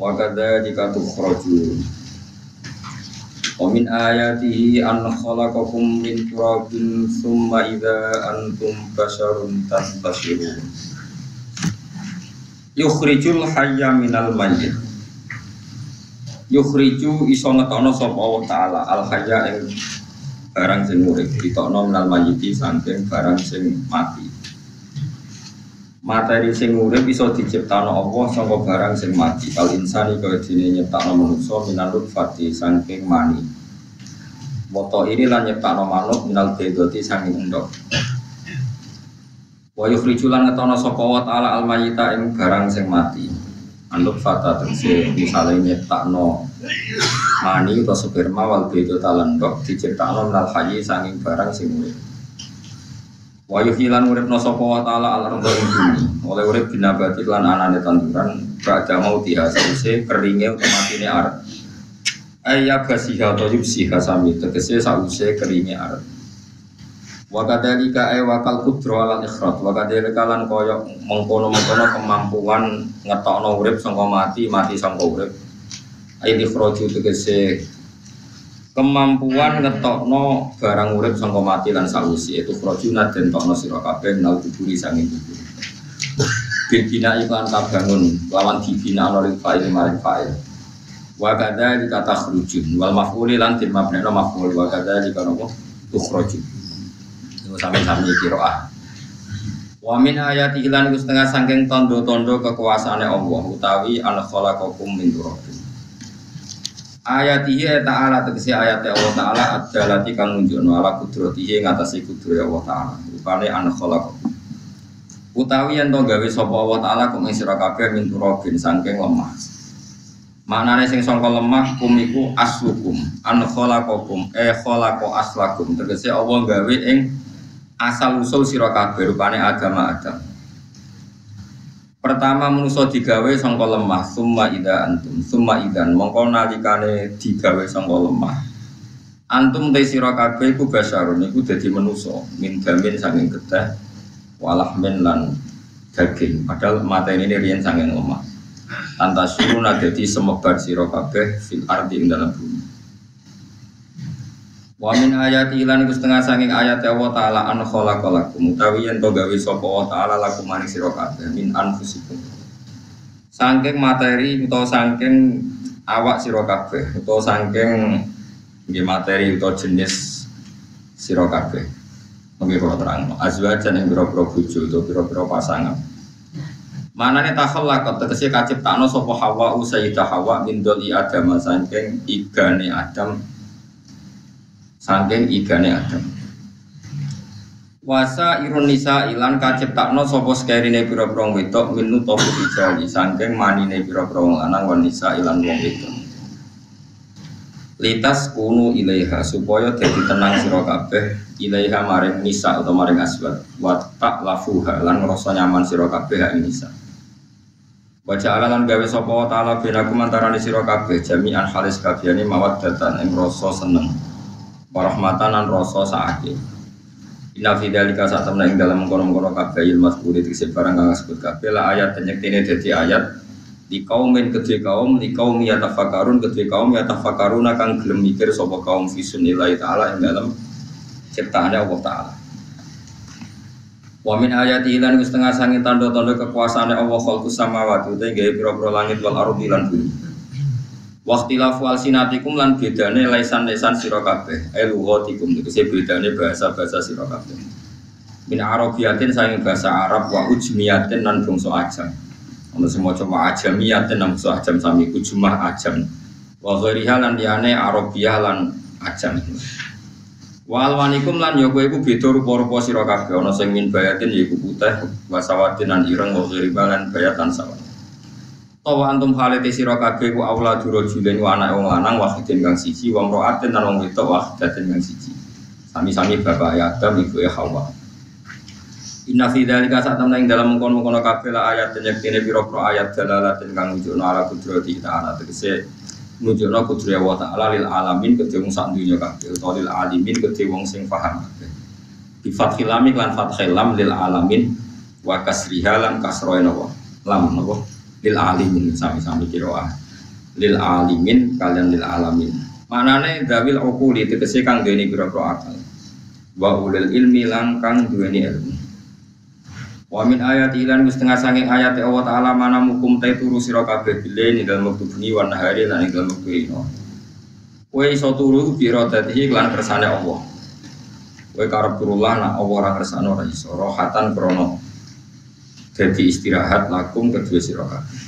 wa kadzalika tukhrajun wa min ayatihi an khalaqakum min turabin thumma idza antum basharun tantashirun yukhrijul hayya minal mayyit. Yukhriju iso ngetokno sapa Allah taala. Al hayya ing barang sing urip. Ditokno minal mayyiti saking barang sing mati materi sing urip iso diciptakno Allah saka barang sing mati. Kal insani kaya dene nyiptakno manusa minal nutfati saking mani. Moto ini lan nyiptakno manuk minal bedoti saking endok Wa yukhrijulan ngetono sapa wa ta'ala al mayyita ing barang sing mati. Anduk fata tegese misale nyiptakno mani utawa sperma wal bedota talendok diciptakno minal hayyi saking barang sing urip Wa yuhilan urip no sapa wa ta'ala al ing bumi. Oleh urip binabati lan anane tanduran ba'da mau diha sause keringe otomatine arep. Ayya basiha to yubsiha sami tegese sause keringe arep. Wa kadzalika ay wakal kudro lan ikhrat wa kadzalika lan koyo mengkono-mengkono kemampuan ngetokno urip sangka mati mati sangka urip. Ay ikhraju tegese kemampuan ngetokno barang urip sangka mati lan sausi itu krojuna den tokno sira kabeh nal kuburi sanging kubur bibina iklan kabangun lawan dibina oleh fa'il maring fa'il. Wa kadza dikata khrujun wal maf'uli lan tin mabnana maf'ul wa kadza dikanopo tukhrujun. Itu sami-sami kiroah. Wa min ayati lan iku setengah saking tondo-tondo kekuasaane Allah utawi an khalaqakum min turabin ayatihi ta'ala tegesi ayat Allah ta'ala adalati kang nunjukno ala kudratihi ngatasi kudrat Allah ta'ala. Rupane an khalaq utawi yen to gawe sapa Allah ta'ala kum ing lemah. Maknane sing sangka lemah kum iku aslukum. An khalaqakum e aslakum. Tegese Allah gawe ing asal usul sira kabeh agama Adam Pertama manusia digawe sangka lemah, summa ida antum, summa idan mongko nalikane digawe sangka lemah. Antum te sira kabeh iku basarun iku dadi manusa, min gamin saking getah, walahmen lan daging. Padahal mata ini riyen saking lemah. Antasuruna dadi semebar sira kabeh fil ardi ing dalam bumi. Wa min ayati lan iku setengah saking ayat Allah taala an khalaqalakum utawi yen to gawe sapa Allah taala lakum maring sira kabeh min anfusikum. Saking materi utawa saking awak sira kabeh utawa saking nggih materi utawa jenis sira kabeh. Mungkin kalau terang, azwajan yang biro-biro bojo atau biro-biro pasangan. Mana nih takhallaq tegese kaciptakno sapa Hawa Sayyidah Hawa min doli Adam saking igane Adam saking igane Adam. Wasa irun ilan kaciptakno sapa sekerine pira-pira wedok min nutfa rijali saking manine pira-pira lanang wan nisa ilan wong wedok. Litas kunu ilaiha supaya dadi tenang sira kabeh ilaiha maring nisa atau maring aswad wa tak lafuha lan ngrasa nyaman sira kabeh ing nisa. Baca lan gawe sapa taala binakum antarané sira kabeh jami'an halis kabehane mawaddatan ing rasa seneng warahmatan lan rasa sakit. Inna fi dzalika saat temna ing dalam mengkono-mengkono kabeh ilmu masburi tegese barang kang sebut kabeh la ayat nyektine dadi ayat di kaumin kedua kaum di kaum yatafakarun kedua kaum yatafakarun akan gelem mikir sapa kaum fi sunillahi taala ing dalam ciptaannya Allah taala. Wa min ayati lan setengah sangi tanda-tanda kekuasaane Allah khalqus samawati uta gawe pira-pira langit wal ardi lan bumi. Waktilafu alsinatikum lan bedane lesan-lesan sira kabeh. Eh lughatikum tegese bedane bahasa-bahasa sira kabeh. Min arabiyatin saking bahasa Arab wa ujmiyatin lan bangsa ajam. Ono semua coba ajamiyatin lan bangsa ajam sami ujmah ajam. Wa ghairiha lan liyane arabiyah lan ajam. Wa alwanikum lan ya kowe iku beda rupa-rupa sira. Ono sing min bayatin yaiku putih, wasawatin lan ireng wa ghairiha lan bayatan sawat. Tawa antum halete sira kabeh ku aula durajulin wa anak wong lanang wahidin kang siji wa mraatin lan wong wedok wahidatin kang siji. Sami-sami bapak Adam ibu Hawa. Inna fi dzalika sak temne ing dalam mengkono-mengkono kabeh la ayat nyektine pira-pira ayat dalalatin kang nunjukno ala kudrati ta'ala tegese nunjukno kudrat wa ta'ala lil alamin kedhe wong sak dunya kabeh utawa lil alimin kedhe wong sing paham. Bi fathil lam lan fathil lam lil alamin wa kasriha lan kasroe napa lam napa lil alimin sami-sami kiroah lil alimin kalian lil alamin manane dawil ukuli tegese kang duweni pira-pira akal wa ilmi lang kang duweni ilmu Wa min ayat ilan wis tengah sanging ayat Allah taala mana mukum ta turu sira kabeh bile ning dalem wektu bengi wa nahari lan ing dalem wektu ino. Kowe iso turu biro dadi lan kersane Allah. Kowe karep turulah nak Allah ora kersane ora iso rohatan krono. Jadi istirahat lakum kedua sira kabeh.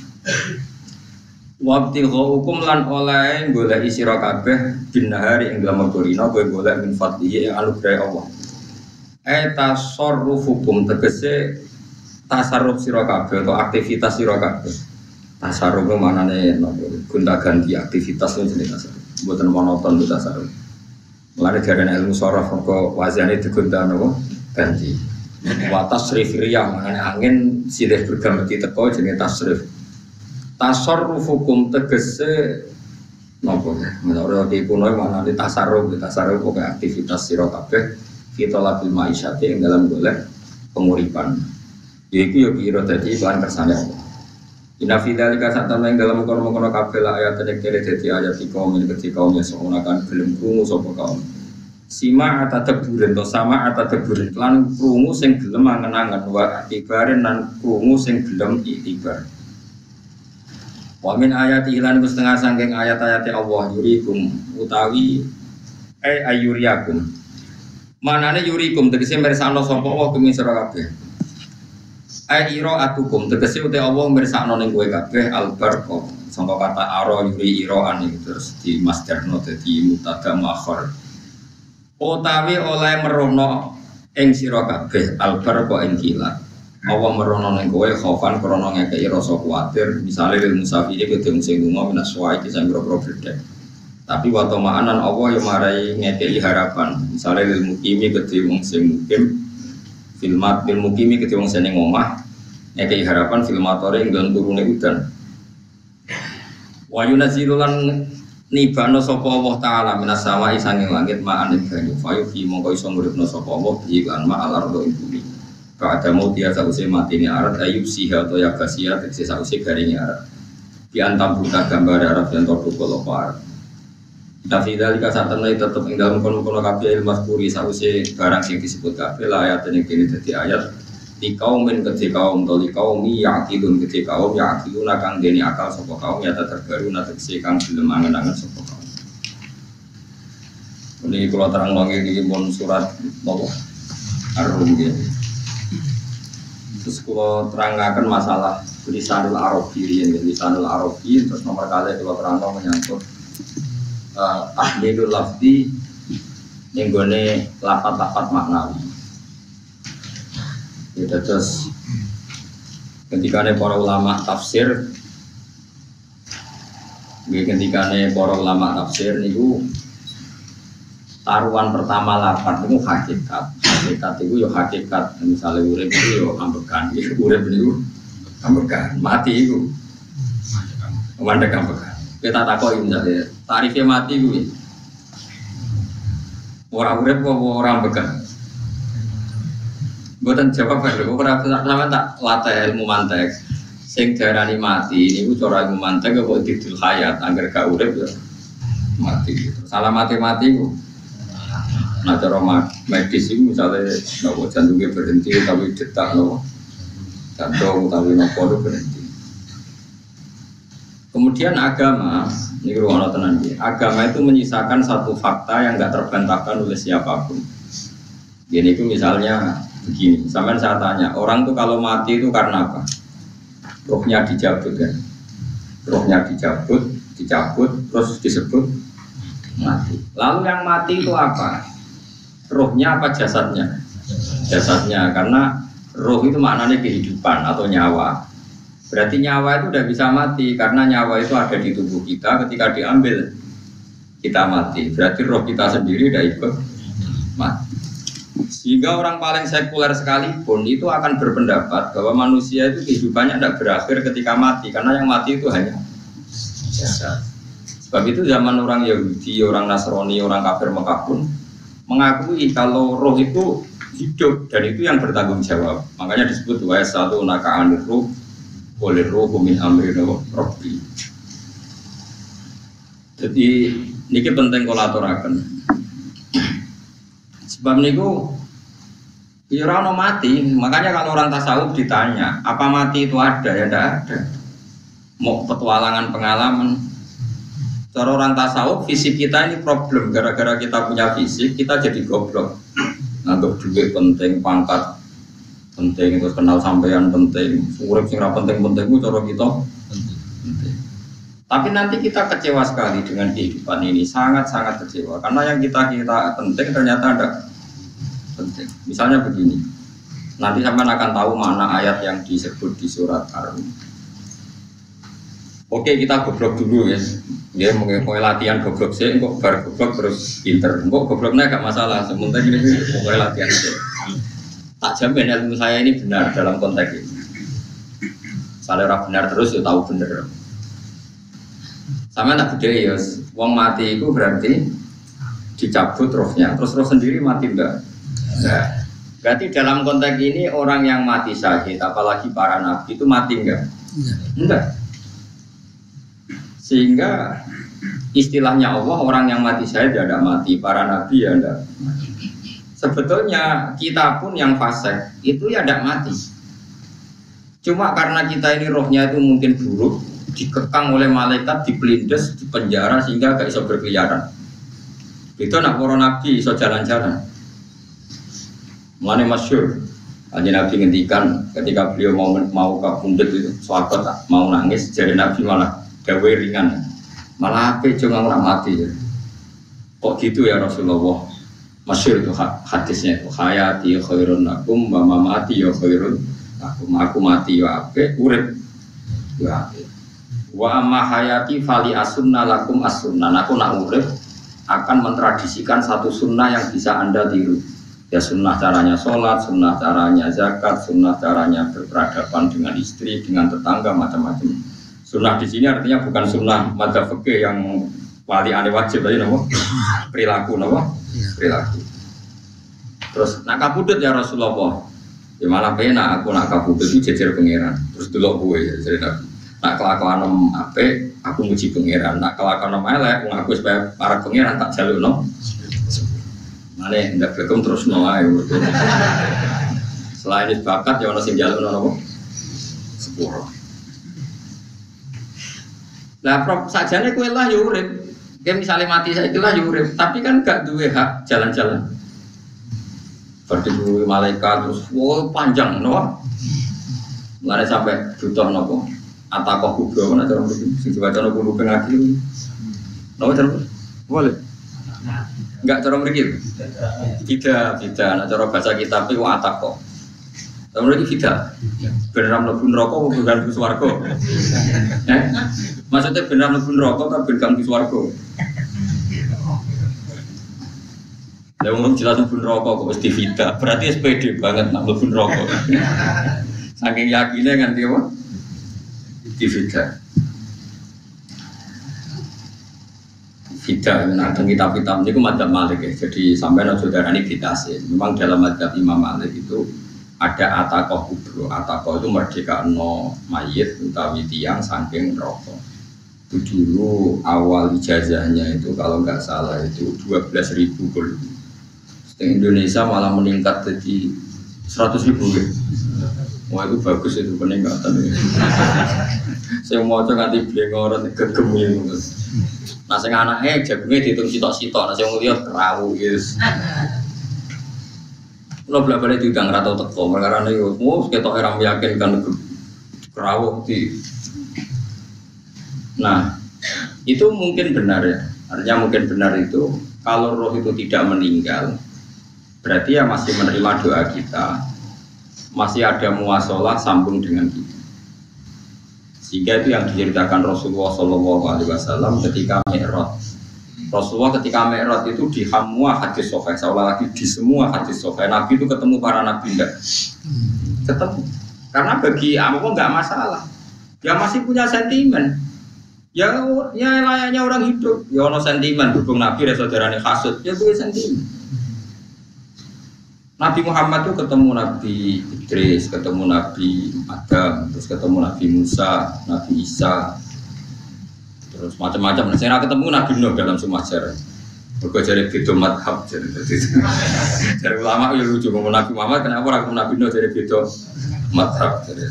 Waktu hukum lan oleh golek sira kabeh bin nahari ing dalem wektu ino kowe golek min fadlihi anugerah Allah. Eta hukum tegese tasarruf kabeh atau aktivitas sira kabeh. Tasarruf ku manane gonta ganti aktivitas itu jenis tasarruf. Mboten monoton itu tasarruf. Mulane jarene ilmu sorof kok wazane digonta napa ganti. Wa tasrif riyah manane angin silih berganti teko jenenge tasrif. Tasarruf hukum tegese nopo ya menurut di kuno mana di tasarruf di tasarruf pokoknya aktivitas siro kabeh kita labil maisyati yang dalam golek penguripan Iku yo kira dadi iklan kersane Allah. Inna fi dzalika satana ing dalam kono-kono kabeh ayat nek kere dadi ayat iki kaum ini ketika kaum yang kan belum krungu sapa kaum. Sima ata teburen to sama ata teburen lan krungu sing gelem angen-angen wa ibaren lan krungu sing gelem itibar. Wa min ayati lan setengah sangking ayat-ayat Allah yurikum utawi eh ayuriakum. Manane yurikum tegese mirsano sapa Allah kumisira kabeh. Ai iro atukum tegese uti Allah mirsakno ning kowe kabeh albarko sangka kata aro yuri iro ani terus di masterno dadi mutada muakhir utawi oleh merono ing sira kabeh albarko ing kilat. Allah merono ning kowe khaufan krana ngekeki rasa kuwatir. Misale lil musafiri kudu sing lunga minas wae sing boro tapi waktu maanan Allah yang marai ngekei harapan. Misalnya lil mukimi kudu wong sing mukim filmat bil mukimi ketika wong seneng omah kayak harapan filmatore nggon turune udan. Wa yunazilulan nibano sapa Allah taala minas sama isanging langit ma'an banyu fayu fi mongko iso nguripno sapa Allah bi lan ma alar do ing bumi. Ada mau dia sausé mati ini arat ayub siha atau yagasia tegese sausé garing arat di antam buta gambar arat yang terdukul apa arat tapi dari kasar tanah tetap ing dalam kono kono kafe ilmu kuri sausé barang yang disebut kafe lah ayat ini kini jadi ayat di kaum men ketika kaum atau di kaum yakilun ketika kaum yakilun akan deni akal sopo kaum ya terbaru si kang belum angen-angen sopo kaum. Ini kalau terang lagi di pun surat nopo arum gitu terus kalau terangkan masalah lisanul arabi ya lisanul arabi. Terus nomor kali kalau terang menyangkut uh, tahlilul lafzi yang gue lapat-lapat maknawi Ya terus ketika para ulama tafsir. Ketika para ulama tafsir niku taruhan pertama lapat itu hakikat. Hakikat itu ya hakikat. Misalnya urip itu ya ambekan ya urip itu ambekan mati itu mandek ambekan kita takoi misalnya tarifnya mati itu orang urip kok orang ambekan Buatan jawab kan, gue pernah sama tak latih ilmu mantek. Sing darani mati, ini gue cara ilmu mantek kok didul hayat, agar gak urip ya mati. Salah mati mati gue. Nah cara medis itu misalnya nopo jantungnya berhenti tapi detak nopo jantung tapi nopo itu berhenti. Kemudian agama, ini ruang tenang Agama itu menyisakan satu fakta yang nggak terbantahkan oleh siapa pun. Jadi itu misalnya begini, sampai saya tanya, orang tuh kalau mati itu karena apa? Rohnya dicabut kan? Rohnya dicabut, dicabut, terus disebut mati. Lalu yang mati itu apa? Rohnya apa jasadnya? Jasadnya, karena roh itu maknanya kehidupan atau nyawa. Berarti nyawa itu udah bisa mati karena nyawa itu ada di tubuh kita ketika diambil kita mati. Berarti roh kita sendiri udah ikut mati. Sehingga orang paling sekuler sekalipun itu akan berpendapat bahwa manusia itu kehidupannya tidak berakhir ketika mati, karena yang mati itu hanya jasad. Sebab itu zaman orang Yahudi, orang Nasrani, orang kafir Mekah pun mengakui kalau roh itu hidup dan itu yang bertanggung jawab. Makanya disebut wa satu naka roh oleh roh min amri robbi. Jadi ini penting kolaturakan. Sebab niku ya orang mati, makanya kalau orang tasawuf ditanya, apa mati itu ada ya tidak ada. Mau petualangan pengalaman. Cara orang tasawuf fisik kita ini problem gara-gara kita punya fisik kita jadi goblok. Nganggap duit penting, pangkat penting, terus kenal sampean penting, urip sing penting-penting itu cara kita. Tapi nanti kita kecewa sekali dengan kehidupan ini, sangat-sangat kecewa. Karena yang kita kita penting ternyata ada penting. Misalnya begini, nanti sampai akan tahu mana ayat yang disebut di surat Ar-Rum. Oke kita goblok dulu ya, ya mungkin mulai latihan goblok sih, kok bar goblok terus pinter, kok gobloknya gak masalah, sementara ini mulai latihan sih. Tak jamin ilmu saya ini benar dalam konteks ini. Saya benar terus ya tahu benar. Sama tak gede ya, wong mati itu berarti dicabut rohnya, terus roh sendiri mati enggak? Nah, berarti dalam konteks ini orang yang mati sakit, apalagi para nabi itu mati enggak? Enggak. Sehingga istilahnya Allah orang yang mati saya tidak mati, para nabi ya tidak Sebetulnya kita pun yang fasik itu ya tidak mati. Cuma karena kita ini rohnya itu mungkin buruk, dikekang oleh malaikat, dipelindes, dipenjara sehingga gak bisa berkeliaran. Itu anak para nabi bisa jalan-jalan. Mulane masyur. Hanya Nabi ngendikan ketika beliau mau mau ke pundut itu, suatu mau nangis, jadi Nabi malah gawe ringan. Malah apa cuma orang mati ya. Kok gitu ya Rasulullah? Masyur itu hadisnya itu hayati khairun nakum, mama mati ya khairun aku aku mati ya ape, urip ya ape. Wa amma hayati fali asunna lakum asunna. Aku nak urip akan mentradisikan satu sunnah yang bisa anda tiru ya sunnah caranya sholat, sunnah caranya zakat, sunnah caranya berperadaban dengan istri, dengan tetangga, macam-macam. Sunnah di sini artinya bukan sunnah madzhab fikih yang wali aneh wajib tadi nopo perilaku nopo iya. perilaku. Terus nak kabudut ya Rasulullah. Ya malah pena aku nak kabudut itu jejer pangeran. Terus dulu gue ya jadi nabi. Nak kelakuan nom ape, aku muji pangeran. Nak kelakuan nom elek, aku supaya para pangeran tak jalur nom Mana tidak bekom terus no ayo. Selain itu bakat ya orang sing jalur nopo sepuluh. Lah prop sajane kue lah yurip. Ya Kayak misalnya mati saya lah yurip, tapi kan gak duwe hak jalan-jalan. Berdiri malaikat terus wow panjang no. Lari sampai butuh nopo. Atakoh kubro mana cara begitu. Sing dibaca nopo kuping ngaji. Nopo cara boleh. Enggak cara mereka Tidak, tidak. Nah cara baca kitab itu atak kok. Cara mereka tidak. Beneran mlebu neraka apa bukan? Eh? Maksudnya beneran mlebu neraka atau bukan bus warga? Ya jelas mlebu neraka kok mesti tidak. Berarti SPD banget nak mlebu neraka. Saking yakinnya kan dia Tidak. Fida, nah dan kitab-kitab ini madzhab Malik ya. Jadi sampai no saudara ini sih. Memang dalam madzhab Imam Malik itu ada atakoh kubro. Atakoh itu merdeka no mayit utawi tiang saking rokok. Itu dulu awal ijazahnya itu kalau nggak salah itu 12 ribu Indonesia malah meningkat jadi 100 ribu ya. Wah itu bagus itu peningkatan. Saya mau coba nanti beli orang kegemi. Nah sing anaknya jagungnya dihitung sitok-sitok, nah sing mulia kerawu yes. Lo bela balik diundang rata teko, perkara ini mau kita orang meyakinkan kerawu di. Nah itu mungkin benar ya, artinya mungkin benar itu kalau roh itu tidak meninggal, berarti ya masih menerima doa kita, masih ada muasalah sambung dengan kita. Sehingga itu yang diceritakan Rasulullah Wasallam ketika Mi'raj. Rasulullah ketika Mi'raj itu di semua hadis sahih, seolah lagi di semua hadis sahih. Nabi itu ketemu para nabi enggak? Ketemu. Karena bagi Abu nggak masalah. Dia masih punya sentimen. Ya, ya layaknya orang hidup. Ya ono sentimen berhubung Nabi saudaranya kasut. Ya punya sentimen. Nabi Muhammad itu ketemu Nabi Idris, ketemu Nabi Adam, terus ketemu Nabi Musa, Nabi Isa, terus macam-macam. Saya ketemu Nabi Nuh dalam semua sejarah. Mereka jadi beda madhab jadi ulama ya lucu ngomong Nabi Muhammad kenapa orang Nabi Nuh jadi beda madhab jadi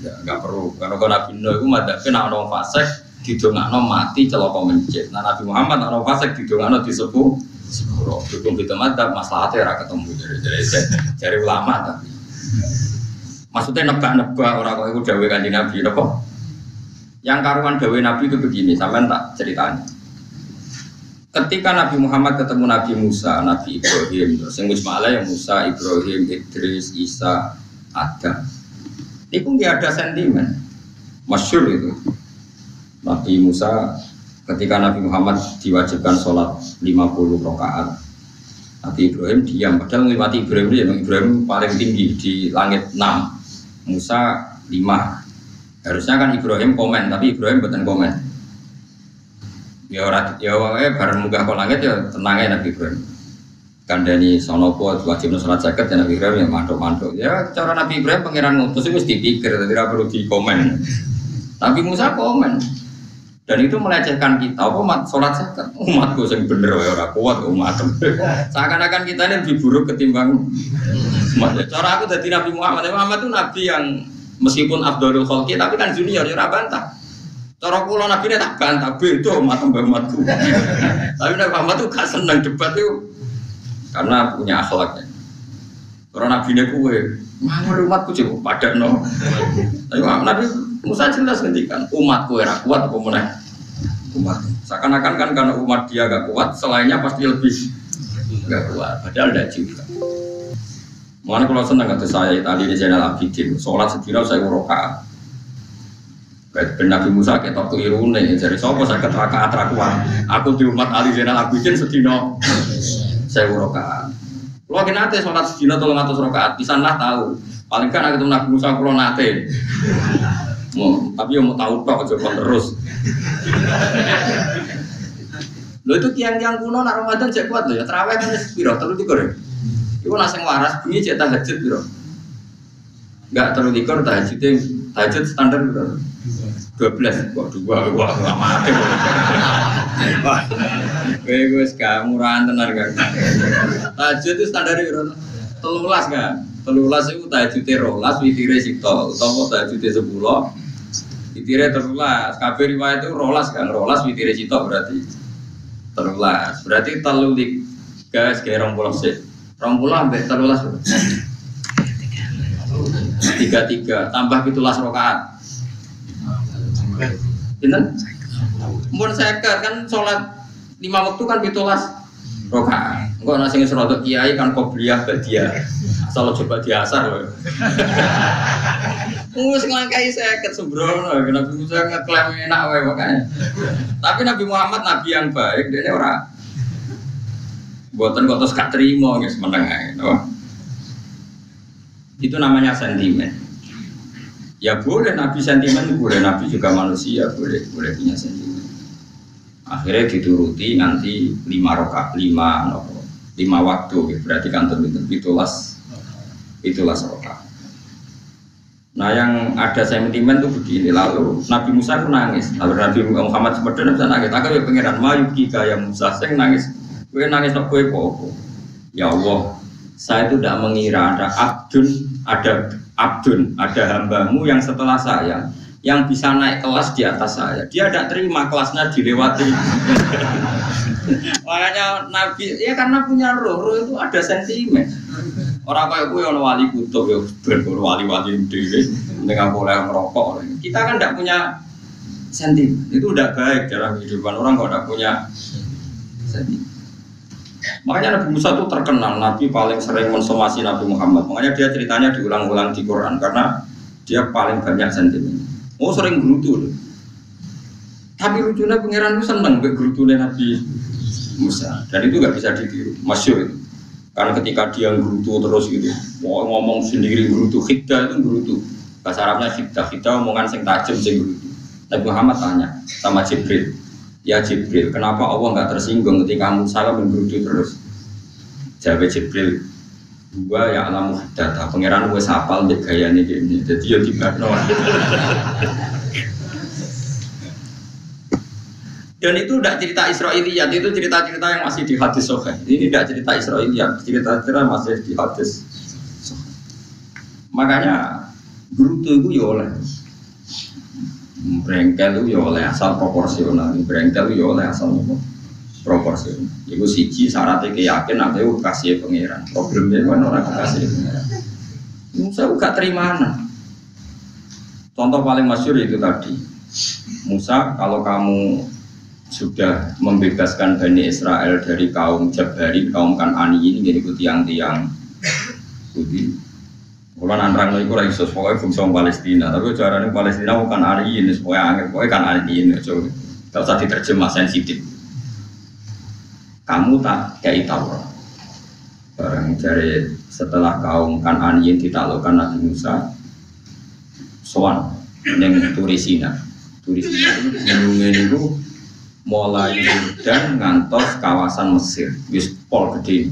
ya perlu karena kalau Nabi Nuh itu madhabnya nak orang fasik didongakno mati celaka mencet. Nah Nabi Muhammad nak orang fasik didongakno disepuh sepuro. Dukung beda madhab masalahnya ora ketemu jadi jadi dari ulama tapi maksudnya nebak-nebak orang kau itu dawe kanji Nabi apa? Yang karuan dawe Nabi itu begini, sampai tak ceritanya ketika Nabi Muhammad ketemu Nabi Musa, Nabi Ibrahim, terus yang ya Musa, Ibrahim, Idris, Isa, Adam. Itu nggak ada sentimen, masyur itu. Nabi Musa ketika Nabi Muhammad diwajibkan sholat 50 rakaat, Nabi Ibrahim diam, padahal mati Ibrahim dia, Ibrahim paling tinggi di langit 6, Musa 5. Harusnya kan Ibrahim komen, tapi Ibrahim bukan komen. Ya ora ya wae bareng munggah ke langit ya tenangnya Nabi Ibrahim. Kandani sonopo wajib sholat zakat ya Nabi Ibrahim ya mantuk-mantuk. Ya cara Nabi Ibrahim pangeran ngutus itu mesti dipikir tidak perlu di komen. Nabi Musa komen dan itu melecehkan kita. Apa umat sholat zakat umatku yang bener ya orang kuat umat. Seakan-akan kita ini lebih buruk ketimbang umat. Ya cara aku jadi Nabi Muhammad. Muhammad itu Nabi yang meskipun Abdul Khalqi tapi kan junior ya bantah. Cara kula nabi ini tak bantah itu umat mbak umatku. Tapi nabi Muhammad tuh gak seneng debat itu karena punya akhlaknya. Karena nabi ini kue, mau umatku cukup pada no. Tapi nabi Musa jelas ngendikan umatku era kuat apa mana? Umat. Seakan-akan kan karena umat dia gak kuat, selainnya pasti lebih gak kuat. Padahal tidak juga. Mana kalau senang kata saya tadi di channel Abidin, sholat sekira saya urokaat. Ben Nabi Musa ketok keliru nih, jadi sopo saya keteraka atrakuan. Aku di umat Ali Zainal Abidin sedino saya urokaan. Kalau kita nate sholat sedino tolong atas rokaat, bisa lah tahu. Paling kan aku Nabi Musa kalau nate. Mau, tapi mau tahu tok coba terus. Lo itu tiang-tiang kuno nak Ramadan cek kuat lo ya. Terawih kan sepiro terus tiga deh. Iku nasi waras bunyi cek tahajud biro. Enggak terlalu tiga tahajud tahajud standar biro dua belas kok dua wah nggak mati Gue sekarang murahan tenar kan tajud itu standar itu telulas kan telulas itu tajud rolas witire sito utawa tajud sepuluh witire telulas kabeh riwayat itu rolas kan? Rolas witire sito berarti. Telulas berarti telu di guys kayak rong pulau sih. Rong pulau sampai telulas tiga tiga tambah pitulas rokaat. Pinten? Mun seket kan sholat lima waktu kan pitulas rokaat. Enggak nasi ngesrotot kiai kan kobliyah badia. Asal coba diasar loh. Mus ngelangkai seket sembrono, Nabi Musa ngeklaim enak wae makanya. Tapi Nabi Muhammad nabi yang baik, dia orang buatan kotos gak terima guys menengah itu namanya sentimen Ya boleh Nabi sentimen, boleh Nabi juga manusia, boleh boleh punya sentimen. Akhirnya dituruti nanti lima roka, lima lima waktu, berarti kan tentu itulah roka. Nah yang ada sentimen itu begini lalu Nabi Musa itu nangis, lalu Nabi Muhammad sebenarnya bisa nangis. Aku ya pangeran Mayuki kaya Musa, saya nangis, gue nangis nak gue popo. Ya Allah, saya itu tidak mengira ada abdun, ada abdun, ada hambamu yang setelah saya yang bisa naik kelas di atas saya. Dia tidak terima kelasnya dilewati. Makanya Nabi, ya karena punya roh, roh itu ada sentimen. Orang kayak gue yang wali kutub ya, wali-wali dewi, dengan boleh merokok. Kita kan tidak punya sentimen. Itu udah baik dalam kehidupan orang kalau tidak punya sentimen. Makanya Nabi Musa itu terkenal, Nabi paling sering mensomasi Nabi Muhammad. Makanya dia ceritanya diulang-ulang di Quran karena dia paling banyak sentimen. Oh sering gerutu. Tapi lucunya pangeran itu seneng gerutunya Nabi Musa. Dan itu gak bisa ditiru, masyur itu. Karena ketika dia gerutu terus gitu, mau ngomong sendiri gerutu, khiddah itu gerutu. Bahasa Arabnya khiddah, khiddah omongan sing tajam sing gerutu. Nabi Muhammad tanya sama Jibril, Ya Jibril, kenapa Allah nggak tersinggung ketika Musa menggerutu terus? Jawab Jibril, gua ya alamu data pangeran gue sapal di gaya ini gini jadi ya tiba Dan itu tidak cerita Israiliyat, itu cerita-cerita yang masih di hadis sohe. Ini tidak cerita Israiliyat, cerita-cerita masih di hadis. Makanya Bruto itu ya oleh Brengkel itu ya oleh asal proporsional, brengkel itu ya oleh asal proporsional. Ibu siji syaratnya keyakin nanti itu kasih pangeran. Problemnya kan orang kasih pangeran. Musa gak terima anak. Contoh paling masyur itu tadi. Musa kalau kamu sudah membebaskan Bani Israel dari kaum Jabari, kaum Kanani ini jadi tiang-tiang putih kalau nantang lagi kurang iso, pokoknya fungsi Palestina. Tapi caranya Palestina bukan hari ini, pokoknya angin, pokoknya kan hari ini. Coba, kalau usah diterjemah sensitif. Kamu tak kayak Taurat. Barang dari setelah kaum Kanani ditaklukkan Nabi Musa, soan yang turisina. Turisina itu gunungnya itu mulai dan ngantos kawasan Mesir, wis pol gede.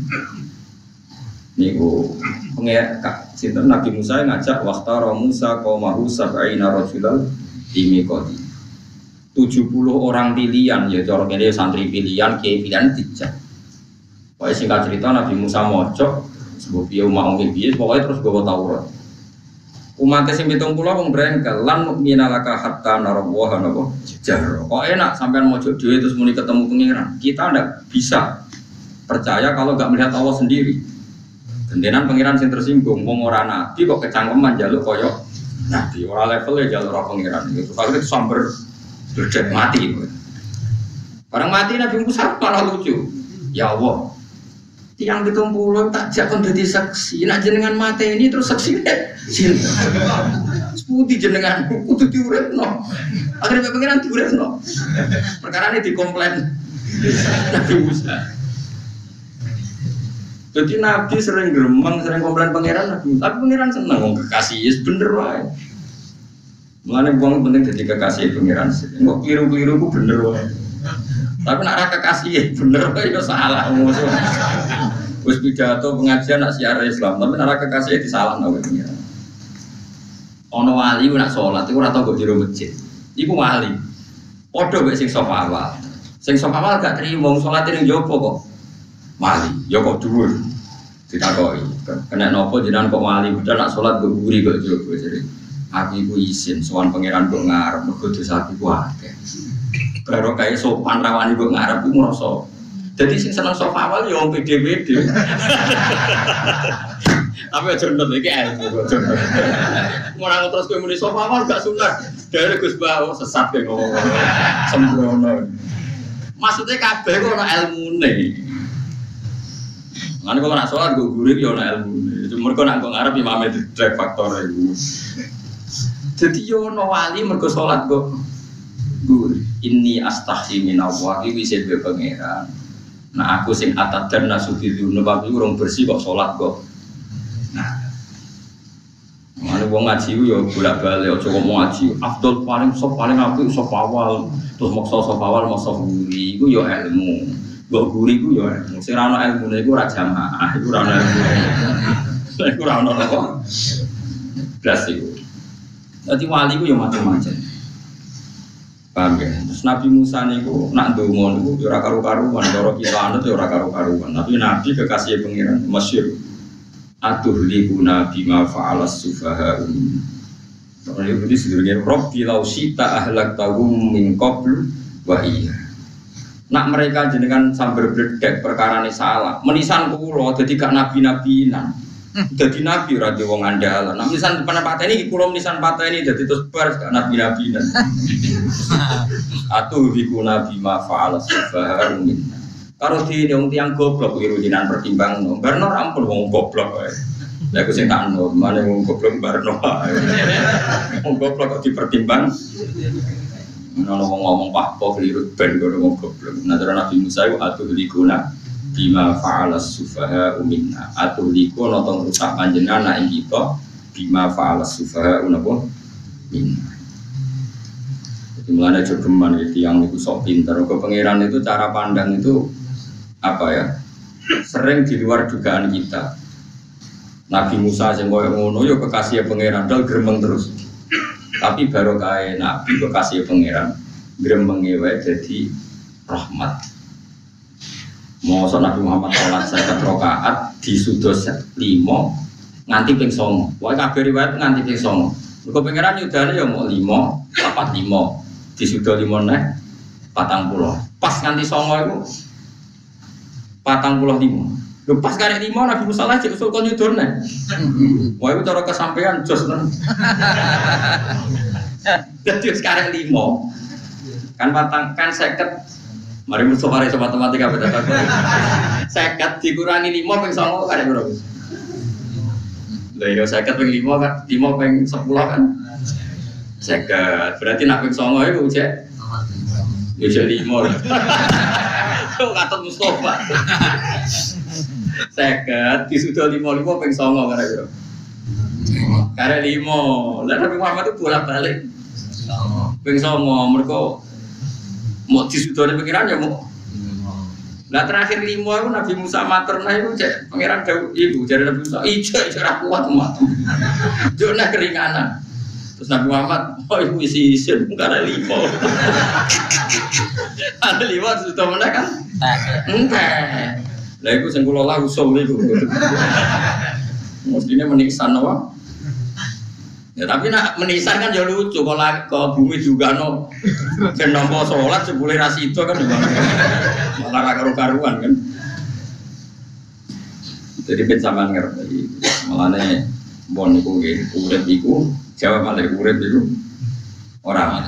Niku. Pengen sinten? Nabi Musa ngajak waktara Musa qaumahu sab'ina rajulal dimikoti 70 orang pilihan ya cara ini santri pilihan kiai pilihan dijak. Pokoknya singkat cerita Nabi Musa mojok sebab dia mau biye pokoknya terus gue Taurat umat sing pitung pulau wong brengkel lan minalaka hatta narawaha napa jahro kok enak sampean mojok dhewe terus muni ketemu pengiran kita ndak bisa percaya kalau nggak melihat Allah sendiri Gentenan pangeran sing tersinggung, wong ora nabi kok kecangkeman jaluk koyo nabi, ora level ya jaluk ora pangeran. Itu kalau itu samber mati. Barang mati Nabi Musa malah lucu. Ya Allah, tiang pitung puluh tak jakon jadi saksi. Nak jenengan mati ini terus saksi deh. Seputih jenengan, kudu no. Akhirnya pangeran no. Perkara ini dikomplain Nabi Musa. Jadi Nabi sering geremeng, sering komplain pangeran Nabi, tapi pangeran seneng ngomong kekasih, yes bener wae. Mulane buang penting jadi kekasih pangeran. Kok keliru-keliru bener wae. Tapi nak ra kekasih ya bener wae ya salah musuh. Wis pidato pengajian nak siar Islam, tapi nak kekasih di salah nawe pangeran. Ono wali nak sholat iku ora tau jero masjid. Iku wali. Padha mek sing sofa awal. Sing sofa awal gak trimo sholat ning jopo kok wali ya kok dhuwur ditakoi kena nopo jenengan kok wali udah nak sholat gue guri juga jadi aku iku izin sowan pangeran kok ngarep mergo dosa aku akeh baru kayak sopan rawani kok ngarep iku ngrasa jadi sing seneng sofa awal ya wong pede-pede tapi aja nonton iki ilmu aja ora terus kowe muni sofa awal gak sunat. Dari Gus Bawo sesat kayak ngomong. Sembrono. Maksudnya kabeh kok ana ilmune. Nanti kalau nak sholat gue gurih ya nak ilmu. Mereka nak gue ngarep imam itu drag faktor itu. Jadi yo no wali mereka sholat gue gurih. Ini astahsi min Allah gue pangeran. Nah aku sing atat dan nasuti dulu tapi urung bersih kok sholat gue. Nah, Mana wong ngaji yo bolak balik, ojo ngomong ngaji. Afdol paling sok paling aku sok awal, terus mau sok awal mau sok guri, itu yo ilmu. Mbok guri ku ya sing ra ono ilmune iku ora jamaah, iku ora ono ilmune. Iku ora ono apa? Blas iku. Dadi wali ku ya macam-macam. Paham ya? Terus Nabi Musa niku nak ndonga niku ya ora karu-karuan, cara kita anut ya ora karu-karuan. Tapi Nabi kekasih pengiran masyhur. Atuh likuna bima fa'ala sufaha Soalnya itu sebenarnya Robbi lausita ahlak tahum min qablu wa iya nak mereka jenengan sambil berdek perkara ini salah menisan kulo jadi gak nabi nabi nan jadi nabi radio wong andalan. Nah depan patah ini kulo menisan patah ini jadi terus bar gak nabi nabi nan atau biku nabi ma faala subhanahu minna. Karo di wong tiang goblok wiru jinan pertimbang no barno rampun wong goblok wae. Lah aku sing tak no, mana wong goblok barno. Wong goblok kok dipertimbang? Nono ngomong ngomong pak po keliru ben gue ngomong goblok. Nah Nabi Musa itu atuh likuna bima faala sufaha umina atuh liku nonton rusak panjenengan nak kita bima faala sufaha unapa minna. Jadi mulanya jogeman gitu yang itu sok pinter. Ke pangeran itu cara pandang itu apa ya? Sering di luar dugaan kita. Nabi Musa yang koyo ngono yo kekasih pangeran dal gremeng terus. Tapi baru kaya nabi kok kasih pangeran gremeng wae jadi rahmat. Mau Nabi Muhammad sholat saya rokaat di sudos limo nganti ping songo. Wah kabeh riwayat nganti ping songo. Mergo pangeran yudane ya mau limo, papat limo. Di sudo limo neh patang pulau. Pas nganti songo itu patang pulau limo. Lu pas karek limo Nabi Musa lagi usul kon yudone. Wah itu cara kesampaian jos nang. Jadi sekarang limo kan patang kan seket Mari musuh mari sama matematika beda Seket dikurangi lima peng songo kan berapa? Lah ya seket peng lima kan lima peng sepuluh kan? Seket berarti nak peng songo itu cek. Ya cek lima. Kau kata Mustafa. Seket di sudah lima lima peng songo kan berapa? Karena lima. Lah Nabi Muhammad itu bolak balik. Peng songo mereka mau disudoni pengiran ya mau Nah terakhir lima itu Nabi Musa materna itu cek pangeran jauh ibu jadi Nabi Musa ijo ijo kuat umat Jona keringanan. Terus Nabi Muhammad oh ibu isi isin karena lima ada lima sudah mana kan? Enggak. Lah itu sengkulola usul itu mestinya meniksan apa Ya tapi nak menisan kan ya lucu kalau ke bumi juga no dan nompo sholat sebulan ras itu kan juga malah karu-karuan kan. Jadi pun sama ngerti malah nih bon iku urip iku jawab malah urip iku orang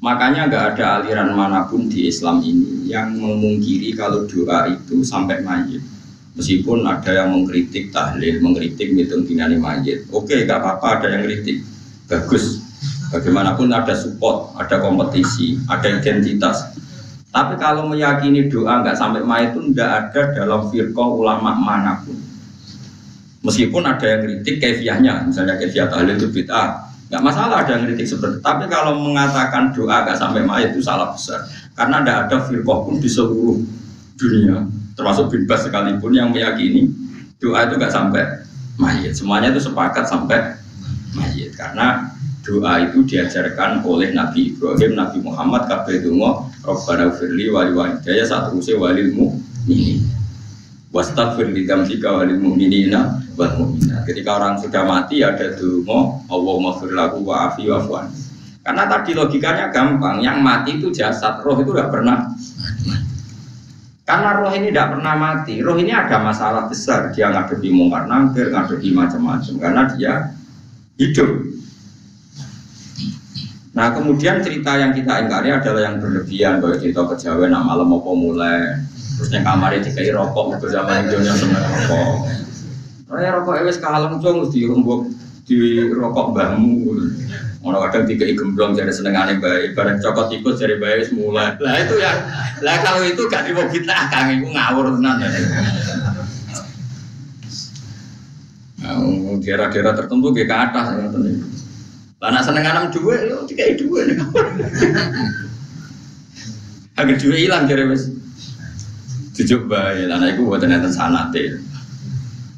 Makanya nggak ada aliran mana pun di Islam ini yang memungkiri kalau doa itu sampai mayit. Meskipun ada yang mengkritik tahlil, mengkritik hitung dinani mayit. Oke, gak apa-apa ada yang kritik. Bagus. Bagaimanapun ada support, ada kompetisi, ada identitas. Tapi kalau meyakini doa nggak sampai mayit itu nggak ada dalam firqah ulama mana pun. Meskipun ada yang kritik kefiahnya, misalnya kefiah tahlil itu bid'ah, nggak masalah ada yang kritik seperti itu. Tapi kalau mengatakan doa nggak sampai mayit itu salah besar, karena tidak ada firqah pun di seluruh dunia termasuk bebas sekalipun yang meyakini doa itu gak sampai mayit. Semuanya itu sepakat sampai mayit. Karena doa itu diajarkan oleh Nabi Ibrahim, Nabi Muhammad, kabeh donga Rabbana firli wali walidayya saat usai walilmu ini wastagfir li dzambika walil mu'minina wal mu'minat. Ketika orang sudah mati ada donga Allahumma fir lahu wa afi wa Karena tadi logikanya gampang, yang mati itu jasad, roh itu tidak pernah karena roh ini tidak pernah mati. Roh ini ada masalah besar. Dia ngadepi mungkar nangkir, ngadepi macam-macam. Karena dia hidup. Nah kemudian cerita yang kita ingkari adalah yang berlebihan. Bahwa cerita kejawen, nah malam mau mulai. Terus yang kamarnya dikai rokok, zaman itu yang seneng rokok. Raya rokok ewes kalem cung, di rokok bambu. Ono kadang tiga gemblong jadi senengane baik, bareng cokot ikut jadi baik semula. Lah itu ya, lah kalau itu gak di kita kang itu ngawur tenan. Nah, daerah-daerah tertentu ke atas ya Lah nak seneng anam dua, yo tiga dua. Agar dua hilang jadi wes. Tujuh baik, anak itu buat ternyata sanat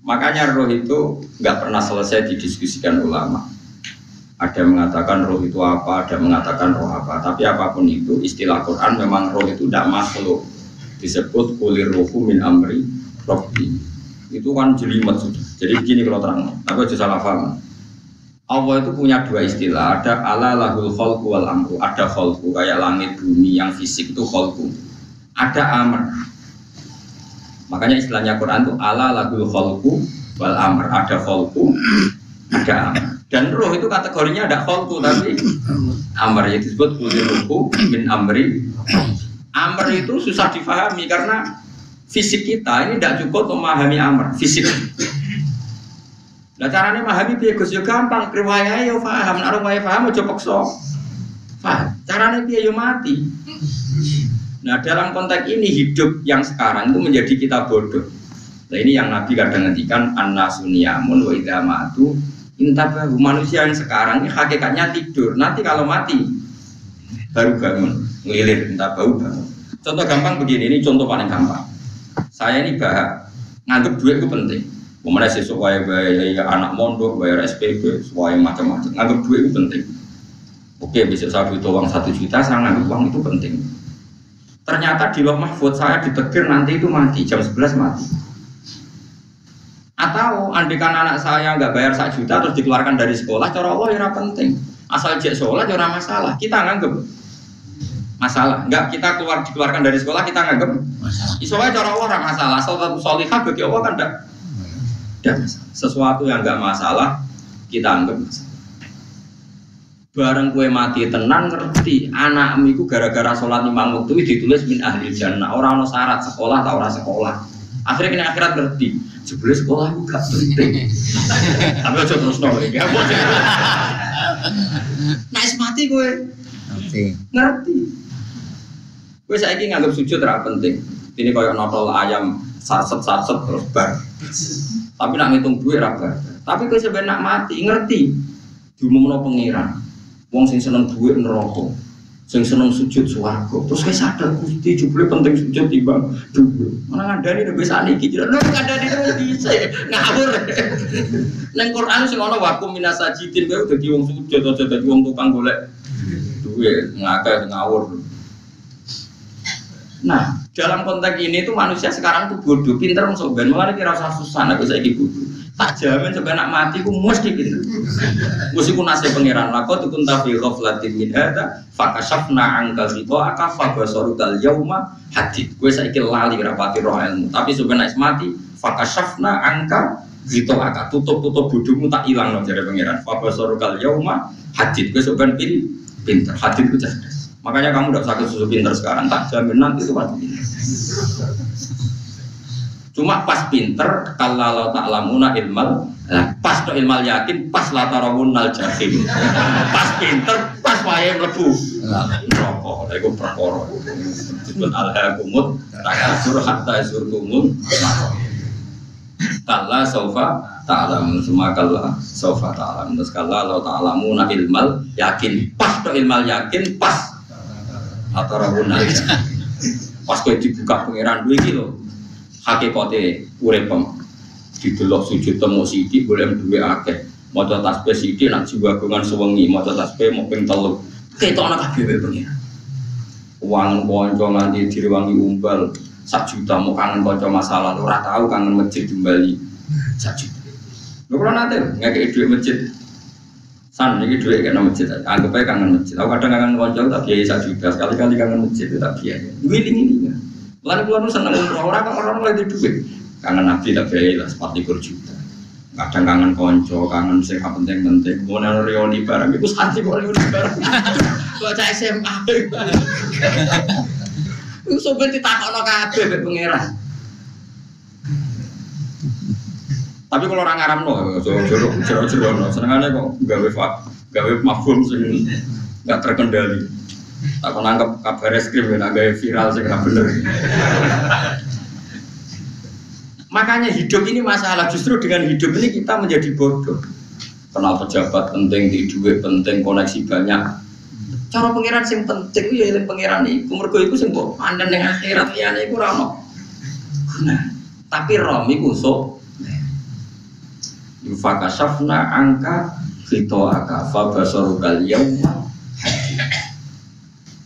Makanya roh itu nggak pernah selesai didiskusikan ulama ada yang mengatakan roh itu apa, ada yang mengatakan roh apa. Tapi apa pun itu, istilah Quran memang roh itu tidak makhluk. Disebut kulir rohu min amri robbi. Itu kan jelimet sudah. Jadi begini kalau terang, aku aja salah paham. Allah itu punya dua istilah, ada ala lahul kholku wal amru, ada kholku kayak langit bumi yang fisik itu kholku, ada amr. Makanya istilahnya Quran itu ala lahul kholku wal amr, ada kholku, ada amr. Dan roh itu kategorinya ada kholku tapi amr yang disebut kuliruhu min amri. Amr itu susah difahami karena fisik kita ini tidak cukup memahami amr fisik. Nah caranya memahami biaya Gus yo gampang, riwayah yo paham, nek riwayah paham aja paksa. Paham. Caranya biaya yo mati. Nah dalam konteks ini hidup yang sekarang itu menjadi kita bodoh. Nah ini yang Nabi kadang ngendikan anna suniamun wa idza matu Intabahu manusia yang sekarang ini hakikatnya tidur. Nanti kalau mati baru bangun, ngelilir bau bangun. Contoh gampang begini, ini contoh paling gampang. Saya ini bahak, nganggep duit itu penting. Kemudian sesuai bayar anak mondok, bayar SPP, sesuai macam-macam. Nganggep duit itu penting. Oke, bisa saya butuh uang satu juta, saya nganggep uang itu penting. Ternyata di Loh Mahfud saya ditegir nanti itu mati, jam 11 mati. Atau andikan anak saya nggak bayar satu juta terus dikeluarkan dari sekolah, cara Allah ya penting. Asal jek sholat ya masalah. Kita nganggep masalah. Enggak kita keluar dikeluarkan dari sekolah kita nganggep masalah. Isowa cara Allah orang masalah. Asal solihah bagi Allah kan enggak. Sesuatu yang enggak masalah kita anggap masalah. Bareng kue mati tenang ngerti anak itu gara-gara sholat lima waktu itu ditulis min ahli jannah orang no syarat sekolah atau orang sekolah akhirnya kena akhirat ngerti sebelah sekolah itu gak penting. Tapi aja terus nol ya. Nah mati gue ngerti. Ngerti. Gue saya ini nganggap sujud terang penting. Ini kayak notol ayam saset terus bar. Tapi nak ngitung duit raga tapi gue sebenarnya mati ngerti. Diumumno pengiran. Wong sing seneng duit neraka. Sing seneng sujud swarga. Terus kayak sadar Gusti jebule penting sujud timbang duit. Mana ngandani nek bisa niki. Lho ngandani terus bisa ngawur. Nang Quran sing ana wakum minas sajidin kowe dadi wong sujud aja dadi wong tukang golek duit ngakeh ngawur. Nah, dalam konteks ini tuh manusia sekarang tuh bodoh, pinter masuk ben, malah kira usah susah, nek saya bodoh tak jamin sampai nak mati ku mesti gitu. Mesti ku nasi pangeran lako tuh tapi ghaflatin min hada fakasafna angka situ aka fabasoru dal yauma hadid. Gue saiki lali rapati roh ilmu. Tapi sampai nak mati fakasafna angka gitu aka tutup tutup budumu tak hilang loh dari pangeran. Fabasoru dal yauma hadid. Gue sampai pin pinter. Hadid gue cerdas. Makanya kamu udah sakit susu pinter sekarang tak jamin nanti itu pasti Cuma pas pinter kalau tak lamuna ilmal, nah, pas to ilmal yakin, pas latarawun nal jahim. Pas pinter, pas wae mlebu. Rokok, lha iku perkara. Disebut alhaqumut takasur hatta surkumul Kalla sofa ta'lam semua kalla sofa ta'lam terus kalla lo ta'lamuna ilmal yakin pas to ilmal yakin pas atau rabunal pas kau dibuka pengiran dua kilo hakikate uripem didelok sujud temu sidi boleh duwe akeh. Maca tasbih sidi nak jiwa gungan sewengi maca tasbih mau ping telu ketok ana kabeh pengen. Uang kanca nganti direwangi umbal sak juta mau kangen kanca masalah ora tahu kangen masjid kembali sak juta. Lho kula nate ngekeki dhuwit masjid. San ini dhuwit kena masjid. Anggap aja kangen masjid. Aku kadang kangen kanca tak biaya sak juta. Sekali-kali kangen masjid tak biaya wiling ini Lalu keluar seneng umroh orang orang mulai di duit. Kangen nabi tak biaya lah sepati juta. Kadang kangen konco, kangen sing penting penting. Mau nang reuni barang, itu santai kok reuni barang. Baca SMA. Sobat ditakokno kabeh mek pangeran. Tapi kalau orang Arab no, jero jero jero no, senengannya kok gawe fak, gawe mafhum sing nggak terkendali. Aku nangkep kabar eskrim ya, gaya viral sih nggak bener. Makanya hidup ini masalah. Justru dengan hidup ini kita menjadi bodoh. Kenal pejabat penting, di duit penting, koneksi banyak. Cara pengiran sing penting ya yang pengiran itu. Mergo itu sing mbok pandang dengan akhirat liyane iku ora Nah, tapi rom iku sok angka Fito akafa yauma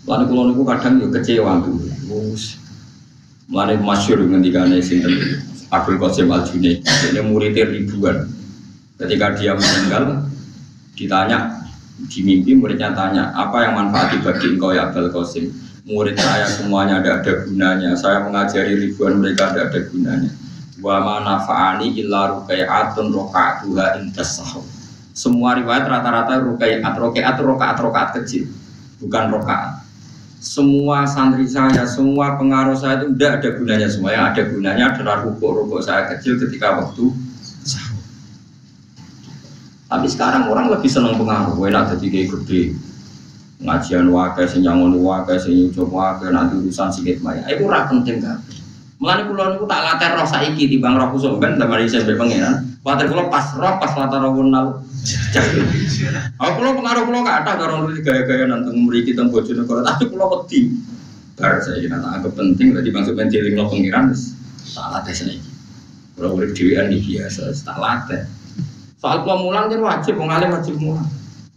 Lalu kalau niku kadang juga kecewa tuh. Mulane masyhur ngendikane sinten? Abdul Qasim Al Junaid. Ini muridnya ribuan. Ketika dia meninggal, ditanya di mimpi muridnya tanya apa yang manfaat bagi engkau ya Abdul Qasim? Murid saya semuanya ada ada gunanya. Saya mengajari ribuan mereka ada ada gunanya. Wa ma nafa'ani illa ruqai'atun rakaatuha indas semua riwayat rata-rata rukaiat rukaiat rakaat rakaat kecil. Bukan rakaat semua santri saya, semua pengaruh saya itu tidak ada gunanya semua. Yang ada gunanya adalah rukuk-rukuk saya kecil ketika waktu. Tapi sekarang orang lebih senang pengaruh. Enak jadi kayak gede. Ngajian wakai, senjangun wakai, senyucuk wakai, nanti urusan sikit maya. Itu penting kan. Mulane kula niku tak latih roh saiki timbang roh kusuk ben damari sampe pengiran. Latih kula pas roh pas latih roh kunal. Aku kula pengaruh kula ada karo gaya-gaya nanteng mriki teng Bojonegoro, tapi kula wedi. Bar saya kira tak anggap penting tadi maksud men lo pengiran tak latih saiki. Kula urip dhewean iki biasa tak latih. Soal kula mulang kan wajib wong alim wajib mulang.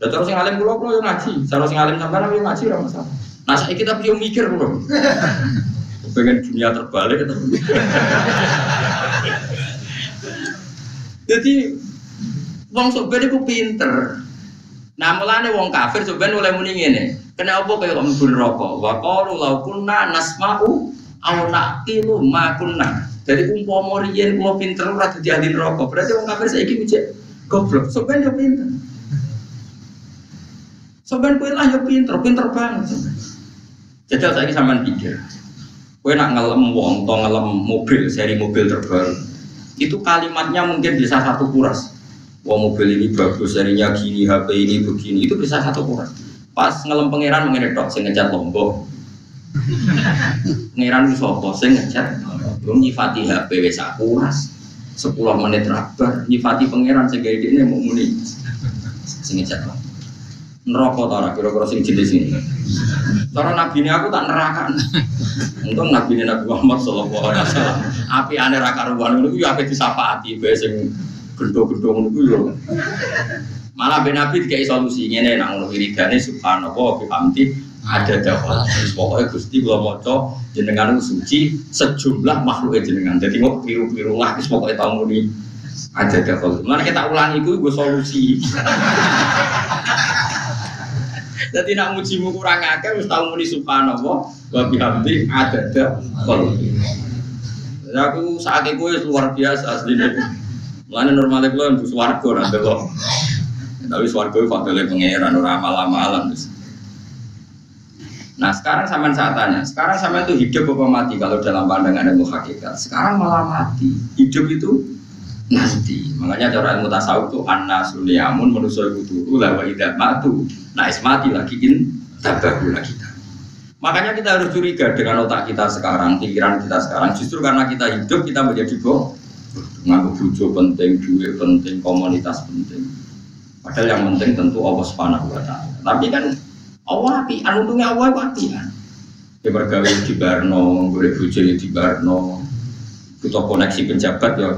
Ya terus sing alim kula kula yo ngaji, cara sing alim sampean yo ngaji ora masalah. Nah saya kita bisa mikir bro. Pengen dunia terbalik atau Jadi wong soben iku pinter. Nah mulane wong kafir soben oleh muni ngene. Kenapa kaya kok mlebu neraka? Wa qalu law kunna nasma'u aw naqilu ma kunna. Jadi umpama riyen kula pinter ora dadi ahli neraka. Berarti wong kafir saiki kuwi goblok. Soben yo pinter. Soben kowe lah yo pinter, pinter banget. Jajal saiki sampean pikir. Kowe nak ngelem wong, to ngelem mobil, seri mobil terbaru. Itu kalimatnya mungkin bisa satu kuras. Wah mobil ini bagus, serinya gini, HP ini begini, itu bisa satu kuras. Pas ngelem pangeran mengenai dok, saya ngecat lombok. Pangeran itu sopo, saya ngecat. Belum nyifati HP wes kuras. 10 menit rabar, nyifati pangeran segala ini mau muni. Saya ngecat lombok neraka ta ora kira-kira sing jenis ini. Cara nabi ini aku tak neraka. Untung nabi ini Nabi Muhammad sallallahu alaihi wasallam. Api ane ra karuan niku ya ape disafaati bae sing gendho-gendho ngono yo. Malah ben nabi dikai solusi ngene nang ngono wiridane subhanallah bihamdi ada dakwah. Pokoknya Gusti kula maca jenengan suci sejumlah makhluk jenengan. Jadi mau biru-biru lah wis pokoke tau muni ada dakwah. Mana kita ulangi itu gue solusi. Jadi nak mujimu kurang akeh wis tau muni subhanallah wa bihamdi adada qalbi. Aku saat itu luar biasa aslinya. Mulane normalnya gue untuk swarga nanti kok. Tapi swarga itu faktornya pangeran ora amal-amalan. Nah sekarang sampean saat tanya, sekarang sampean itu hidup apa mati kalau dalam pandangan ilmu hakikat? Sekarang malah mati. Hidup itu nanti. Makanya cara ilmu tasawuf itu anna sulyamun manusia itu turu lah wa idah matu. Nah es mati lagi in tabahu lagi. Makanya kita harus curiga dengan otak kita sekarang, pikiran kita sekarang. Justru karena kita hidup kita menjadi boh. Ngaku bujo penting, duit penting, komunitas penting. Padahal yang penting tentu Allah Subhanahu wa taala. Tapi kan Allah api, untungnya Allah api kan. Ya bergawe di Barno, boleh bujo di Barno, butuh koneksi penjabat ya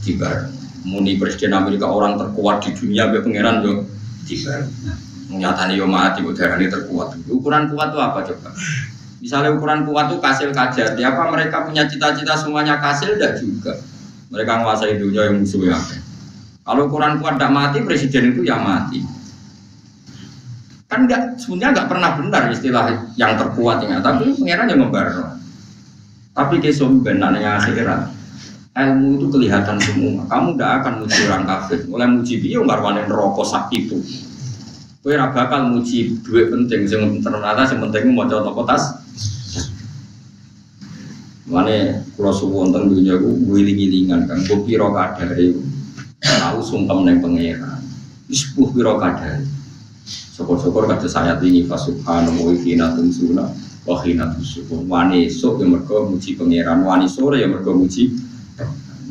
tiba muni presiden Amerika orang terkuat di dunia be pangeran yo. Tiba nyatanya yo mati ini terkuat. Ukuran kuat itu apa coba? Misalnya ukuran kuat itu kasil kajar. Apa mereka punya cita-cita semuanya kasil tidak juga. Mereka menguasai dunia yang musuh ya kalau ukuran kuat tidak mati presiden itu yang mati. Kan enggak sebenarnya enggak pernah benar istilah yang terkuat ya tapi pangeran yang membar tapi kesum yang akhirat ilmu itu kelihatan semua. Kamu tidak akan muji orang kafir. Mulai muji dia nggak warna rokok sakit itu. Kue bakal muji duit penting. Yang ternyata yang penting mau coba toko tas. Mana kalau suwon tentang dunia gue giling-gilingan kan. Gue piro kadari. Tahu sungkem neng pangeran. Ispuh piro kadari. Syukur-syukur kata saya tinggi fasubhanahu wa hina tumsuna wa hina tusukun. Wani esok yang mereka muji pangeran. Wani sore yang mereka muji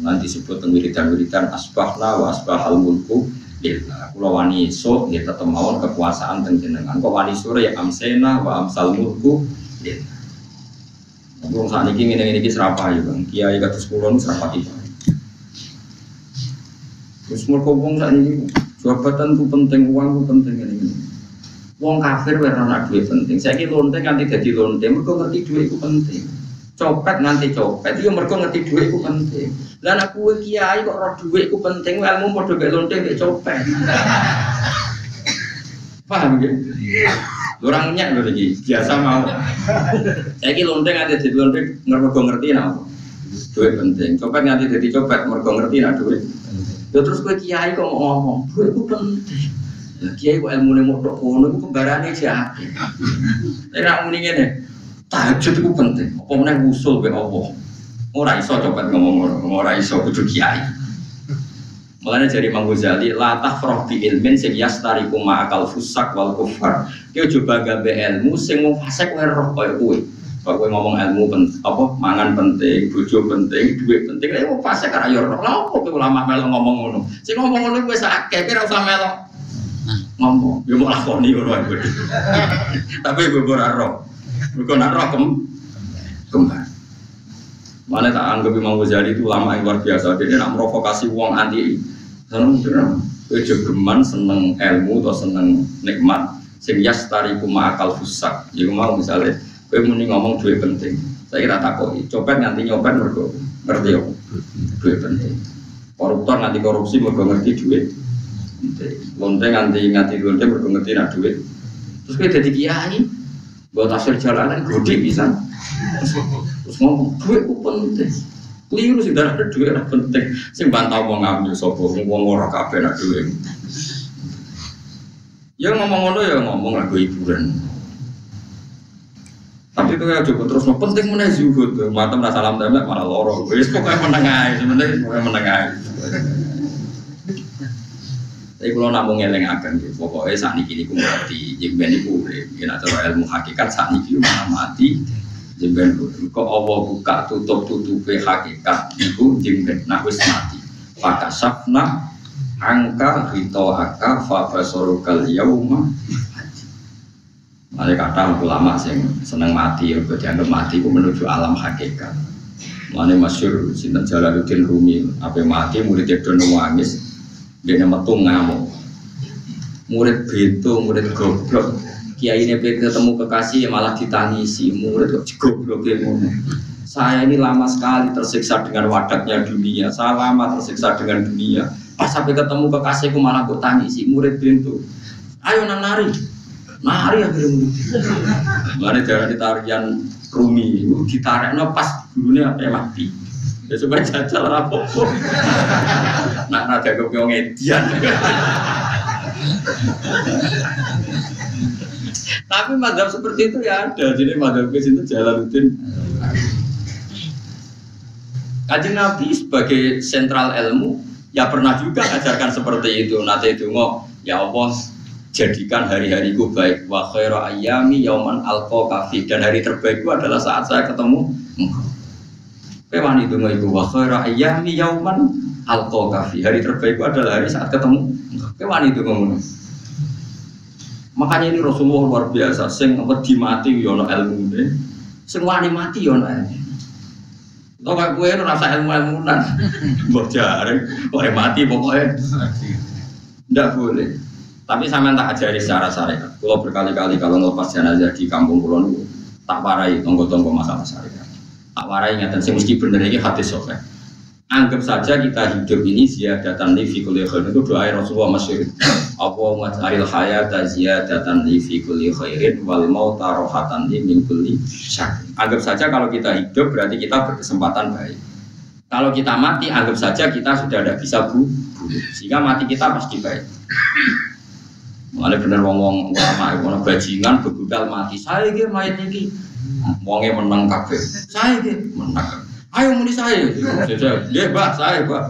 nanti disebut wiridan-wiridan asbahna wa asbahal mulku lillah kula wani esuk nggih tetep mawon kekuasaan teng jenengan kok wani sore ya amsena wa amsal mulku lillah saat ini ngene ngene iki serapa ya Bang. Kiai kados kula nu serapa iki. Terus mergo wong ini jabatan ku penting, uang ku penting ngene ngene. Wong kafir ora ana duit penting. Saiki lonte kanthi dadi lonte mergo ngerti duit ku penting copet nanti copet. Itu mereka ngerti duit itu penting dan aku kiai kok roh duit itu penting ilmu mau gak lonte gak copet. Paham ya orang nyak lagi biasa mau. Saya ki lonte nganti jadi lonte mereka ngerti nah duit penting. Copet nganti jadi copet mereka ngerti nah duit. Ya terus gue kiai kok ngomong duit itu penting kiai kok ilmu nih mau kono itu kembarannya siapa ini nak mendingin Tahajud itu penting. Apa mana usul be Allah. Ora iso coba ngomong ora iso kudu kiai. Mulanya dari Imam Ghazali, la tafrah bi ilmin sing yastariku ma'akal fusak wal kufar. Kau coba gabe ilmu sing mau fasik wae roh koyo kowe. Kalau kowe ngomong ilmu penting, apa mangan penting, bojo penting, duit penting, lha wong fasik yo roh. Opo kowe ulama melo ngomong ngono. Sing ngomong ngono wis akeh, kira usah melo. Ngomong, yo mau lakoni ngono ae. Tapi gue ora roh. Mereka nak rokem kembar. Mana tak anggap Imam Ghazali itu lama yang luar biasa. Dia nak provokasi uang anti. Seneng seneng. Kejogeman seneng ilmu atau seneng nikmat. sing yastari kuma akal fusak. Jadi mau misalnya, muni ngomong duit penting. Saya kira takoi, copet nganti nyopet mergo ngerti ya, duit penting. Koruptor nganti korupsi mergo ngerti duit. Lonte nganti nganti lonte mergo ngerti nak duit. Terus gue jadi kiai, buat hasil jalanan gede bisa. Terus ngomong duit ku penting. Keliru sih darah duit lah penting. Sing bantau mau ngambil sopo, mau ngorok kafe nak duit. Ya ngomong ngono ya ngomong lagu hiburan. Tapi itu ya cukup terus penting mana zuhud. Mata merasa tembak malah loro. Wis pokoknya menengah, sebenarnya pokoknya menengah. Tapi kalau namun ngeleng akan gitu, pokoknya saat ini kini mati, jemben itu boleh. Kita coba ilmu hakikat saat ini mana mati, jemben Kok Allah buka tutup tutup hakikat itu jemben, nak wis mati. Maka sapna angka rito aka fabasorukal yauma Ada kata ulama sing seneng mati, ya dianggap mati itu menuju alam hakikat. Mana masyur sinten Jalaluddin Rumi, apa mati murid itu nangis, dia metu ngamuk. Murid beto, murid goblok. Kiai ini ketemu kekasih malah ditangisi, murid kok goblok Saya ini lama sekali tersiksa dengan wadaknya dunia. Saya lama tersiksa dengan dunia Pas sampai ketemu kekasihku malah gue tangisi murid pintu. Ayo nang nari, nari akhirnya. Mari darah ditarian rumi, ditarik no pas dulunya apa mati. Ya supaya jajal rapopo. Nak nada gue ngedian. Tapi madhab seperti itu ya ada. Jadi madhab ke jalan rutin. Kajian Nabi sebagai sentral ilmu Ya pernah juga ajarkan seperti itu. Nanti itu ngomong, ya Allah jadikan hari-hariku baik. Wa khairu ayami yauman alqa kafi. Dan hari terbaikku adalah saat saya ketemu. Kewan itu ngaiku wa khairu ayami yauman alqa kafi. Hari terbaikku adalah hari saat ketemu. Kewan itu ngomong. Makanya ini Rasulullah luar biasa. Sing wedi mati yono ilmu deh. Sing wani mati yono ilmu. Tau gak gue rasa ilmu-ilmunan Mbok jare, boleh mati pokoknya Tidak boleh Tapi saya tak ajari secara syariat Kalau berkali-kali kalau ngelepas jenazah di kampung pulau Tak warai tonggo-tonggo masalah syariat Tak warai ingatan sih mesti bener ini hati sofek Anggap saja kita hidup ini ziyadatan li fi kulli khairin itu doa Rasulullah masyhur. Allahumma ja'alil hayata ziyadatan li fi kulli khairin wal mauta rohatan li min kulli syarr. Anggap saja kalau kita hidup berarti kita berkesempatan baik. Kalau kita mati anggap saja kita sudah tidak bisa bu, sehingga mati kita pasti baik. Mulai bener ngomong ulama, ngomong bajingan, bebudal mati. Saya gitu mayat ini, wongnya menang kafe. Saya gitu menang. Ayo muni saya dia pak saya pak.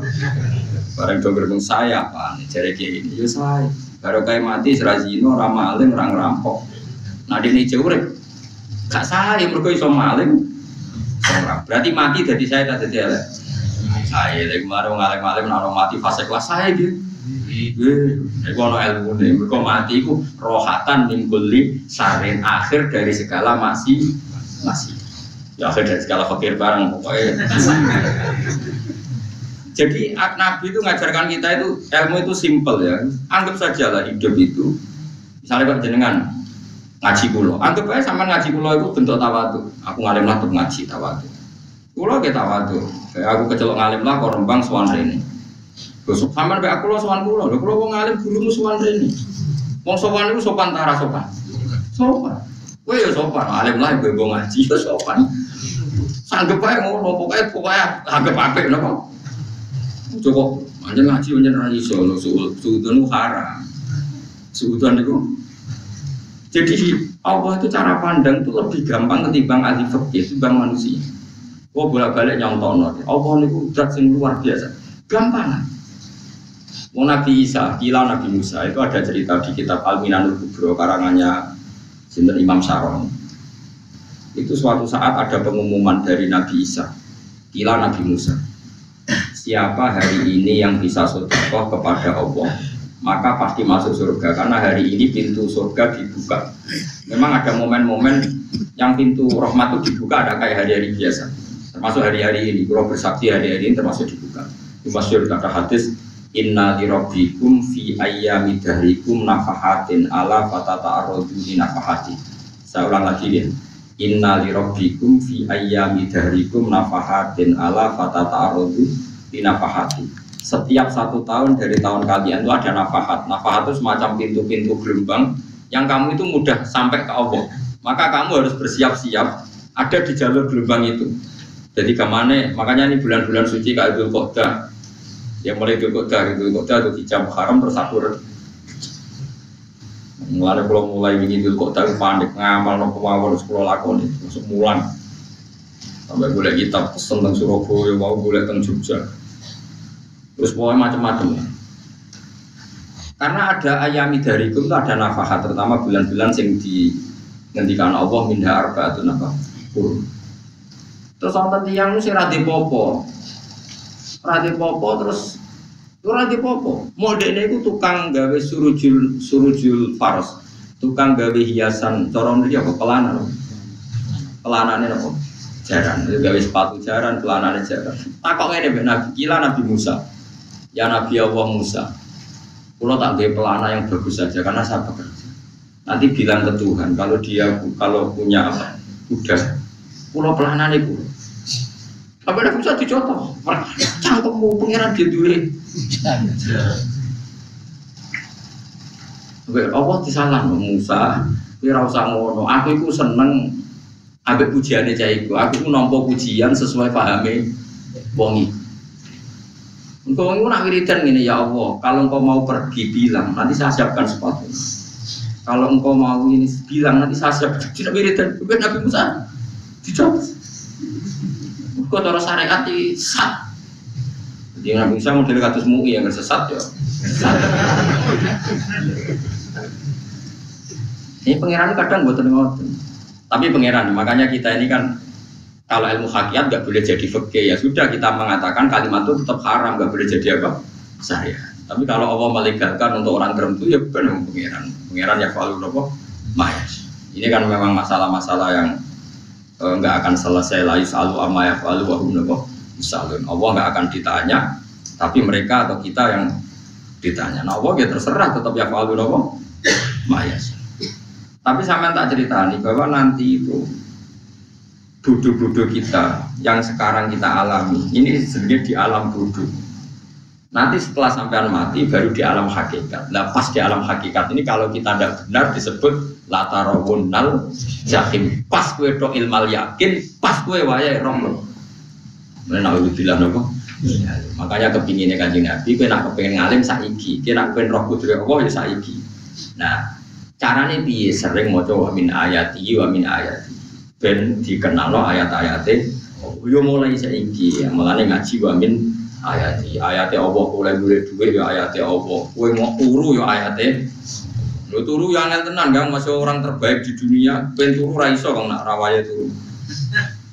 Bareng dong gerbong saya apa nih cari kayak gini ya saya baru kayak mati serazino ramaling orang rampok nah ini cewek gak saya mereka iso maling. Berarti mati jadi saya tak jadi saya lagi kemarin ngalim ngalim naro mati fase kelas saya gitu Eh, ono ilmu nih, mereka mati itu rohatan nimbuli sarin akhir dari segala masih masih ya akhir dari segala fakir barang pokoknya. Jadi Nabi itu ngajarkan kita itu ilmu itu simple ya. Anggap saja lah hidup itu misalnya kok jenengan ngaji kulo anggap aja sama ngaji kulo itu bentuk tawadu aku ngalim lah untuk ngaji tawadu kulo ke tawadu kayak aku kecelok ngalim lah kok rembang suan ini Besok sama kayak aku lo sowan kulo, lo kulo ngalim guru musuhan ini. Wong sowan itu sopan tara sopan, sopan. Gue ya sopan, alim lah gue ngaji ya sopan. Sanggup aja ngono, pokoknya anggap apa nopo. Cukup, aja ngaji aja nanti solo, suudon itu haram, suudon itu. Jadi Allah itu cara pandang itu lebih gampang ketimbang ahli fikih, ketimbang manusia. Oh bolak balik nyontono, Allah itu zat yang luar biasa, gampang. Mau Nabi Isa, kila Nabi Musa itu ada cerita di kitab Al-Minanul Kubro karangannya Sinten Imam Saron. Itu suatu saat ada pengumuman dari Nabi Isa. Kila Nabi Musa siapa hari ini yang bisa sodokoh kepada Allah? Maka pasti masuk surga karena hari ini pintu surga dibuka. Memang ada momen-momen yang pintu rahmat itu dibuka ada kayak hari-hari biasa. Termasuk hari-hari ini kalau bersaksi hari-hari ini termasuk dibuka. Itu masyur kata hadis Inna li rabbikum fi ayyami dahrikum nafahatin ala fatata arrodu nafahati. Saya ulang lagi ya. Inna li rabbikum fi ayyami dahrikum nafahatin ala fatata arrodu nafahati. Setiap satu tahun dari tahun kalian itu ada nafahat. Nafahat itu semacam pintu-pintu gelombang yang kamu itu mudah sampai ke Allah. Maka kamu harus bersiap-siap ada di jalur gelombang itu. Jadi ke mana? Makanya ini bulan-bulan suci kayak Idul yang mulai itu kota itu kota itu di jam haram terus akur mulai kalau mulai begini itu kota itu panik ngamal no kemauan sekolah lakon itu masuk mulan. Sampai boleh kitab pesen tentang Surabaya mau boleh tentang Jogja. Terus pokoknya macam-macam karena ada ayami dari itu ada nafkah terutama bulan-bulan yang di ngendikan Allah minha arba itu nafkah terus orang tiang itu si rati popo Rati popo terus Rati popo. Modenya itu tukang gawe surujul surujul faros. Tukang gawe hiasan corong dia apa pelana Pelanane apa? Jaran. Itu gawe sepatu jaran, pelanane jaran. Takok ngene Nabi, kila Nabi Musa. Ya Nabi Allah Musa. Pulau tak gawe pelana yang bagus saja karena saya bekerja. Nanti bilang ke Tuhan kalau dia kalau punya apa? Udah. Pulau pelanane pulau tapi ada bisa dicontoh. Cangkemmu pengiran dia duwe. Oke, Allah disalah Musa. Kowe ora usah ngono. Aku iku seneng ambek pujiane iku. Aku iku nampa pujian sesuai pahame wong iku. Engkau ini nak wiridan gini ya Allah, kalau engkau mau pergi bilang, nanti saya siapkan sepatu. Kalau engkau mau ini bilang, nanti saya siapkan. Tidak wiridan, bukan Nabi Musa. Dicoba. Kau cara syariat di sat. Jadi Nabi Musa model kados mui yang sesat ya. Ini pangeran kadang buat ngoten. Tapi pangeran, makanya kita ini kan kalau ilmu hakikat nggak boleh jadi fakir ya sudah kita mengatakan kalimat itu tetap haram nggak boleh jadi apa saya. Tapi kalau Allah melegalkan untuk orang tertentu ya benar pangeran. Pangeran ya kalau apa mayas. Ini kan memang masalah-masalah yang nggak akan selesai. Lagi selalu ama ya falu wahum misalun Allah nggak akan ditanya tapi mereka atau kita yang ditanya. Nah Allah ya terserah tetap ya falu nopo mayas tapi sama tak cerita nih bahwa nanti itu budu-budu kita yang sekarang kita alami ini sebenarnya di alam budu nanti setelah sampean mati baru di alam hakikat. Nah pas di alam hakikat ini kalau kita tidak benar disebut latarawun nal jahim pas kue do ilmal yakin pas kue wayai roh mana nabi bilang nopo makanya kepinginnya kanjeng nabi kue nak kepingin ngalim saiki. Kue nak kepingin roh putri allah ya saiki. Nah caranya piye? Sering mau coba min ayati wa min ayati. Ben dikenal lo ayat-ayatnya yo mulai saiki. Ya mulai ngaji wa min ayati. Ayatnya allah boleh boleh duit ya ayatnya allah kue mau turu ya ayatnya Lo turu yang angel tenan kan masih orang terbaik di dunia. Ben turu raiso kang nak rawaya turu.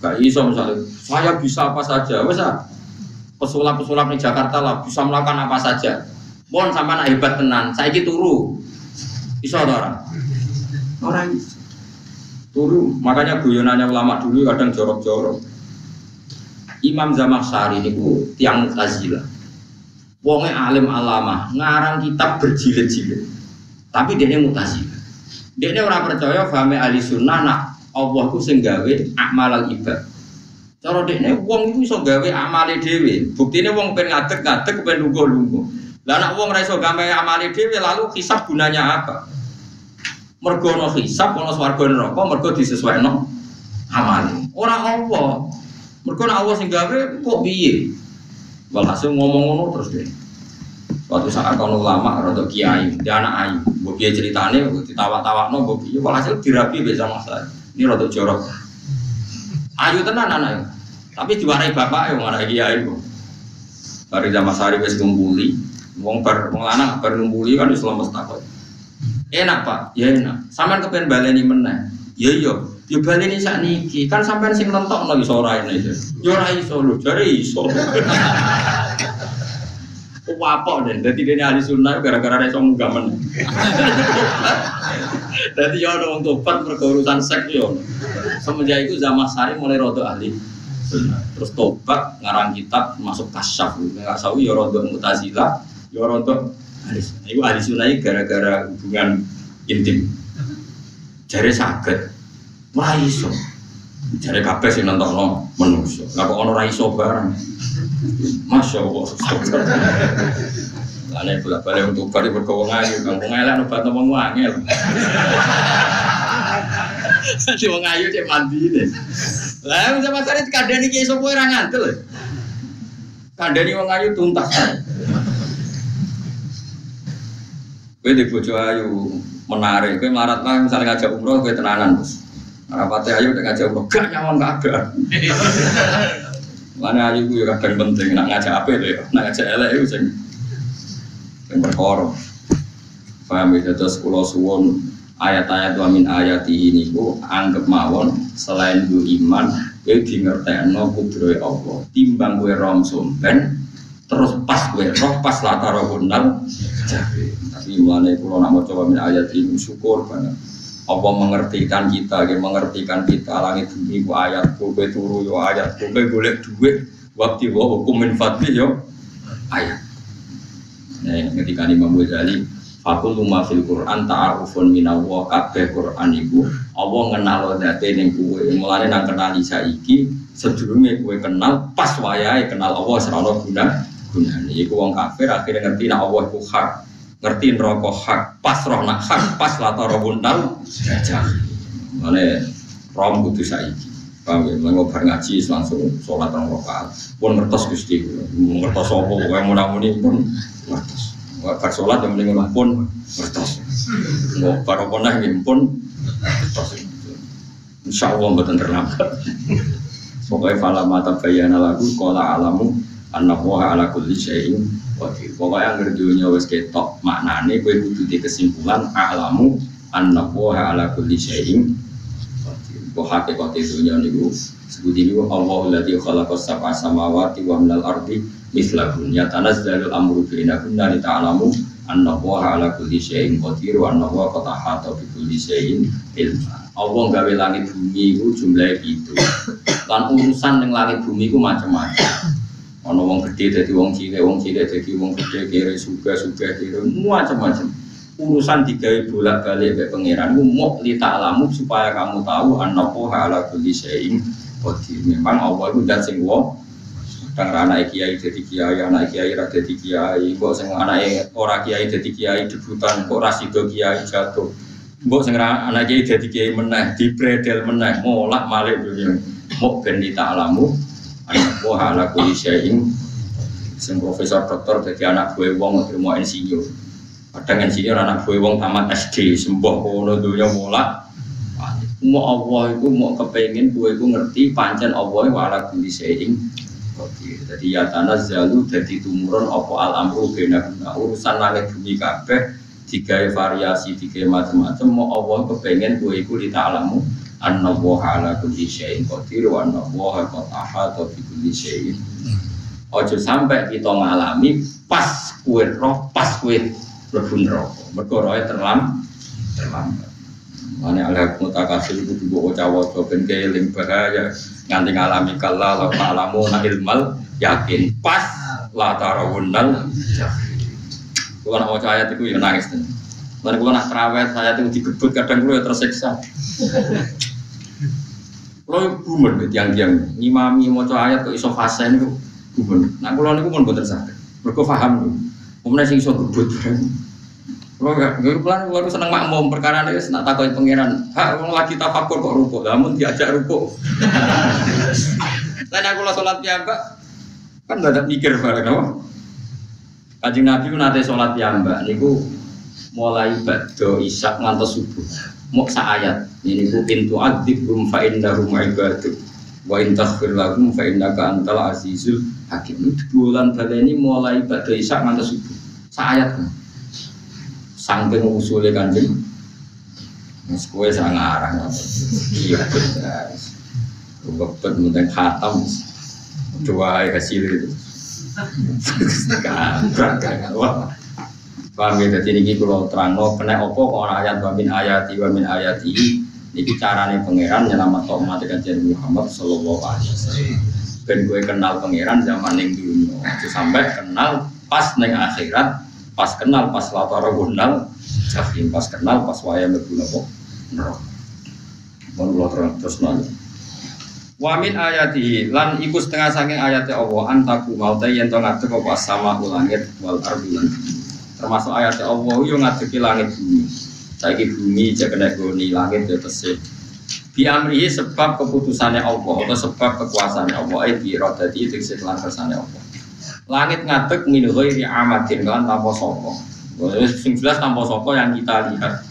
Gak iso misalnya. Saya bisa apa saja. Wes ah. pesulap-pesulap di Jakarta lah bisa melakukan apa saja. Bon sama nak hebat tenan. Saya gitu turu. Iso orang. Orang turu. Makanya guyonannya ulama dulu kadang jorok-jorok. Imam Zamakhsyari ini tiang Mutazilah. Wonge alim alama, ngarang kitab berjilid-jilid. Tapi dia ini mutasi. Dia ini orang percaya fahmi ahli sunnah nak Allah itu sing gawe amal ibad. Cara dia ini uang itu bisa gawe amal dewi. Bukti ini uang pengen ngadek ngadek pengen lugu lugu. Lah nak uang raiso gawe amal dewi lalu hisab gunanya apa? Mergo no hisab, ono swarga neraka, mergo disesuaikan amal. Orang Allah. Mergo Allah sing gawe kok piye? Walhasil ngomong-ngomong terus deh. Suatu saat kalau ulama atau kiai, dia anak ayu, bobi ceritanya, ditawa-tawa no bobi, walhasil dirapi bisa masalah. Ini rada jorok. Ayu tenan anak tapi diwarai bapak ya mana kiai. Dari zaman sehari wes ngumpuli, wong ber wong lanang ber ngumpuli kan Islam takut. Enak pak, ya enak. Sampai kepen baleni meneh. Ya iya, ya baleni sak niki. Kan sampean sing lentok no iso ora ini. Ya ora iso lho, jare iso. Wapok deh, jadi dia ahli sunnah gara-gara dia sombong gamen. Jadi ya ada orang tobat berurusan seks yo. Semenjak itu zaman sari mulai rodo ahli. Terus tobat ngarang kitab masuk kasyaf. Nggak tahu ya rodo mutazila. Yo rontok ahli. Iku ahli sunnah gara-gara hubungan intim. Jare saged. Ora iso. Jare kabeh sing nentokno menungso. Lah kok ono ora iso bareng. Masya Allah. Lane bolak balik untuk bari berkowong ayu, kang wong elek obat ngomong wangel. Di wong ayu cek mandi deh. Lah bisa pasare kandhani ki sapa ora ngandel. Kandhani wong ayu tuntas. Kowe di bojo ayu menarik, kowe marat lah misalnya ngajak umroh kowe tenanan terus. Rapate ayu udah ngajak umroh, gak nyaman gak Mana ayu gue kadang penting, nak ngajak apa itu ya, nak ngajak elek itu sing sing perkara. Paham ya, terus kulo suwon ayat-ayat wa min ayati ini ku anggap mawon selain du iman itu di ngertekno kudroy Allah. Timbang gue rom sumpen terus pas gue roh pas latar bundal tapi mulane kulo nak mau coba min ayat ini syukur banget apa mengertikan kita, dia mengertikan kita langit bumi ku ayat ku turu yo ayat ku golek duit waktu wa hukum min yo ayat. Nah, ketika Imam Ghazali Fakul luma fil Quran ta'arufun minallah kabeh Quran iku Allah ngenal date ning kowe. Mulane nang kenali saiki sedurunge kowe kenal pas wayahe kenal Allah serana guna gunane iku wong kafir akhirnya ngerti nek Allah iku hak ngerti neraka hak pas roh nak hak pas latar bundal. Gajah mana rom kudu saiki. Paham ya bar ngaji langsung sholat rong rakaat. Pun ngertos gusti ngertos apa pokoknya mudah-mudi pun ngertos. Bar sholat yang mending pun ngertos. Mau bar apa nah pun ngertos. Insya Allah betul terlambat. Pokoknya fala mata bayana lagu kola alamu anak ala kulli syai'in qadir. Pokoknya yang dunia wis ketok maknane kowe kudu di kesimpulan alamu annallaha ala kulli syai'in qadir. Kok hakikat dunia niku sebut ini Allah alladzi khalaqas sab'a samawati wa minal ardi mislahun yatanazzalul amru bainahunna li ta'lamu annallaha ala kulli syai'in qadir wa annallaha qad ahata bi kulli syai'in ilma. Allah gawe langit bumi itu jumlahnya itu. Lan urusan yang langit bumi itu macam-macam ono wong gede jadi wong cilik wong cilik jadi wong gede kiri suga suga kiri macam-macam urusan digawe bolak balik ke pangeran mau lita alamu supaya kamu tahu anaku ala kulli qadir. Memang Allah itu dan sing wong kadang anak kiai jadi kiai anak kiai ra jadi kiai. Kok sing anak ora kiai jadi kiai debutan kok rasido kiai jatuh. Mbok sing anak kiai jadi kiai meneh dibredel meneh molak malik dunia. Mau ben alamu anak buah ala kuli syai'in. Sing profesor doktor jadi anak gue wong mau insinyur kadang insinyur anak gue wong tamat SD sembuh kono dunia mulak mau Allah itu mau kepengen gue itu ngerti pancen Allah wa ala kuli syai'in. Jadi ya tanah zalu jadi tumurun apa al amru bena urusan langit bumi kabeh tiga variasi tiga macam-macam mau Allah kepengen gue itu di ta'alamu anna woha ala kulli syai'in qadir wa anna woha qad ahata bi kulli syai'in Ojo sampai kita ngalami pas kue roh, pas kue berbun roh. Mergo roh terlam, terlambat. Mana ala mutakasir itu juga cawa ben keling bahaya nganti ngalami kala la ta'lamu na ilmal yakin pas la tarawunnal Kalau nak ayat itu ya nangis tuh. Lalu kalau nak terawet saya itu digebut kadang gue ya tersiksa. Kalau gumen gitu tiang-tiang ngimami mau ayat kok iso fase itu gumen. Nah kalau niku pun bener sakit. Mereka paham tuh. Kemudian sing iso gebut. Kalau gak, gue pelan gue seneng makmum perkara ini nak takoi pangeran. Hak orang lagi tafakur kok rukuk, namun diajak rukuk. Lain aku sholat piyambak, kan gak ada mikir bareng apa. Kanjeng Nabi ku nate sholat piyambak, niku mulai badho isak ngantos subuh. Mau ayat, ini ku pintu adib rum fa innahum ibadu. Wa in taghfir lahum fa innaka antal azizul hakim. Itu bulan ini mulai badho isak ngantos subuh. Sa ayat kan. Saking usulnya kanjeng. Mas kue sang arang Iya benar. Mungkin khatam. Dua hasil itu. Wah. Paham ya, jadi ini kalau terang no, kena opo kok ayat wa min ayati wa min ayati ini caranya pangeran nyelamat umat kajian Muhammad Sallallahu Alaihi Wasallam. Ben gue kenal pangeran zaman yang dunia, sampai kenal pas neng akhirat pas kenal pas latara gundal jahim pas kenal pas wayang mlebu napa neraka. Mon kula terus terus nanya Wamin ayati lan iku setengah saking ayatnya Allah antaku mau teh yen to ngadeg apa sama langit wal ardi termasuk ayatnya Allah yo ngadegi langit bumi. Saiki bumi jek kena goni langit yo tesih bi sebab keputusannya Allah atau sebab kekuasaannya Allah ai bi radati itu kelan kersane Allah. Langit ngadeg min ghairi amadin kan tanpa sapa. Sing jelas tanpa sapa yang kita lihat.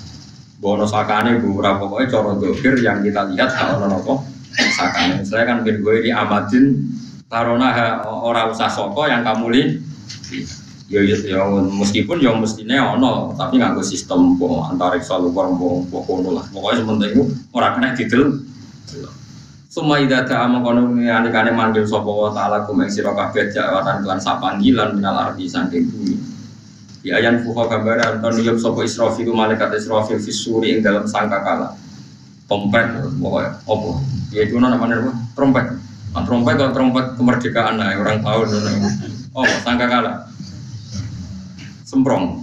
Bono sakane beberapa pokoknya coro dokir yang kita lihat kalau nopo sakane saya kan bin di amadin karena orang usah soko yang kamu li ya ya ya meskipun ya mestinya ono tapi nggak sistem po selalu bareng po po kono lah. Pokoknya sementing itu orang kena didel. Suma ida amang kono anikane manggil wa taala kumeng sira kabeh jawatan kelan sapanggilan minal ardi saking bumi. Ya ayan fuha gambaran ton yuk sapa Israfil malaikat Israfil fisuri ing dalam sangkakala. Trompet pokoknya apa? Ya itu namanya apa? Trompet. Nah, trompet kalau trompet kemerdekaan lah orang tahu oh sangka kalah semprong.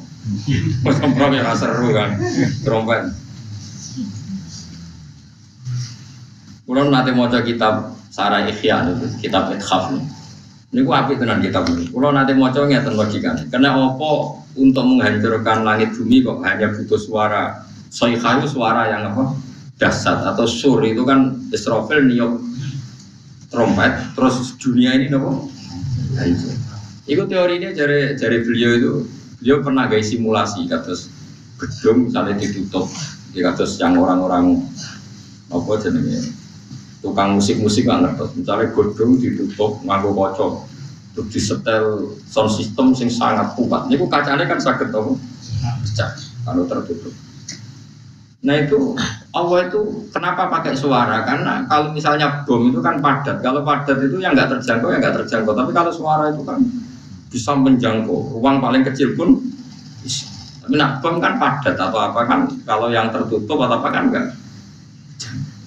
Semprong ya seru kan. Trompet. Kulo nanti mau kitab Sarah Ikhya kitab Ithaf ini. Ku api tenan kitab ini. Kulo nanti mau coba ngeten logikanya. Karena apa untuk menghancurkan langit bumi kok hanya butuh suara? Soikayu suara yang apa? Dasar atau sur itu kan Israfil niup trompet terus dunia ini hancur. Itu teorinya dari dari beliau itu beliau pernah gaya simulasi kados gedung misalnya ditutup di kados yang orang-orang apa jenenge tukang musik-musik nggak ngerti misalnya gedung ditutup nganggo kocok terus disetel sound system sing sangat kuat ini kacanya kan sakit tau pecah kalau tertutup Nah itu Allah itu kenapa pakai suara? Karena kalau misalnya bom itu kan padat. Kalau padat itu yang nggak terjangkau ya nggak terjangkau. Tapi kalau suara itu kan bisa menjangkau. Ruang paling kecil pun bisa. Tapi nak bom kan padat atau apa kan? Kalau yang tertutup atau apa kan enggak.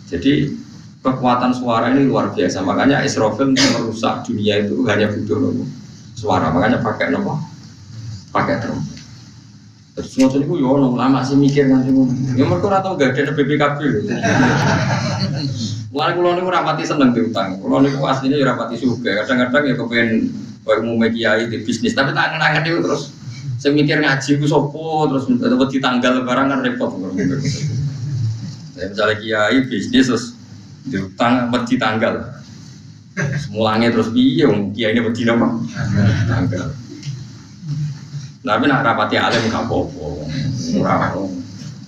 Jadi kekuatan suara ini luar biasa. Makanya Israfil merusak dunia itu hanya butuh suara. Makanya pakai nopo, pakai trompet. Terus itu ya ono lama sih mikir nanti ngono. Ya mereka ora tau gak ada BPKB. Mulai kulo niku rapati seneng diutang. Kulo niku aslinya ya rapati suka. Kadang-kadang ya kepengen koyo umumnya kiai di bisnis, tapi tak ngenangan itu terus saya mikir ngaji ku sopo terus dapat di tanggal barang kan repot. Ya, misalnya kiai bisnis terus diutang di tanggal. Semulanya terus piye kiai ini beti apa? Tanggal. Tapi nak rapati alim gak apa-apa. Ora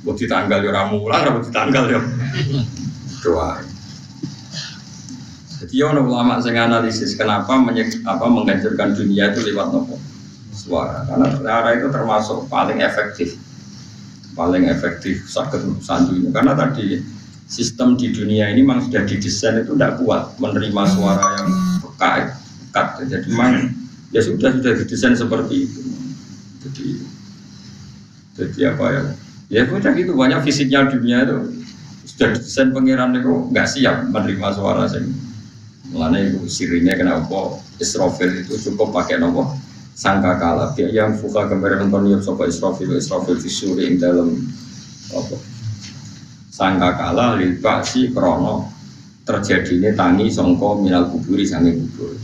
mau ditanggal ya ora mulang, ora ditanggal ya. Doa. Jadi ya ulama sing analisis kenapa menyek, apa menghancurkan dunia itu lewat nopo suara. Karena suara itu termasuk paling efektif, paling efektif sakit santunya. Karena tadi sistem di dunia ini memang sudah didesain itu tidak kuat menerima suara yang pekat, pekat. Jadi memang ya sudah sudah didesain seperti itu jadi jadi apa ya ya udah gitu banyak fisiknya dunia itu sudah desain pangeran itu nggak siap menerima suara saya Mulanya itu sirinya kenapa Israfil itu cukup pakai nopo sangka kala. Dia yang fuka gambaran nonton sopo Israfil? Israfil visuri ing dalam apa? Sangka kala si krono terjadinya tangi songko minal kuburi sangi kubur.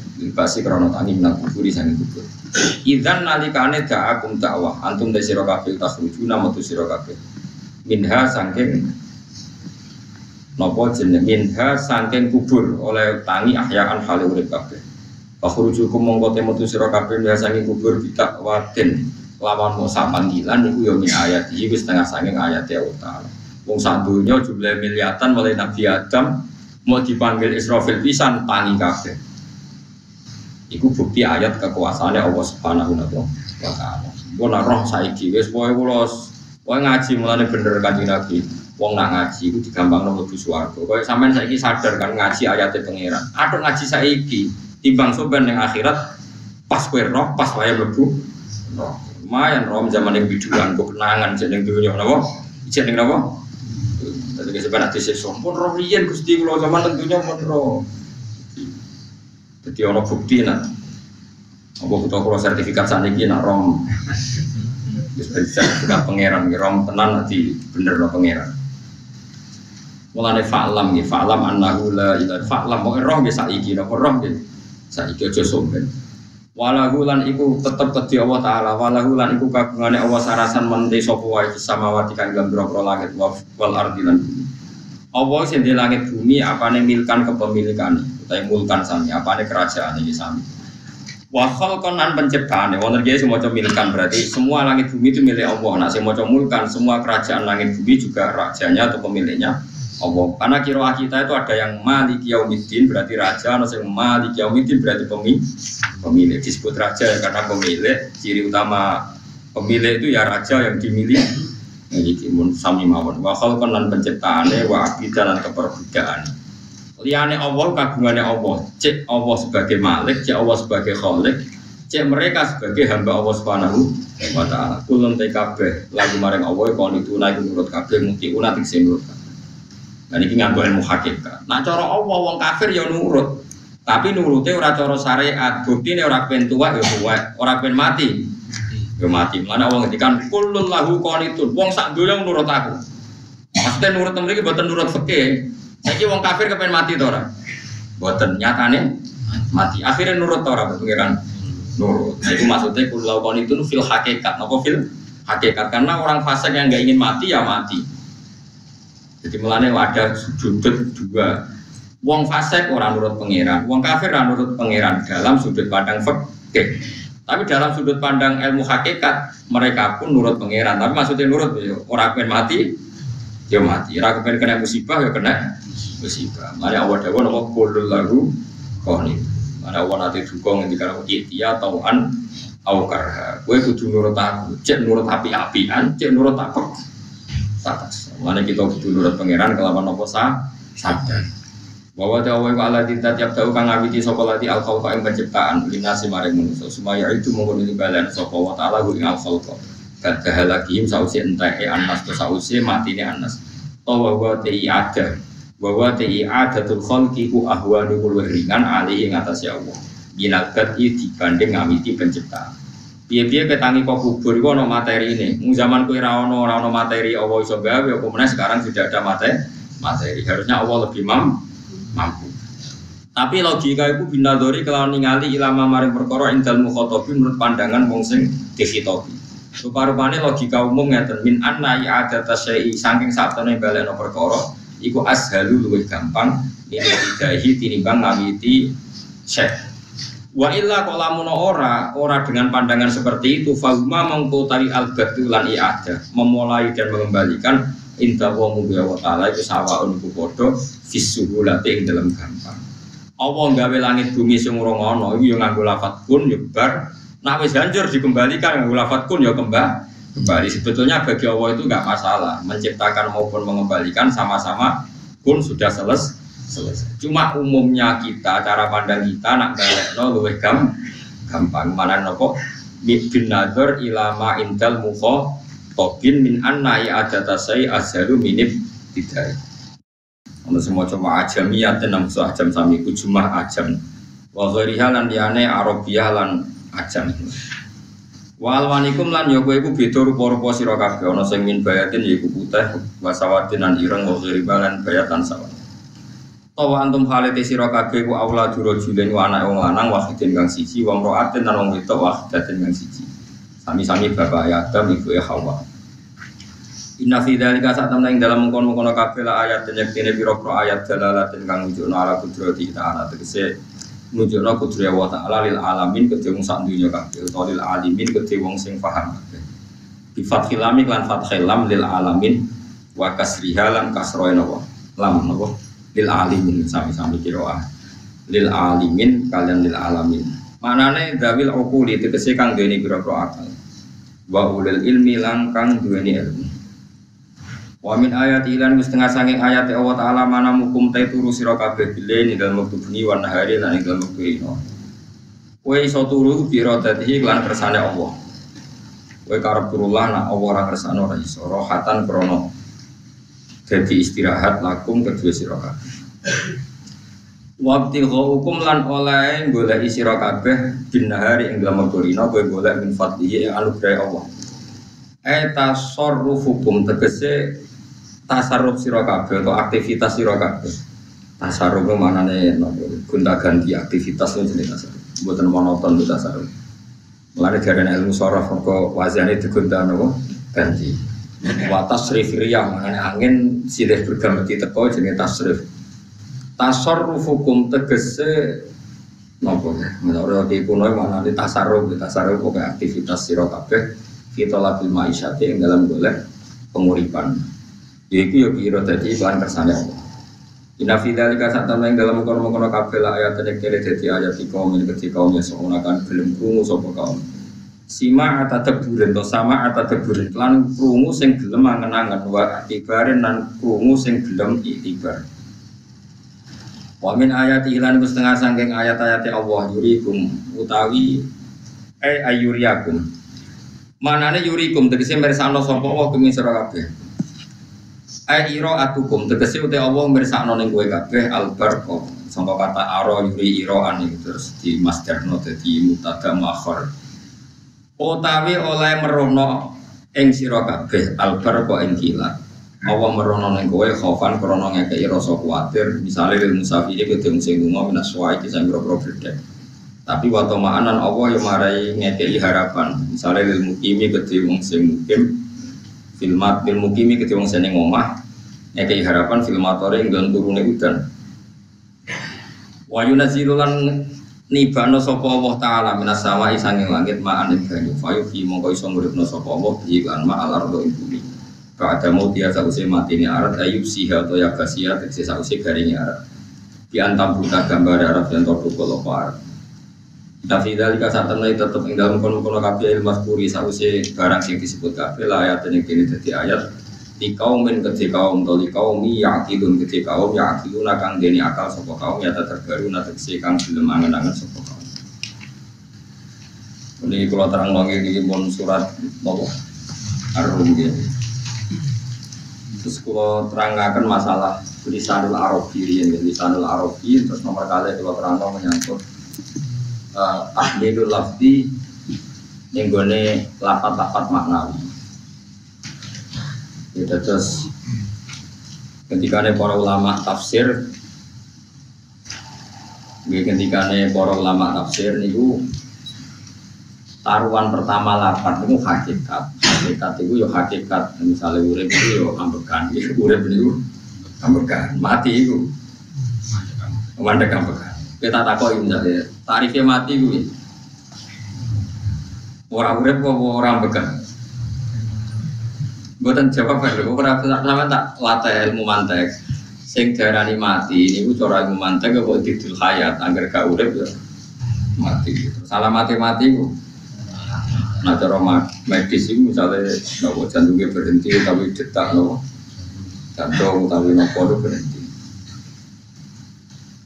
Si krono tangi minal kuburi sangi kubur. Idan nalikane da'akum dakwah antum de sira kabeh takhrujuna metu sira kabeh. Minha saking napa jeneng minha saking kubur oleh tangi ahyaan hale urip kabeh. Fakhrujukum mongko te metu sira kabeh saking kubur bidak wadin lawan mau niku yo min ayat iki wis setengah saking ayat ya utama. Wong sak donya jumlah miliatan mulai Nabi Adam mau dipanggil Israfil pisan tangi kabeh. Iku bukti ayat kekuasaannya Allah Subhanahu wa taala. Nak roh saiki wis pokoke kula ngaji mulane bener kanjeng Nabi. Wong nak ngaji iku digampang mlebu swarga. Koyo sampean saiki sadar kan ngaji ayatnya pangeran. Aduh ngaji saiki timbang soben ning akhirat pas kowe roh pas wae mlebu. Lumayan roh zaman yang biduan kok kenangan jeneng dunya napa? Jeneng napa? Jadi sebenarnya disiksa pun roh riyen Gusti kula zaman tentunya pun roh. Jadi ono bukti nah. Apa butuh kalau sertifikat saat ini nak rom. Bisa sertifikat pangeran, rom tenan nanti bener lo pangeran. Mulane fa'lam ya, fa'lam annahu la ilaha fa'lam mau roh bisa iki napa roh ya. Saiki aja sombong. Walahu lan iku tetep kedhi Allah taala, walahu lan iku kagungane Allah sarasan mente sapa wae samawati kang dalam boro langit wal ardi lan. Allah sing langit bumi apane milkan kepemilikan, utawa mulkan sami, apane kerajaan iki sami. Wa khalqan penciptaan, wonten iki semua milkan berarti semua langit bumi itu milik Allah. Nah, maca mulkan semua kerajaan langit bumi juga rajanya atau pemiliknya Allah. Karena kira kita itu ada yang malik yaumiddin berarti raja, ada yang malik yaumiddin berarti pemilik. Pemilik disebut raja ya karena pemilik. Ciri utama pemilik itu ya raja yang dimiliki. Jadi mun sami mawon. Wa khalqan lan penciptaane wa abidan lan keperbudakan. Liane Allah kagungannya Allah. Cek Allah sebagai malik, cek Allah sebagai khalik, cek mereka sebagai hamba Allah Subhanahu wa taala. Kulun TKB lagu maring Allah kon itu naik menurut kabeh mungkin unatik sing nurut dan ini nganggo ilmu hakikat. Nah cara Allah wong kafir ya nurut. Tapi nurutnya ora cara syariat. Buktine ora ben tua ya tua, ora ben mati. Ya mati. Mana wong ngendikan kullun lahu qanitun. Wong sak donya nurut aku. Maksudnya nurut mriki boten nurut fikih. Saiki wong kafir kepen mati to ora? Boten nyatane mati. Akhirnya nurut to ora pengiran nurut. Nah, itu maksudnya kullu lahu qanitun fil hakikat. Napa fil hakikat? Karena orang fasik yang nggak ingin mati ya mati. Jadi melane wadah sudut dua. Wong fasik orang nurut pangeran, wong kafir orang nurut pangeran dalam sudut pandang fikih. Tapi dalam sudut pandang ilmu hakikat mereka pun nurut pangeran. Tapi maksudnya nurut ya orang pengen mati, ya mati. Orang pengen kena musibah ya kena musibah. Mana awal dawa nama kulul lagu koni. Mana awal nanti dukung yang dikatakan dia tauan au karha. Gue kudu nurut aku, cek nurut api-apian, cek nurut apa? Satas. Mana kita kudu nurut pangeran kelawan apa sah sadar. Bahwa dawa wa ala dinta tiap tahu kang ngawiti sapa lati al khalqa ing penciptaan linasi maring manusa sumaya itu mongkon ini balan sapa wa taala ing al khalqa. Kad kahalakim sausi entek anas ke sausi matine anas. Tawa wa ti ada. Bahwa ti adatul khalqi ku ahwanu kul ringan ali atas ya Allah. Binakat dibanding ngawiti penciptaan. Piye-piye ketangi kok kubur iku ana materi ini. Mung zaman kowe ra materi Allah iso gawe apa sekarang sudah ada materi. Materi harusnya Allah lebih mam, mampu. Tapi logika itu binadori kalau ningali ilama maring perkara indal mukhotobi menurut pandangan wong sing dikhitobi. Rupa-rupane logika umum ngeten min anna ya ada tasyai saking satene baleno perkara iku ashalu luwih gampang yen didahi tinimbang ngawiti syekh Wa illa kolamun ora ora dengan pandangan seperti itu fahuma mengko tari al lan i'adah memulai dan mengembalikan inta wa wa ta'ala itu sawaun iku padha fisuhulati ing dalam gampang. Allah gawe langit bumi sing ora ngono iku yo nganggo lafat kun yo bar. Nah wis hancur dikembalikan nganggo lafat kun yo kembali kembali. Sebetulnya bagi Allah itu nggak masalah menciptakan maupun mengembalikan sama-sama kun sudah selesai selesai. Cuma umumnya kita, cara pandang kita nak no luwih gam, gampang. Mana nopo bin nazar ilama intel mukho tobin min anna ya ada tasai azharu minib tidak. Ono semua cuma ajamiyat dan nam ajam sami ku cuma ajam. Wa ghairiha lan liyane arabiyah lan ajam. Wa alwanikum lan yo kowe iku beda rupa-rupa bayatin yaiku putih wasawatin lan ireng lan bayatan sawat. Tawa antum halete sira kabeh ku aula duro julen wa anak wong lanang wahidin kang siji wa mraatin lan wong wedok wahidatin kang siji. Sami-sami bapak Adam ibu Hawa. Inna fi dzalika sak temen ing dalam mengkon-mengkon kabeh la ayat dan yektine pira-pira ayat dalalatin kang nunjukno ala kudrati ta'ala tegese nunjukno kudrat wa ta'ala lil alamin kedhe wong sak dunya kabeh utawa lil alimin kedhe wong sing paham kabeh. Bi fathil lam lan fathil lam lil alamin wa kasriha lan kasroe napa lam napa lil alimin sami-sami kiroah. Lil alimin kalian lil alamin. Manane dawil ukuli tegese kang duweni pira-pira akal. Wa ulil ilmi lang kang duweni ilmu. Wa min ayat ilan wis tengah sanging ayat Allah taala mana mukum ta turu bile ning dalem wektu bengi wa nahari lan ing dalem wektu ino. Kowe iso turu bi radatihi lan kersane Allah. Kowe karep turu lah nak Allah ora kersane ora iso. Rohatan krono jadi istirahat lakum kedua sira Wabti hukum lan oleh golek sira kabeh bin nahari ing dalam dina kowe golek min fadlihi anugerah Allah. Eh tasarruf hukum tegese tasarruf sira kabeh atau aktivitas sira kabeh. Tasarruf ku manane gonta ganti aktivitas itu jenis tasarruf. Mboten monoton itu tasarruf. Mulane jarene ilmu sorof kok wazane digonta napa ganti. Wa tasrif riyah manane angin silih berganti teko jenenge tasrif. Tasarruf hukum tegese nopo ya? Menurut di kuno mana di tasarruf di tasarruf kok aktivitas siro kabeh kita lagi maisyati yang dalam golek penguripan. Yaitu yo kira tadi iklan kersane Allah. Inna fi dzalika satana ing dalam kono-kono kabeh la ayat nek kene dadi ayat iki kaum iki ketika kaum semono kan gelem krungu sapa kaum Sima ata teburen to sama ata teburen lan krungu sing gelem angen-angen wa ibaren lan krungu sing gelem itibar Wa min ayati ilan setengah sangking ayat-ayat Allah yurikum utawi eh ayuriakum. Manane yurikum tegese mirsakno sapa Allah kumi sira kabeh. Ai ira atukum tegese uti Allah mirsakno ning kowe kabeh albarqa. Sangka kata aro yuri ira ani terus di masdarno dadi mutada muakhir. Utawi oleh merono ing sira kabeh albarqa ing kilat. Allah merono ning kowe khaufan krana ngekeki rasa kuwatir. Misale lil musafiri kudu sing lunga minas suwai ki sing boro tapi waktu ma'anan Allah yang marai ngekei harapan. Misalnya lil mukimi kudu wong sing mukim filmat lil mukimi kudu wong sing omah ngekei harapan filmatore nggon turune udan. Wa yunazilulan nibano sapa Allah taala minas sama isanging langit ma'an banyu fayu fi mongko iso nguripno sapa Allah bi lan ma'al ardo ing bumi Kata mau dia sausi mati ini arat ayub siha atau yagasia tegesi sausi garingnya arat. Di antam buta gambar arat dan tordu kalau arat. Tapi dari kasar tanah tetap ing dalam kono kono kafe ilmu puri sausi barang yang disebut kafe lah ayat ini kini jadi ayat di kaum min ketika kaum atau di kaum yakilun ketika kaum yakilun akan deni akal sopo kaum ya terbaru nanti kang belum angen-angen sopo kaum. Ini kalau terang lagi di pun surat nopo Ar-Rum gitu. Terus kalau terangkan masalah lisanul arabi ini lisanul arabi terus nomor kali kalau terangkan menyangkut uh, ahlilul lafdi yang gue lapat-lapat maknawi. Ya, terus ketika para ulama tafsir. Ketika para ulama tafsir niku taruhan pertama lapat itu hakikat. Hakikat itu ya hakikat. Misalnya urip itu ya ambekan ya urip itu ambekan mati itu mandek ambekan kita takoi misalnya tarifnya mati itu orang urip kok orang ambekan buatan jawab kan lho ora sama tak latih ilmu mantek? Sing darani mati ini cara ilmu mantek kok didul hayat? Angger gak urip ya mati. Salah mati mati ku. Nah cara medis itu misalnya nopo jantungnya berhenti tapi detak nopo jantung tapi nopo itu berhenti.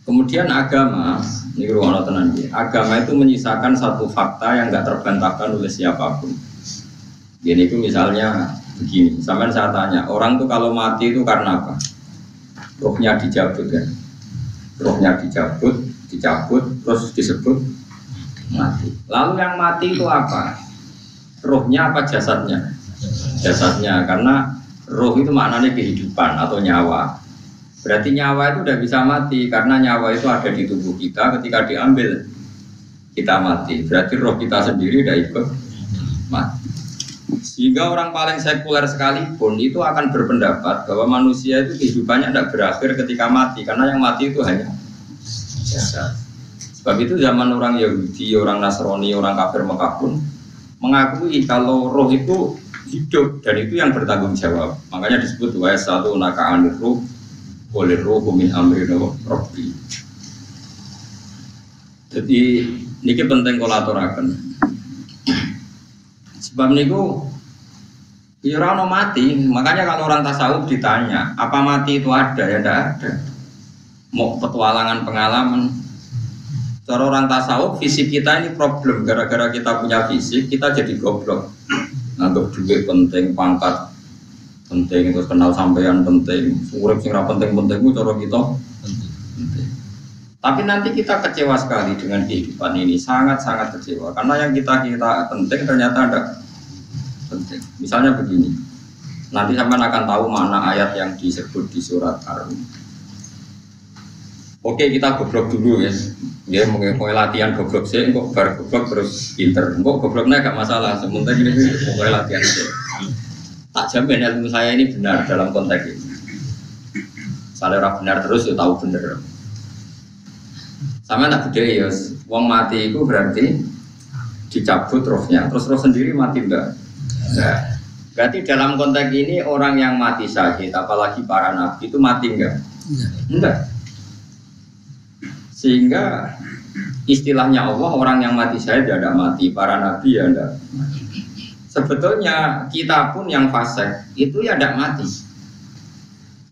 Kemudian agama, ini ruang tenan agama itu menyisakan satu fakta yang nggak terbantahkan oleh siapa pun. Gini itu misalnya begini, sampai saya tanya, orang tuh kalau mati itu karena apa? Rohnya dicabut kan? Rohnya dicabut, dicabut, terus disebut mati. Lalu yang mati itu apa? rohnya apa jasadnya? Jasadnya karena roh itu maknanya kehidupan atau nyawa. Berarti nyawa itu udah bisa mati karena nyawa itu ada di tubuh kita ketika diambil kita mati. Berarti roh kita sendiri udah ikut mati. Sehingga orang paling sekuler sekalipun itu akan berpendapat bahwa manusia itu kehidupannya tidak berakhir ketika mati karena yang mati itu hanya jasad. Sebab itu zaman orang Yahudi, orang Nasrani, orang kafir Mekah pun mengakui kalau roh itu hidup dan itu yang bertanggung jawab. Makanya disebut wa satu naka roh oleh roh min amri robbi. Jadi ini penting kolaturakan. Sebab niku Ya orang mati, makanya kalau orang tasawuf ditanya, apa mati itu ada? Ya tidak ada. Mau petualangan pengalaman, Cara orang tasawuf, fisik kita ini problem. Gara-gara kita punya fisik, kita jadi goblok. Nganggap duit penting, pangkat penting, terus kenal sampean penting. Urip sing penting-penting itu cara kita. Tapi nanti kita kecewa sekali dengan kehidupan ini, sangat-sangat kecewa. Karena yang kita kita penting ternyata ada penting. Misalnya begini, nanti sampai akan tahu mana ayat yang disebut di surat Ar-Rum. Oke kita goblok dulu ya, ya mungkin mulai latihan goblok sih, kok bar goblok terus pinter, kok gobloknya gak masalah, sementara ini mulai latihan sih. Tak jamin ilmu saya ini benar dalam konteks ini. Saya benar terus ya tahu benar. Sama tak gede ya, wong mati itu berarti dicabut rohnya, terus roh sendiri mati enggak? Enggak. Berarti dalam konteks ini orang yang mati sakit, apalagi para nabi itu mati enggak? Enggak. Sehingga istilahnya Allah orang yang mati syahid tidak mati, para nabi ya enggak. Sebetulnya kita pun yang fasik itu ya tidak mati.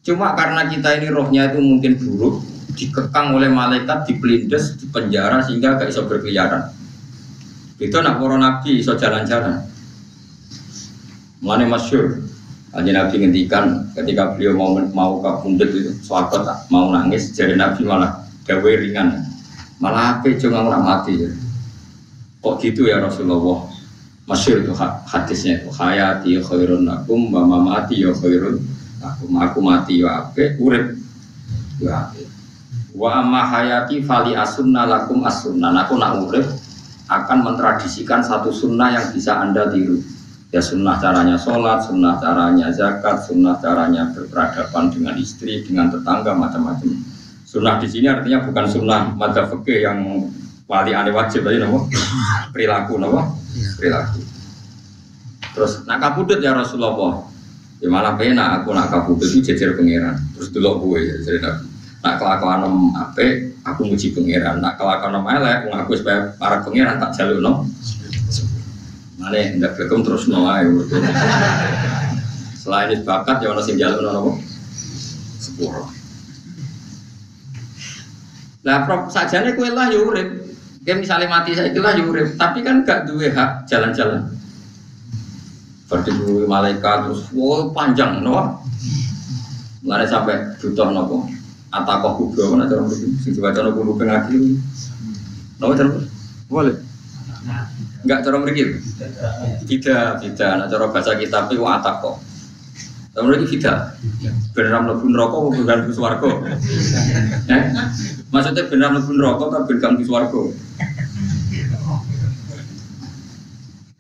Cuma karena kita ini rohnya itu mungkin buruk, dikekang oleh malaikat, dipelindes, dipenjara sehingga gak bisa berkeliaran. Itu anak para nabi bisa jalan-jalan. Mulane masyur. Hanya Nabi ngendikan ketika beliau mau mau kabundut itu, suatu mau nangis, jadi Nabi malah gawe ringan. Malah apa cuma orang mati ya. Kok gitu ya Rasulullah? Masyur itu hadisnya itu hayati khairun nakum, mama mati ya khairun aku aku mati ya ape urip ya ape Wa amma hayati fali asunna lakum asunna. Aku nak urip akan mentradisikan satu sunnah yang bisa anda tiru. Ya sunnah caranya sholat, sunnah caranya zakat, sunnah caranya berperadaban dengan istri, dengan tetangga, macam-macam. Sunnah di sini artinya bukan sunnah mata fikih yang wali aneh wajib tadi nopo perilaku nopo iya. perilaku. Terus nak kabudut ya Rasulullah. Ya malah pena aku nak kabudut itu jejer pangeran. Terus dulu gue ya jadi nabi. Nak kelakuan nom ape, aku muji pangeran. Nak kelakuan nom elek, aku ngaku supaya para pangeran tak jalur nom. Mana ndak bekum terus ayo. Selain itu bakat ya ono sing jalur nom sepuro. Lah prop sajane kue lah yo urip. Kayak misalnya mati saya lah urip, tapi kan gak duwe hak jalan-jalan. Berdiri malaikat terus wow panjang no. Mulai sampai butuh nopo atakoh kubro mana cara mriki sing dibaca nopo ngaji nopo cara boleh enggak cara mriki? Tidak tidak. Nah cara baca kitab itu atakoh cara mriki tidak. Beneran mlebu neraka apa bukan ke swarga. Eh? Maksudnya beneran mlebu neraka apa bukan ke swarga?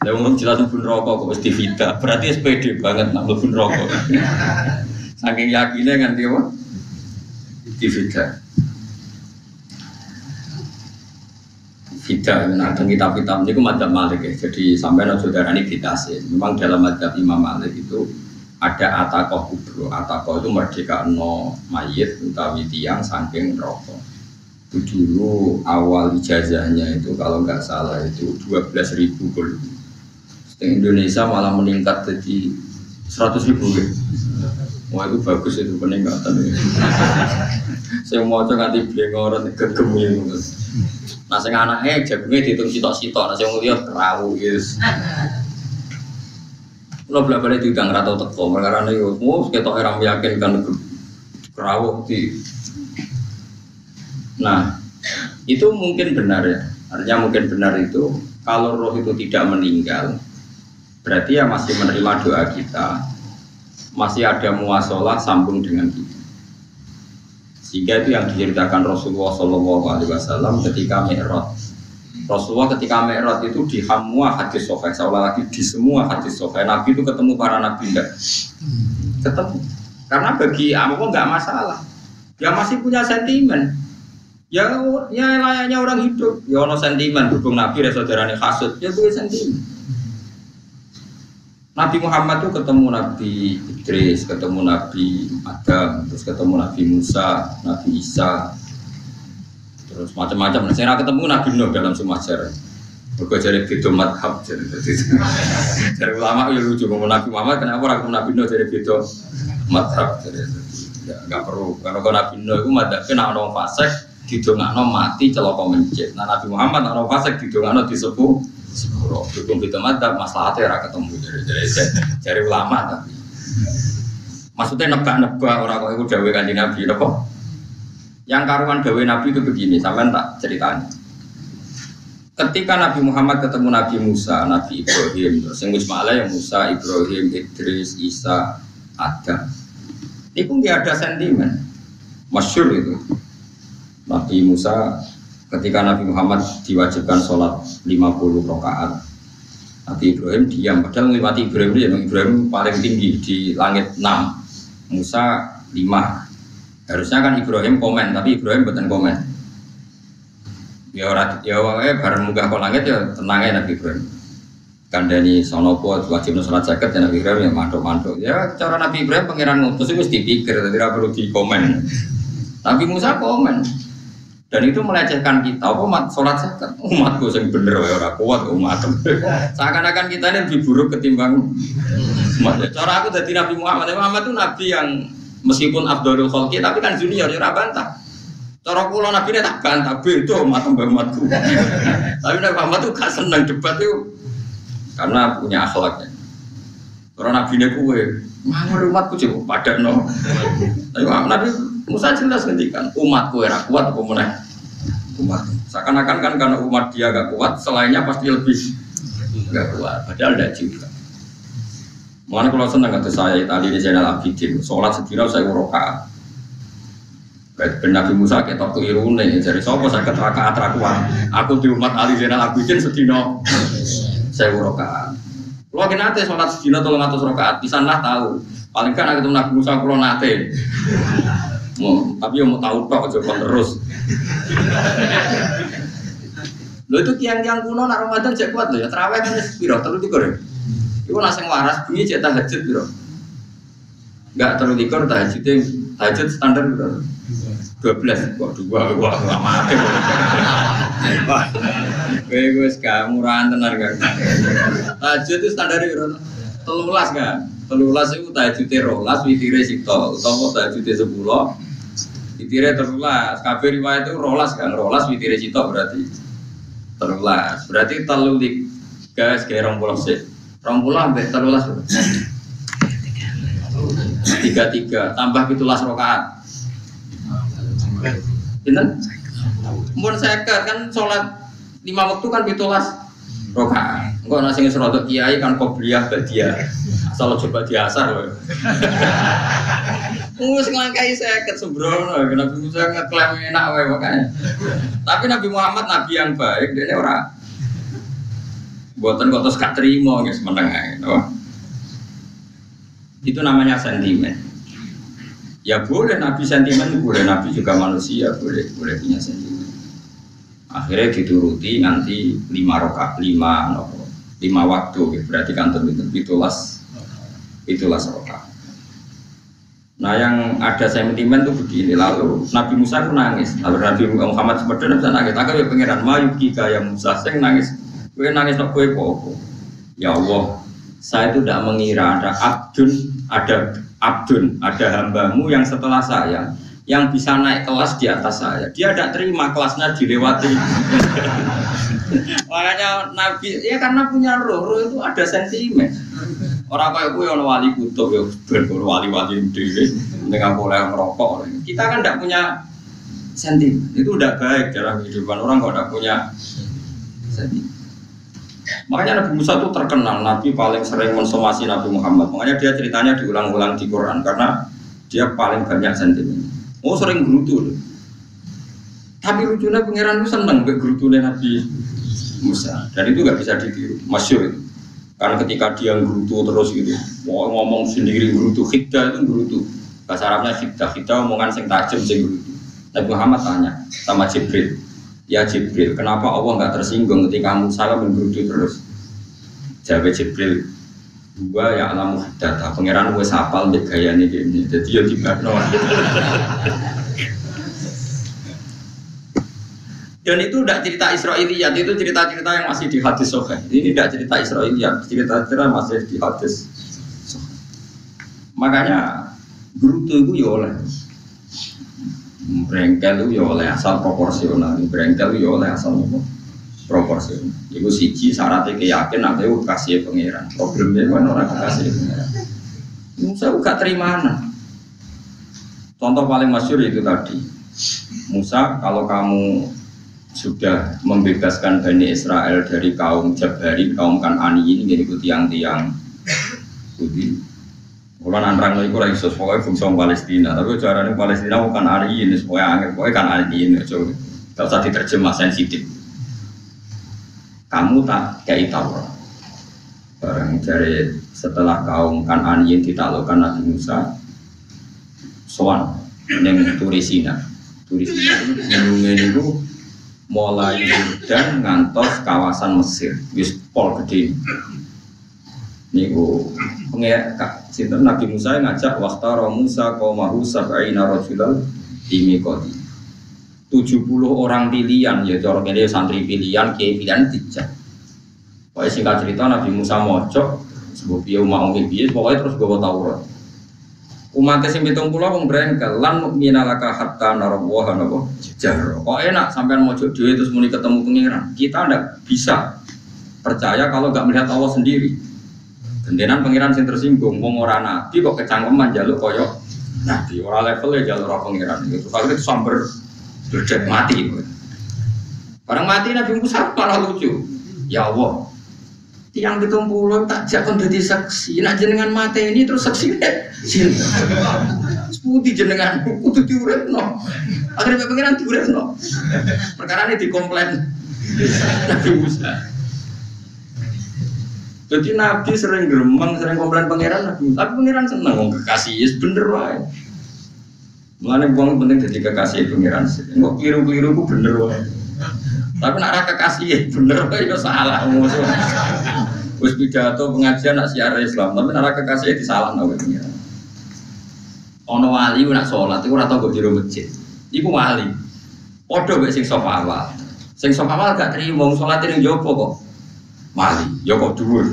Ya umum jelas mlebu neraka kok mesti tidak berarti SPD banget nak mlebu neraka. Saking yakinnya nganti apa? Di Nah dan kitab-kitab ini madhab Malik ya. Jadi sampai no saudara ini sih. Memang dalam madhab Imam Malik itu ada atakoh kubro. Atakoh itu merdeka no mayit utawi tiang saking rokok. Itu dulu awal ijazahnya itu kalau nggak salah itu 12 ribu gol. Indonesia malah meningkat jadi 100 ribu ya. Wah itu bagus itu peningkatan. Saya mau coba nanti blengoran gegemi. Nah sing anaknya jagungnya dihitung sitok-sitok, nah saya ngeliat perahu yes. Lo bela balik diundang rata teko, karena itu mau kita orang meyakinkan perahu di. Nah itu mungkin benar ya, artinya mungkin benar itu kalau roh itu tidak meninggal, berarti ya masih menerima doa kita, masih ada muasalah sambung dengan kita. Sehingga itu yang diceritakan Rasulullah Shallallahu Alaihi Wasallam ketika Mi'raj. Rasulullah ketika Mi'raj itu di semua hadis sohail, seolah lagi di semua hadis sohail. Nabi itu ketemu para nabi enggak? Ketemu. Karena bagi apa nggak masalah. Ya masih punya sentimen. Ya, ya layaknya orang hidup. Ya ono sentimen. Hubung Nabi, saudaranya kasut. Ya punya sentimen. Nabi Muhammad itu ketemu Nabi Idris, ketemu Nabi Adam, terus ketemu Nabi Musa, Nabi Isa, terus macam-macam. Nah, saya ketemu Nabi Nuh dalam sejarah. Mereka jadi beda madhab dari ulama ya lucu ngomong Nabi Muhammad kenapa orang Nabi Nuh jadi beda madhab jadi ya perlu karena kalau Nabi Nuh itu madhabnya nak orang fasik didongakno mati celaka mencet. Nah Nabi Muhammad nak fasik didongakno disepuh sepuro dukung itu mata masalahnya ora ketemu dari dari dari ulama tapi maksudnya nebak-nebak orang kok itu dawe kanji nabi apa Yang karuan dawe Nabi itu begini, sampai tak ceritanya. Ketika Nabi Muhammad ketemu Nabi Musa, Nabi Ibrahim, terus yang yang Musa, Ibrahim, Idris, Isa, Adam. Itu nggak ada sentimen. Masyur itu. Nabi Musa ketika Nabi Muhammad diwajibkan sholat 50 rakaat Nabi Ibrahim diam. Padahal melewati Ibrahim ya Ibrahim paling tinggi di langit 6 Musa 5 harusnya kan Ibrahim komen tapi Ibrahim bukan komen. Ya orang ya eh bareng munggah ke langit ya tenangnya Nabi Ibrahim. Kandani sonopo wajib sholat jaket ya Nabi Ibrahim ya mantuk-mantuk. Ya cara Nabi Ibrahim pangeran ngutus itu dipikir tidak perlu dikomen. Nabi Musa komen dan itu melecehkan kita umat sholat zakat umatku yang bener ya orang kuat umat seakan-akan kita ini lebih buruk ketimbang umat cara aku dari Nabi Muhammad. Muhammad itu Nabi yang meskipun Abdul Khalqi tapi kan junior ya bantah. Cara pulau Nabi ini tak bantah itu umat umatku tapi Nabi Muhammad itu gak seneng debat itu karena punya akhlaknya orang Nabi ini kue mana umatku coba padat no. Tapi Nabi Musa jelas ngendikan umatku era kuat apa meneh umat seakan-akan kan karena umat dia gak kuat selainnya pasti lebih gak kuat padahal tidak juga Mana kalau senang kata saya tadi di channel Abidin, sholat sekira saya uroka. Baik Nabi Musa ketok keliru nih, jadi sopo saya keteraka atrakuan. Aku di umat Ali Zainal Abidin sedino saya uroka. Kalau kita nanti sholat sedino tolong atas rokaat, di sana tahu. Paling kan aku Nabi Musa kalau nate. Tapi yang mau tahu tok aja terus. Lo itu tiang-tiang kuno nak Ramadan cek kuat lo ya terawih kan piro terus tiga ya. Nasi waras bunyi cek tahajud piro. Enggak terlalu tiga tahajud tahajud standar. Dua belas, kok dua, wah nggak mati. Gue gue murahan tenar kan. Tahajud itu standar piro. Telulas kan. Telulas itu tahajud rolas, witire sito, utawa tahajud sepuluh, witire telulas. Kabeh riwayat itu rolas kan, rolas witire sito berarti telulas. Berarti telu guys kayak rong pulau sih, rong pulau sampai telulas. Tiga tiga tambah pitulas rokaat. Pinten? Mun seket kan sholat lima waktu kan pitulas rokaat. Enggak nasi ngesrodok kiai kan kobliyah badia. Asal coba diasar loh. Mus ngelangkai seket sembrono, Nabi Musa ngeklaim enak wae makanya. Tapi Nabi Muhammad nabi yang baik, dia orang buatan kok terus gak terima guys menengah itu namanya sentimen ya boleh nabi sentimen boleh nabi juga manusia boleh boleh punya sentimen akhirnya dituruti nanti lima rokat lima nopo lima waktu gitu. berarti kan terhitung itulas itulah rokat nah yang ada sentimen itu begini lalu Nabi Musa itu nangis. Lalu Nabi Muhammad sebenarnya bisa nangis. Aku ya pengiran mayuki kaya Musa. Saya nangis. Gue nangis kue popo ya Allah saya itu tidak mengira ada abdun ada abdun ada hambamu yang setelah saya yang bisa naik kelas di atas saya. Dia tidak terima kelasnya dilewati. Makanya nabi ya karena punya roh roh itu ada sentimen. Orang kayak gue orang wali kutub ya berburu wali wali dewi dengan boleh merokok. Kita kan tidak punya sentimen. Itu udah baik dalam kehidupan orang kalau tidak punya sentimen. Makanya Nabi Musa itu terkenal, Nabi paling sering mensomasi Nabi Muhammad. Makanya dia ceritanya diulang-ulang di Quran karena dia paling banyak sentimen. Oh sering gerutu. Tapi lucunya pangeran itu seneng gerutunya Nabi Musa. Dan itu gak bisa ditiru, masyur itu. Karena ketika dia gerutu terus gitu, mau ngomong sendiri gerutu, khidda itu gerutu. Bahasa Arabnya khidda, khidda omongan sing tajam sing gerutu. Nabi Muhammad tanya sama Jibril, Ya Jibril, kenapa Allah nggak tersinggung ketika Musa menggerutu terus? Jawab Jibril, gua ya alam data pangeran gue sapal di gaya ini gini, jadi ya di Dan itu udah cerita Israiliyat, itu cerita-cerita yang masih di hadis sohe. Ini tidak cerita Israiliyat, cerita-cerita masih di hadis Makanya gerutu itu ya oleh. Brengkel itu ya oleh asal proporsional, brengkel itu ya oleh asal apa? Proporsional. Ibu siji syaratnya keyakin nanti aku kasih pangeran. Problemnya kan orang kasih pangeran. Saya gak terima Contoh paling masyur itu tadi. Musa kalau kamu sudah membebaskan Bani Israel dari kaum Jabari, kaum Kanani ini jadi tiang-tiang putih. Kalau nantrang itu lagi iso pokoknya fungsi Palestina, tapi caranya Palestina bukan hari ini, pokoknya angin, pokoknya kan hari ini, coba tidak usah diterjemah sensitif. Kamu tak kayak Taurat. Barang dari setelah kaum Kanani ditaklukkan Nabi Musa, soan neng Turisina, Turisina itu itu mulai dan ngantos kawasan Mesir, wis pol gede. Niku sinten Nabi Musa ngajak waktara Musa qaumahu sab'ina rajulan di Mikoti. 70 orang pilihan ya cara ini santri pilihan kiai pilihan tidak. Pokoknya singkat cerita Nabi Musa mojok sebab dia mau biye pokoknya terus gue Taurat. Umat sing pitung pulau wong brengkel lan minalaka hatta narawaha napa jar. Kok enak sampean mojok dhewe terus muni ketemu pengiran. Kita ndak bisa percaya kalau nggak melihat Allah sendiri. Gendenan pengiran sing tersinggung wong ora nabi kok kecangkeman jaluk koyo nabi ora levelnya jaluk ora pengiran itu. Kalau itu berdet mati. Barang mati Nabi Musa malah lucu. Ya Allah, tiang pitung puluh tak jakon jadi saksi. Nak jenengan mata ini terus saksi deh cinta seputih jenengan kudu diurep no akhirnya pengiran diurep no perkara ini dikomplain. Nabi Musa. Jadi Nabi sering geremeng sering komplain pangeran Nabi Musa. Tapi pangeran seneng mau kekasih bener wae Mulane wong penting jadi kekasih pangeran kok keliru-keliru ku bener wae tapi nak kekasih ya bener kok itu salah musuh. Wis pidato pengajian nak siar Islam, tapi nak kekasih itu salah nawe pengiran. Ono wali nak sholat itu rata gue jero masjid. Iku wali. Podo gue sing sop awal. Sing sop awal gak terima wong sholat ini jopo kok. Wali, yo kok dhuwur.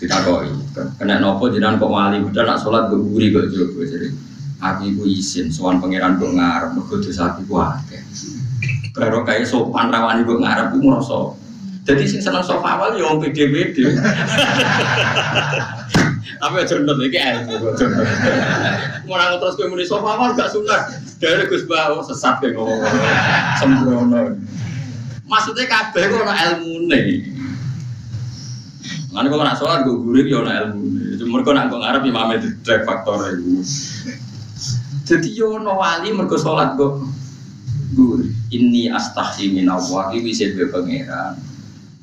Ditakoi. Kena nopo jenengan kok wali, udah nak sholat gue guri kok jopo jadi. Aku iku izin sowan pangeran kok ngarep mergo dosa aku akeh. Baru kayak sopan rawani gue ngarep gue merasa jadi sing seneng sofa awal ya om pede-pede tapi aja nonton iki ilmu orang terus gue muni sofa awal gak suka dari gus bawa sesat kayak ngomong. Sembrono. Maksudnya kabeh kok ada ilmu nih Nanti kalau nak sholat gue gurih ya ada ilmu nih cuma kalau nak gue ngarep imamnya di faktor itu jadi yo no wali mergo sholat gue gurih ini astahi minallah iki bisa dua pangeran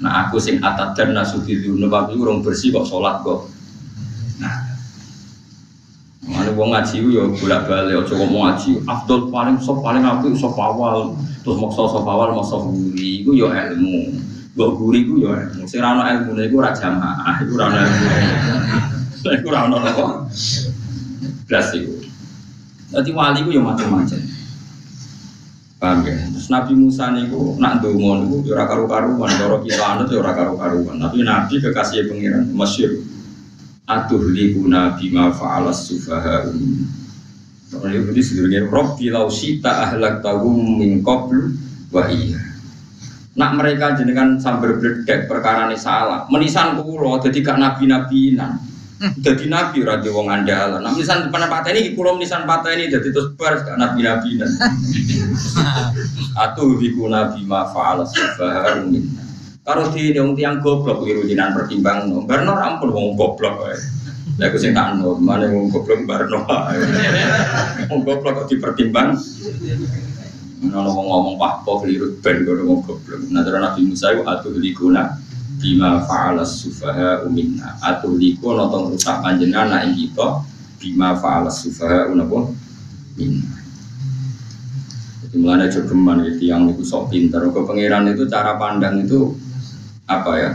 nah aku sing atat dan nasubi dulu tapi urung bersih kok sholat kok nah Mana wong ngaji yo bolak balik, ojo ngomong ngaji. Abdul paling sop paling aku sop awal, terus maksa sop awal maksa guri, itu yo ilmu. Gue guri itu yo ilmu. Sing rano ilmu itu raja mah, itu rano ilmu. Itu rano apa? Belas itu. Jadi wali itu yo macam-macam. Paham ya? Terus Nabi Musa niku nak ndonga niku ya ora karu-karuan, cara kita anut ya ora karu-karuan. Tapi Nabi kekasih pangeran masyhur. Atuh liku nabi ma fa'alas sufaha um. Soalnya itu sebenarnya Robbi lau sita ahlak tahum min qablu iya. Nak mereka jenengan sambil berdek perkara ini salah. Menisan kulo jadi gak nabi-nabinan. Jadi nabi ora di wong andalan. Nah, misan depan patah ini kulo menisan patah ini jadi terus bar gak nabi-nabinan. Atuh liku nabi ma sufaha um. Karo di wong tiang goblok keliru jinan pertimbang no. Barno ampun wong goblok wae. Lah aku sing tak no, mana wong goblok barno. Wong goblok kok dipertimbang. Ono wong ngomong pak po keliru ben kok wong goblok. Nah terus Nabi Musa itu atuh likuna bima fa'ala sufaha minna. Atuh liku nonton rusak panjenengan anak kita bima fa'ala sufaha unapa minna. Jadi mulanya jogeman itu yang itu sok pinter. Ke pangeran itu cara pandang itu apa ya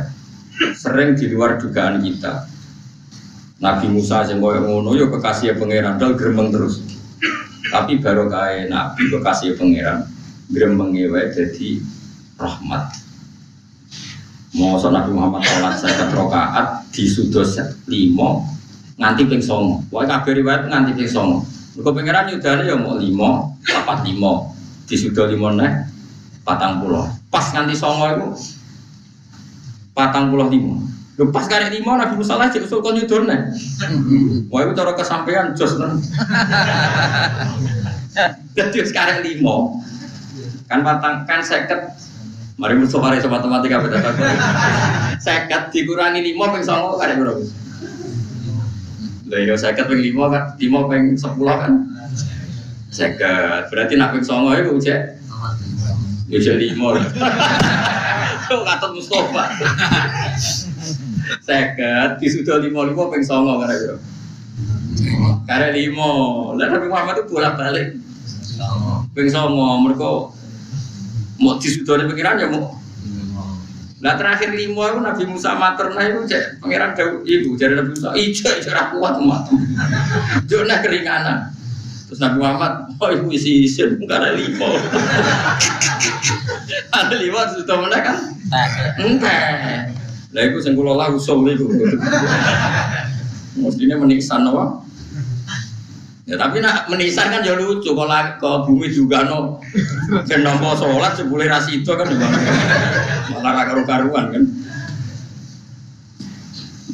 sering di luar dugaan kita Nabi Musa yang koyo ngono yo kekasih pangeran dal gremeng terus tapi baru kaya Nabi kekasih pangeran gremeng wae jadi rahmat mau Nabi Muhammad sholat saya rokaat di sudos limo nganti ping songo. Wae kabeh riwayat nganti ping songo. Kau pangeran yudane ya mau limo papat limo di sudo limo nih patang pulau pas nganti songo itu patang puluh lima. Lepas karek lima Nabi Musa cek usul kon nih. Wah itu cara kesampaian jos. Jadi sekarang lima. Kan patang kan seket Mari musuh mari coba matematika beda Seket dikurangi lima peng songo karek berapa? Lah iya seket peng lima kan lima peng sepuluh kan? Seket berarti nak peng songo itu cek. Ya cek lima. Tuh kata Mustafa. Seket disudah lima lima peng songo karek berapa? Karek lima. Lah Nabi Muhammad itu bolak balik. Peng songo mereka mau disudoni pengiran ya mau Nah terakhir lima itu Nabi Musa mater nah itu cek pangeran jauh ibu jadi Nabi Musa ijo ijo aku kuat umat. Jona keringanan. Terus Nabi Muhammad, oh ibu isi isin karena lima. Ada lima sudah mana kan? Enggak. Lah itu sengkulo lah usum itu. Mestinya meniksan apa? Ya tapi nak menisan kan ya lucu kalau ke bumi juga no nompo sholat sebule ras itu kan malah ra karu-karuan kan.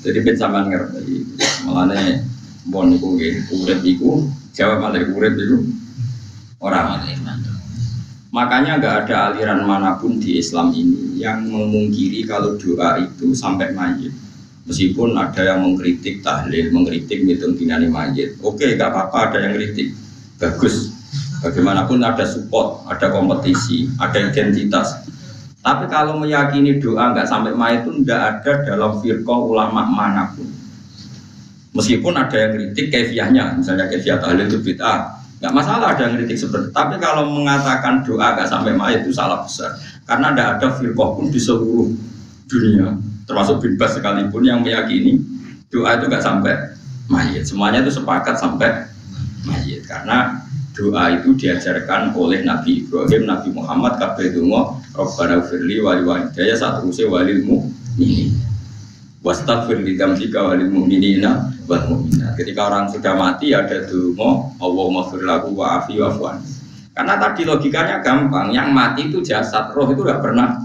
Jadi ben ngerti. Malane bon niku nggih urip iku jawab malih urip iku ora Makanya nggak ada aliran mana pun di Islam ini yang memungkiri kalau doa itu sampai mayit. Meskipun ada yang mengkritik tahlil, mengkritik hitung dinani mayit. Oke, nggak apa-apa ada yang kritik. Bagus. Bagaimanapun ada support, ada kompetisi, ada identitas. Tapi kalau meyakini doa nggak sampai mayit itu nggak ada dalam firqah ulama mana pun. Meskipun ada yang kritik kefiahnya, misalnya kefiah tahlil itu bid'ah, nggak masalah ada yang kritik seperti itu. Tapi kalau mengatakan doa nggak sampai mayit itu salah besar, karena tidak ada firqah pun di seluruh dunia termasuk bin Bas sekalipun yang meyakini doa itu gak sampai mayit. Semuanya itu sepakat sampai mayit. Karena doa itu diajarkan oleh Nabi Ibrahim, Nabi Muhammad, kabeh donga, Rabbana firli wali walidaya saat usia walil ini Wastagfir li dzambika walil mu'minina wal mu'minat. Ketika orang sudah mati ada donga, Allahumma fir lahu wa afi Karena tadi logikanya gampang, yang mati itu jasad, roh itu tidak pernah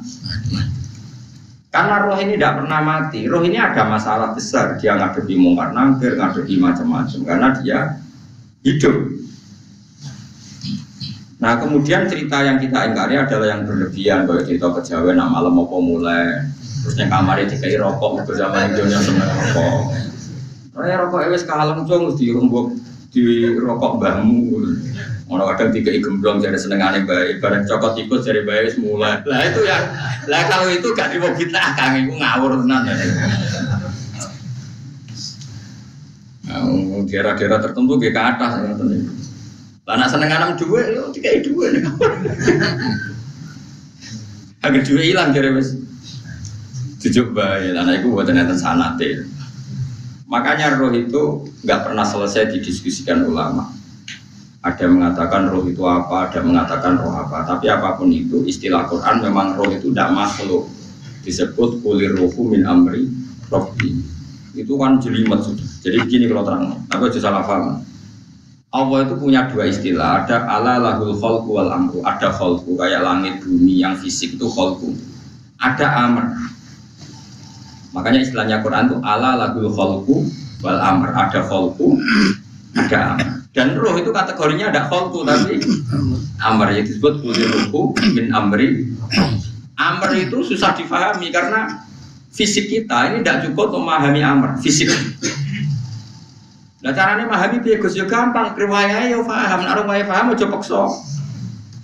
karena roh ini tidak pernah mati. Roh ini ada masalah besar. Dia ngadepi mungkar nangkir, ngadepi macam-macam. Karena dia hidup. Nah kemudian cerita yang kita ingkari adalah yang berlebihan. Kalau cerita kejawen, nah malam mau mulai. Terus yang kamarnya dikai rokok, bersama hidupnya seneng rokok. Raya rokok ewes kalem cung, di rumbuk di rokok bamu. Ono kadang tiga gemblong jadi senengane baik, bareng cokot tikus jadi baik semula. Lah itu ya, lah kalau itu gak mau kita kang itu ngawur tenan. Nah, daerah-daerah tertentu ke atas ya. Lah nak senenganem dua, yo tiga dua. Agar dua hilang jadi wes. Tujuh baik, anak itu buat ternyata sanat Makanya roh itu nggak pernah selesai didiskusikan ulama ada yang mengatakan roh itu apa, ada yang mengatakan roh apa. Tapi apa pun itu, istilah Quran memang roh itu tidak makhluk. Disebut kulir rohu min amri robbi. Itu kan jelimet sudah. Jadi begini kalau terang, aku aja salah paham. Allah itu punya dua istilah, ada ala lahul kholku wal amru, ada kholku kayak langit bumi yang fisik itu kholku, ada amr. Makanya istilahnya Quran itu ala lahul kholku wal amr, ada kholku, ada amr. Dan roh itu kategorinya ada kholku tapi amr yang disebut kuliruhu min amri. Amr itu susah difahami karena fisik kita ini tidak cukup memahami amr fisik. Nah caranya memahami dia Gus yo gampang, riwayah yo paham, nek riwayah paham aja paksa.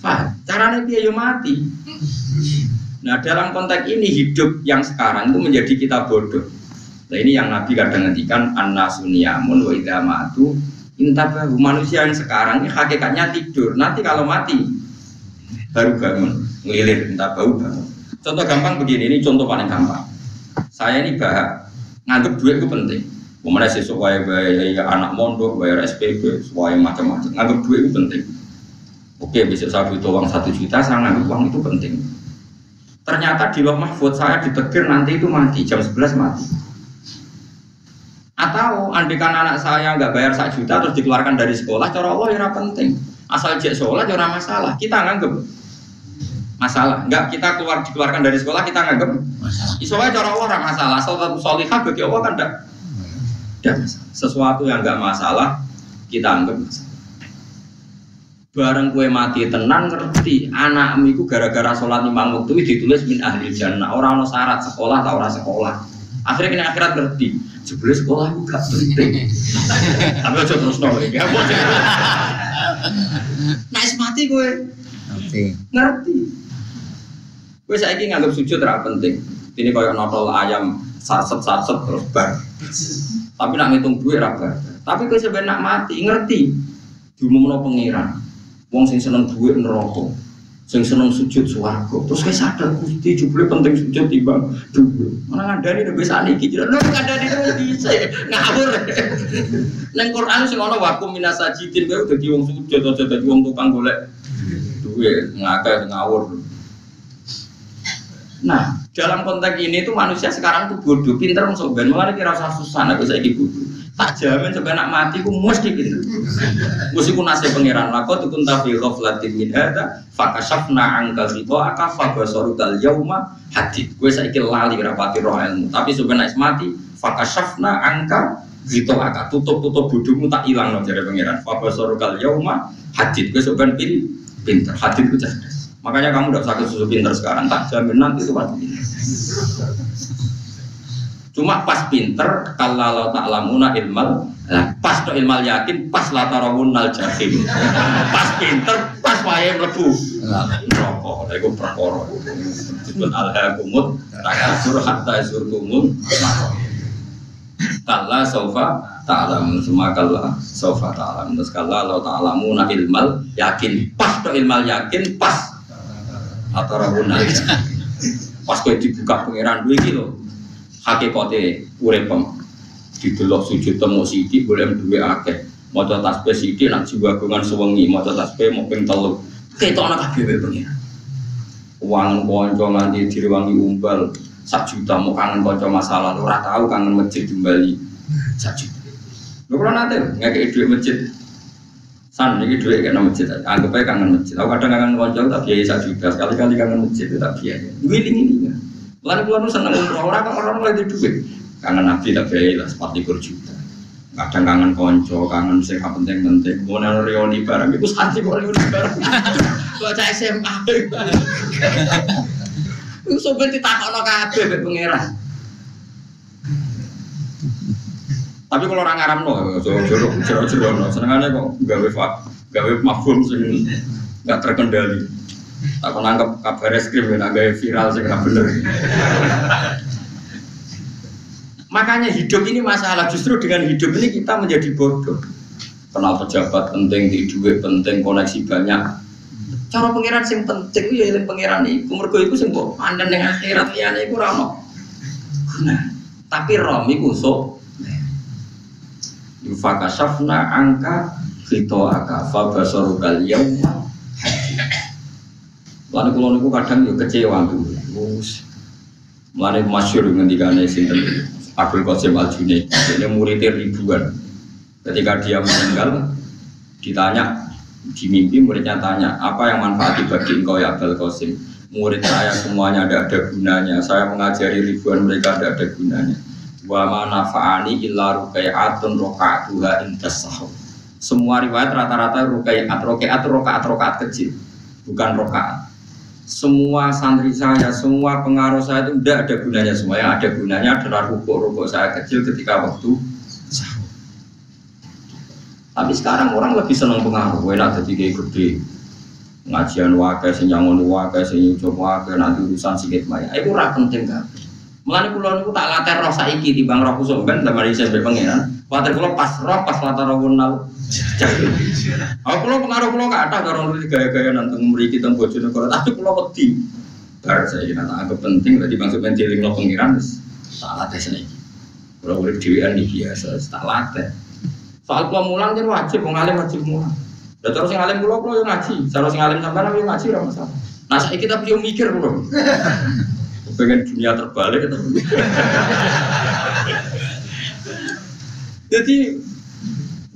Paham. Caranya dia yo mati. Nah dalam konteks ini hidup yang sekarang itu menjadi kita bodoh. Nah ini yang Nabi kadang ngendikan an-nasuniyamun wa idza matu manusia yang sekarang ini hakikatnya tidur. Nanti kalau mati baru bangun, ngelilir bau bangun. Contoh gampang begini, ini contoh paling gampang. Saya ini bahak nganggep duit itu penting. Kemudian sesuai bayar anak mondok, bayar SPP, sesuai macam-macam. Nganggep duit itu penting. Oke, bisa saya butuh uang satu juta, saya nganggep uang itu penting. Ternyata di loh mahfud saya ditegir nanti itu mati, jam 11 mati. Atau andikan anak saya nggak bayar satu juta terus dikeluarkan dari sekolah, cara Allah ya penting. Asal jek sholat ya masalah. Kita nganggep masalah. Enggak kita keluar dikeluarkan dari sekolah kita nganggap masalah. Isowa cara orang masalah. Satu solihah bagi Allah kan enggak. Dan sesuatu yang enggak masalah kita anggap masalah. Bareng kue mati tenang ngerti. Anakmu itu gara-gara sholat lima waktu ditulis min ahli jannah. Orang no syarat sekolah atau orang sekolah. Akhirnya kena akhirat ngerti. Sebelah sekolah itu gak penting. Tapi aja terus nol ya. Nah mati gue ngerti. Ngerti. Gue saya ini nganggap sujud tidak penting. Ini kayak notol ayam sarset sarset terus bar. Tapi nak ngitung duit rabar tapi gue sebenarnya mati ngerti. Diumumno pengiran Wong sing seneng duit neraka, sing seneng sujud swarga. Terus kayak sadar Gusti jebule penting sujud timbang duit. Mana ngandani nek wis saniki jare nek ngandani nek bisa ngawur. Nang Quran sing ana wakum minas sajidin kowe dadi wong sujud aja dadi wong tukang golek duit ngakeh ngawur. Nah, dalam konteks ini tuh manusia sekarang tuh bodoh, pinter masuk ben, malah kira usah susah, aku saya bodoh tak jamin sampai nak mati ku mesti pintu mesti ku nasib pangeran lako tuh kun tafi ghaflatin min hada fakashafna angka situ aka fabasoru dal yauma hadid. Gue saiki lali rapati roh ilmu. Tapi sebenarnya mati fakashafna angka situ aka tutup tutup budumu tak hilang loh jadi pangeran. Fabasoru dal yauma hadid. Gue sebenarnya pin pinter. Hadid gue cerdas. Makanya kamu udah sakit susu pinter sekarang. Tak jamin nanti itu pasti Cuma pas pinter kalau tak lamuna ilmal, pas to ilmal yakin, pas latarawun nal jahim. Pas pinter, pas wae mlebu. Rokok, lha iku perkara. Disebut alhaqumut takasur hatta zurkumul Kalla saufa ta'lam semua kalla saufa ta'lam terus kalla lo ta'lamuna ilmal yakin pas to ilmal yakin pas nal pas kowe dibuka pangeran iki lho hakikate uripem didelok sujud temu sithik boleh duwe akeh. Maca tasbih sithik nak jiwa gongan sewengi maca tasbih mau ping telu. Ketokno kabeh pengen uang konco nganti direwangi umbal sak juta mau kangen konco masalah. Ora tahu kangen masjid kembali sak juta. Kalau nanti ngekei duit masjid. San ini duit kena masjid anggap aja kangen masjid. Aku kadang kangen konco tak biaya sak juta. Sekali-kali kangen masjid tak biaya ini ini Lalu pulau nu seneng orang kan orang lagi duit. Kangen nabi tak biaya lah sepati juta. Kadang kangen konco, kangen sing penting-penting. Mau nang reuni barang, itu santai kok reuni barang. Baca SMA. Itu sobat ditakokno kabeh mek pangeran. Tapi kalau orang Arab no, jorok jorok jorok no, senengannya kok gawe fak, gawe mafhum sing nggak terkendali. Aku nangkep kabar eskrim ya, gaya viral sih nggak bener. Makanya hidup ini masalah. Justru dengan hidup ini kita menjadi bodoh. Kenal pejabat penting, di duit penting, koneksi banyak. Cara pengiran sing penting ya yang pengiran itu. Mergo itu sing mbok pandang dengan akhirat liyane iku ora Nah, tapi rom iku sok Fakasafna angka fito aka fa basarukal yauma Lalu kalau niku kadang yo kecewa tuh. Mulane masyhur ngendikane sinten? Abdul Qasim Al Junaid. Dia muridnya ribuan. Ketika dia meninggal ditanya di mimpi muridnya tanya apa yang manfaat bagi engkau ya Abdul Qasim? Murid saya semuanya tidak ada gunanya. Saya mengajari ribuan mereka tidak ada gunanya. Wa manfaani illa rukai'atun rakaatuha intas semua riwayat rata-rata rukai'at rakaat rakaat rakaat kecil. Bukan rakaat semua santri saya, semua pengaruh saya itu tidak ada gunanya semua. Yang ada gunanya adalah rukuk-rukuk saya kecil ketika waktu. Tapi sekarang orang lebih senang pengaruh. Enak jadi kayak gede. Ngajian wakai, senyangon wakai, senyucuk wakai, nanti urusan sikit maya. Itu ora penting kan. Mulane kula niku tak latih roh saiki timbang roh kusuk ben zaman saya pengiran. Water kula pas roh pas latih roh kunal. Aku kula pengaruh kula gak ada karo gaya-gaya nang mriki teng Bojonegoro, tapi kula wedi. Bar saya kira tak anggap penting tadi bang sampeyan dieling lo pengiran wis tak latih saiki. Kula urip dhewean iki biasa tak latih. Soal kula mulang jen wajib wong alim wajib mulang. Lah terus sing alim kula kula yo ngaji. Cara sing alim sampean yo ngaji ora masalah. Nah saiki tapi yo mikir kula. pengen dunia terbalik atau jadi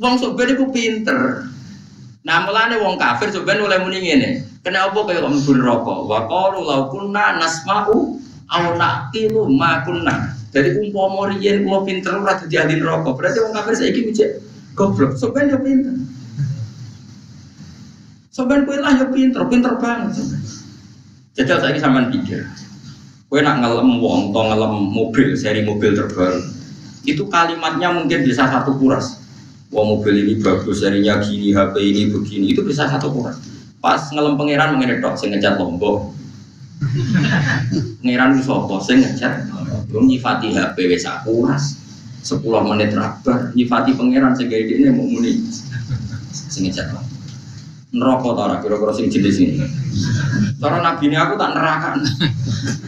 Wong sobat itu pinter. Nah mulane wong kafir sebenarnya oleh muni ngene. Kenapa kaya kok mlebu neraka? Wa qalu law kunna nasma'u aw naqilu ma kunna. Jadi umpama riyen kula pinter ora dadi ahli neraka. Berarti wong kafir saiki mijik goblok. Sebenarnya yo pinter. Sebenarnya kowe lah yo pinter, pinter banget. Jajal saiki sampean pikir. Kowe nak ngelem wong, atau ngelem mobil, seri mobil terbaru. Itu kalimatnya mungkin bisa satu kuras. Wah mobil ini bagus, serinya gini, HP ini begini, itu bisa satu kuras. Pas ngelem pangeran mengenai dok, saya ngecat lombok. Pangeran itu sopo, saya ngecat. Belum nyifati HP wes kuras. Sepuluh menit rabar, nyifati pangeran saya gaya ini mau muni. Saya ngecat lombok. Neraka tau kira-kira sing jenis ini. Cara nabi ini aku tak nerakan.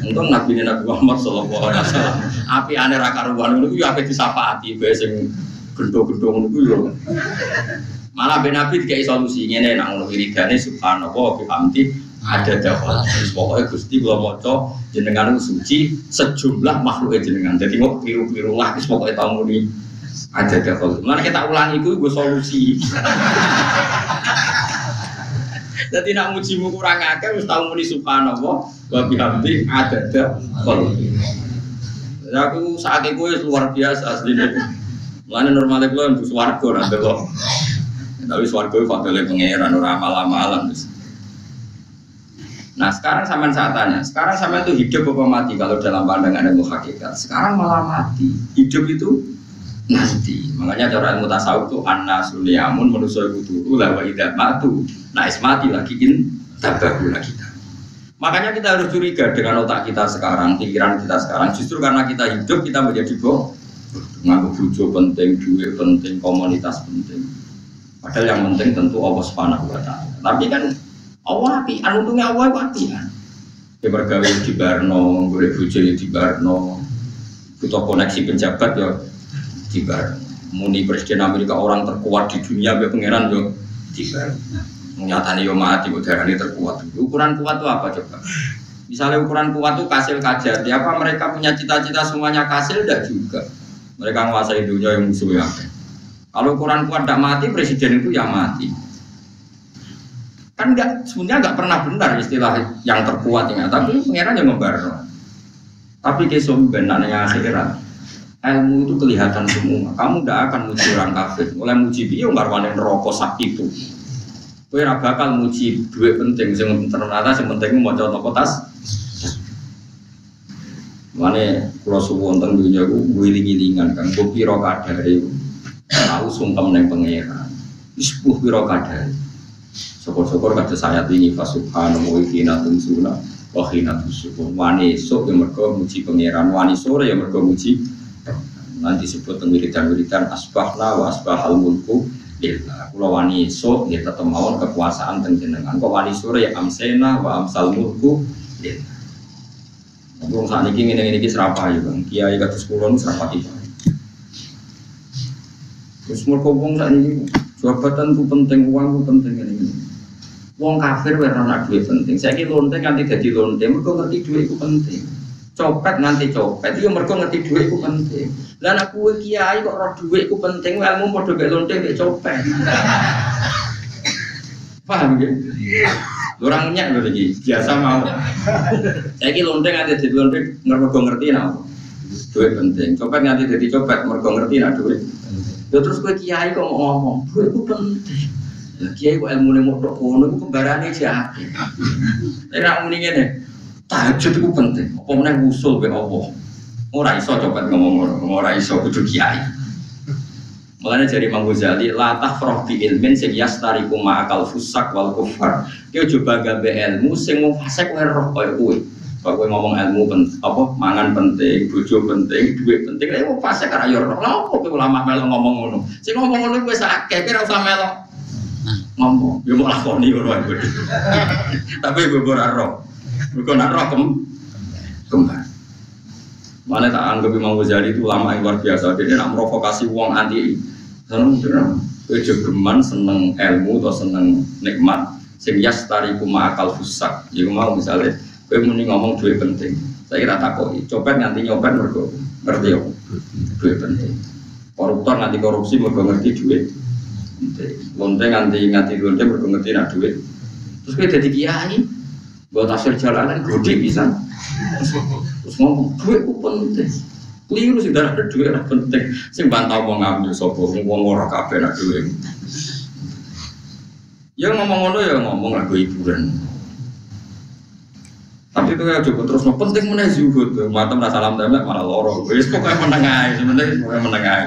Untung nabi ini Nabi Muhammad Sallallahu Alaihi Wasallam. Api aneh raka ruan itu ya api disapati, biasa yang gendong-gendong itu ya. Malah ben nabi dikai solusi ngene nak ngono wiridane subhanallah bihamdi ada dakwah. Pokoknya Gusti kula maca jenengan suci sejumlah makhluk jenengan. Jadi mau piru-piru lah wis pokoke tau muni ada dakwah. Mana kita ulangi itu gue solusi. Jadi nak mujimu kurang akeh wis tau muni subhanallah wa bihamdi adada qalbi. Aku saat itu luar biasa aslinya. Mulane normalnya gue untuk swarga nanti loh. Tapi swarga itu faktornya pangeran orang amal-amalan. Nah sekarang sama saat tanya, sekarang sama itu hidup apa mati kalau dalam pandangan ilmu hakikat? Sekarang malah mati. Hidup itu nanti. Makanya cara ilmu tasawuf itu anna suliamun manusia itu lah wa matu. Nah es mati lagi in tabahu lagi. Makanya kita harus curiga dengan otak kita sekarang, pikiran kita sekarang. Justru karena kita hidup kita menjadi boh. Ngaku bujo penting, duit penting, komunitas penting. Padahal yang penting tentu Allah Subhanahu wa taala. Tapi kan Allah api, untungnya Allah api kan. Ya bergawe di Barno, boleh bujo di Barno, butuh koneksi pejabat ya Barno. Muni Presiden Amerika orang terkuat di dunia, be pangeran yo di Barno. Nyatanya yo mati, udara ini terkuat. Ukuran kuat itu apa coba? Misalnya ukuran kuat itu kasil kajar, apa mereka punya cita-cita semuanya kasil? Tidak juga. Mereka menguasai dunia yang musuh ya. Kalau ukuran kuat tidak mati, presiden itu ya mati. Kan enggak, sebenarnya nggak pernah benar istilah yang terkuat ya, tapi pangeran yang membarno. Tapi kesum benarnya akhirat, ilmu itu kelihatan semua. Kamu tidak akan muji orang kafir. Mulai muji dia nggak rokok sakit itu. Kue bakal muji duit penting, sing ternyata sing penting mau coba nopo tas. Mana kalau suwon tentang dunia gue giling-gilingan kan, gue piro kadar itu, tahu sungkem neng pangeran, ispuh piro kadar. Syukur-syukur kata saya tinggi fasubhanahu wa ikina tumsuna wa khina tumsukun Wani esok yang mereka muji pangeran Wani sore yang mereka muji Nanti sebut wiridan-wiridan asbahna wa asbahal mulku Lillah Kula wani esok ya tetap mawon kekuasaan dan jenengan Kok wani sore ya amsena wa amsal mulku Lillah Wong saat ini ini ini serapa ya bang, kiai kata sekolah serapa itu. Terus mereka wong saat ini jabatan itu penting, uang itu penting ini. Wong kafir ora ana duit penting. Saiki lonte nganti dadi lonte, mergo ngerti duit itu penting. Copet nganti copet, yo mergo ngerti duit itu penting. Nek kowe kiai kok roh duit itu penting, ilmu padha mek lonte mek copet. Paham ya? Orang nyak lho iki, biasa mau. Saiki lonte nganti dadi lonte mergo ngerti napa. Duit penting. Copet nganti dadi copet mergo ngerti nak duit. Ya terus kowe kiai kok mau ngomong, duit itu penting. Kiai kok ilmu mau tok kono iku kembarane jahat. Nek nak muni ngene, tahajud itu penting. Apa meneh usul be Allah. Ora iso copet ngomong ngono, ora iso kudu kiai. Mulanya dari Imam Ghazali, la tafroh bi ilmin sing yastariku ma'akal fusak wal kufar. Dia coba gabe ilmu sing mau fasek wae roh kowe. Kalau ngomong ilmu penting, apa mangan penting, bojo penting, duit penting, lha mau fasek karena yo roh. Lah kok ulama melo ngomong ngono. Sing ngomong ngono wis akeh, kira usah melo ngomong. Yo mau lakoni ngono. Tapi gue ora roh. Mergo nak roh kem kembar. Mana tak anggap Imam Ghazali itu ulama yang luar biasa. Dia nak provokasi uang anti. Seneng seneng. Kejogeman seneng ilmu atau seneng nikmat. Sing yastari kuma akal fusak. Jadi mau misalnya gue muni ngomong duit penting. Saya kira takoi copet nanti nyopet mergo ngerti ya duit penting. Koruptor nanti korupsi mergo ngerti duit. Lonte nganti nganti lonte berpengerti nak duit. Terus kayak jadi kiai, buat hasil jalanan gede bisa. Terus ngomong duit ku penting. Keliru sih darah duit lah penting. Sing bantau mau ngambil sopo, ngomong ngorok kafe nak duit. Ya ngomong ngono ya ngomong lagu hiburan. Tapi itu ya cukup terus no penting mana zuhud tuh. Mata merasa salam tembak malah lorong. Wis pokoknya menengah, sebenarnya pokoknya menengah.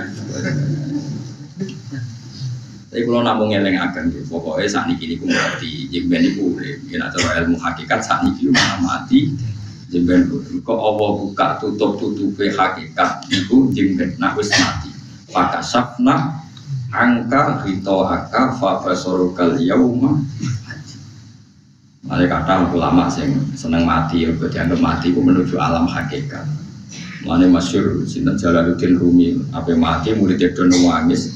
Tapi kalau namun ngeleng akan gitu, pokoknya saat ini kini mati, jemben itu boleh. Coba ilmu hakikat saat ini mana mati, jemben Kok Allah buka tutup tutupi hakikat itu jemben, nah wis mati. Maka sapna angka hito aka fabasorukal yauma Ada kata ulama sing seneng mati, ya dianggap mati itu menuju alam hakikat. Mana masyur sinten Jalaluddin Rumi, apa mati murid itu nangis,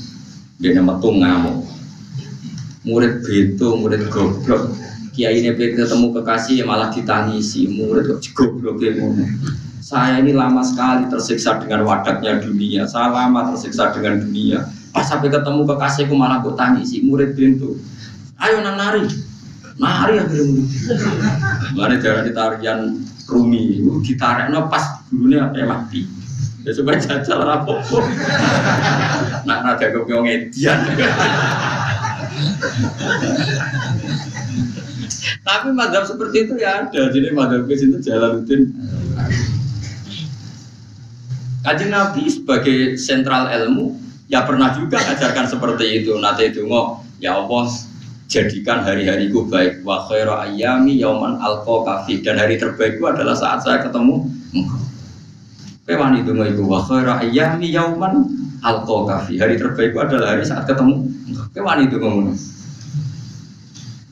dia tuh ngamuk. Murid beto murid goblok. Kiai ini ketemu kekasih malah ditangisi. Murid kok goblok ya saya ini lama sekali tersiksa dengan wadaknya dunia. Saya lama tersiksa dengan dunia. Pas sampai ketemu kekasihku malah kok tangisi. Murid beto ayo nang nari. Nari akhirnya mana jalan di tarian rumi. Ditarik pas dulunya apa mati Ya coba jajal rapopo. Nak nada kau ngedian. Tapi madhab seperti itu ya ada. Jadi madhab ke situ jalan rutin. Kaji Nabi sebagai sentral ilmu ya pernah juga ajarkan seperti itu. Nanti itu ngok ya Allah jadikan hari-hariku baik wa khairu ayyami yauman alqa kafi dan hari terbaikku adalah saat saya ketemu. Kewan itu nggak ibu wakhara ayami yauman alko kafi. Hari terbaik adalah hari saat ketemu. Kewan itu ngomong.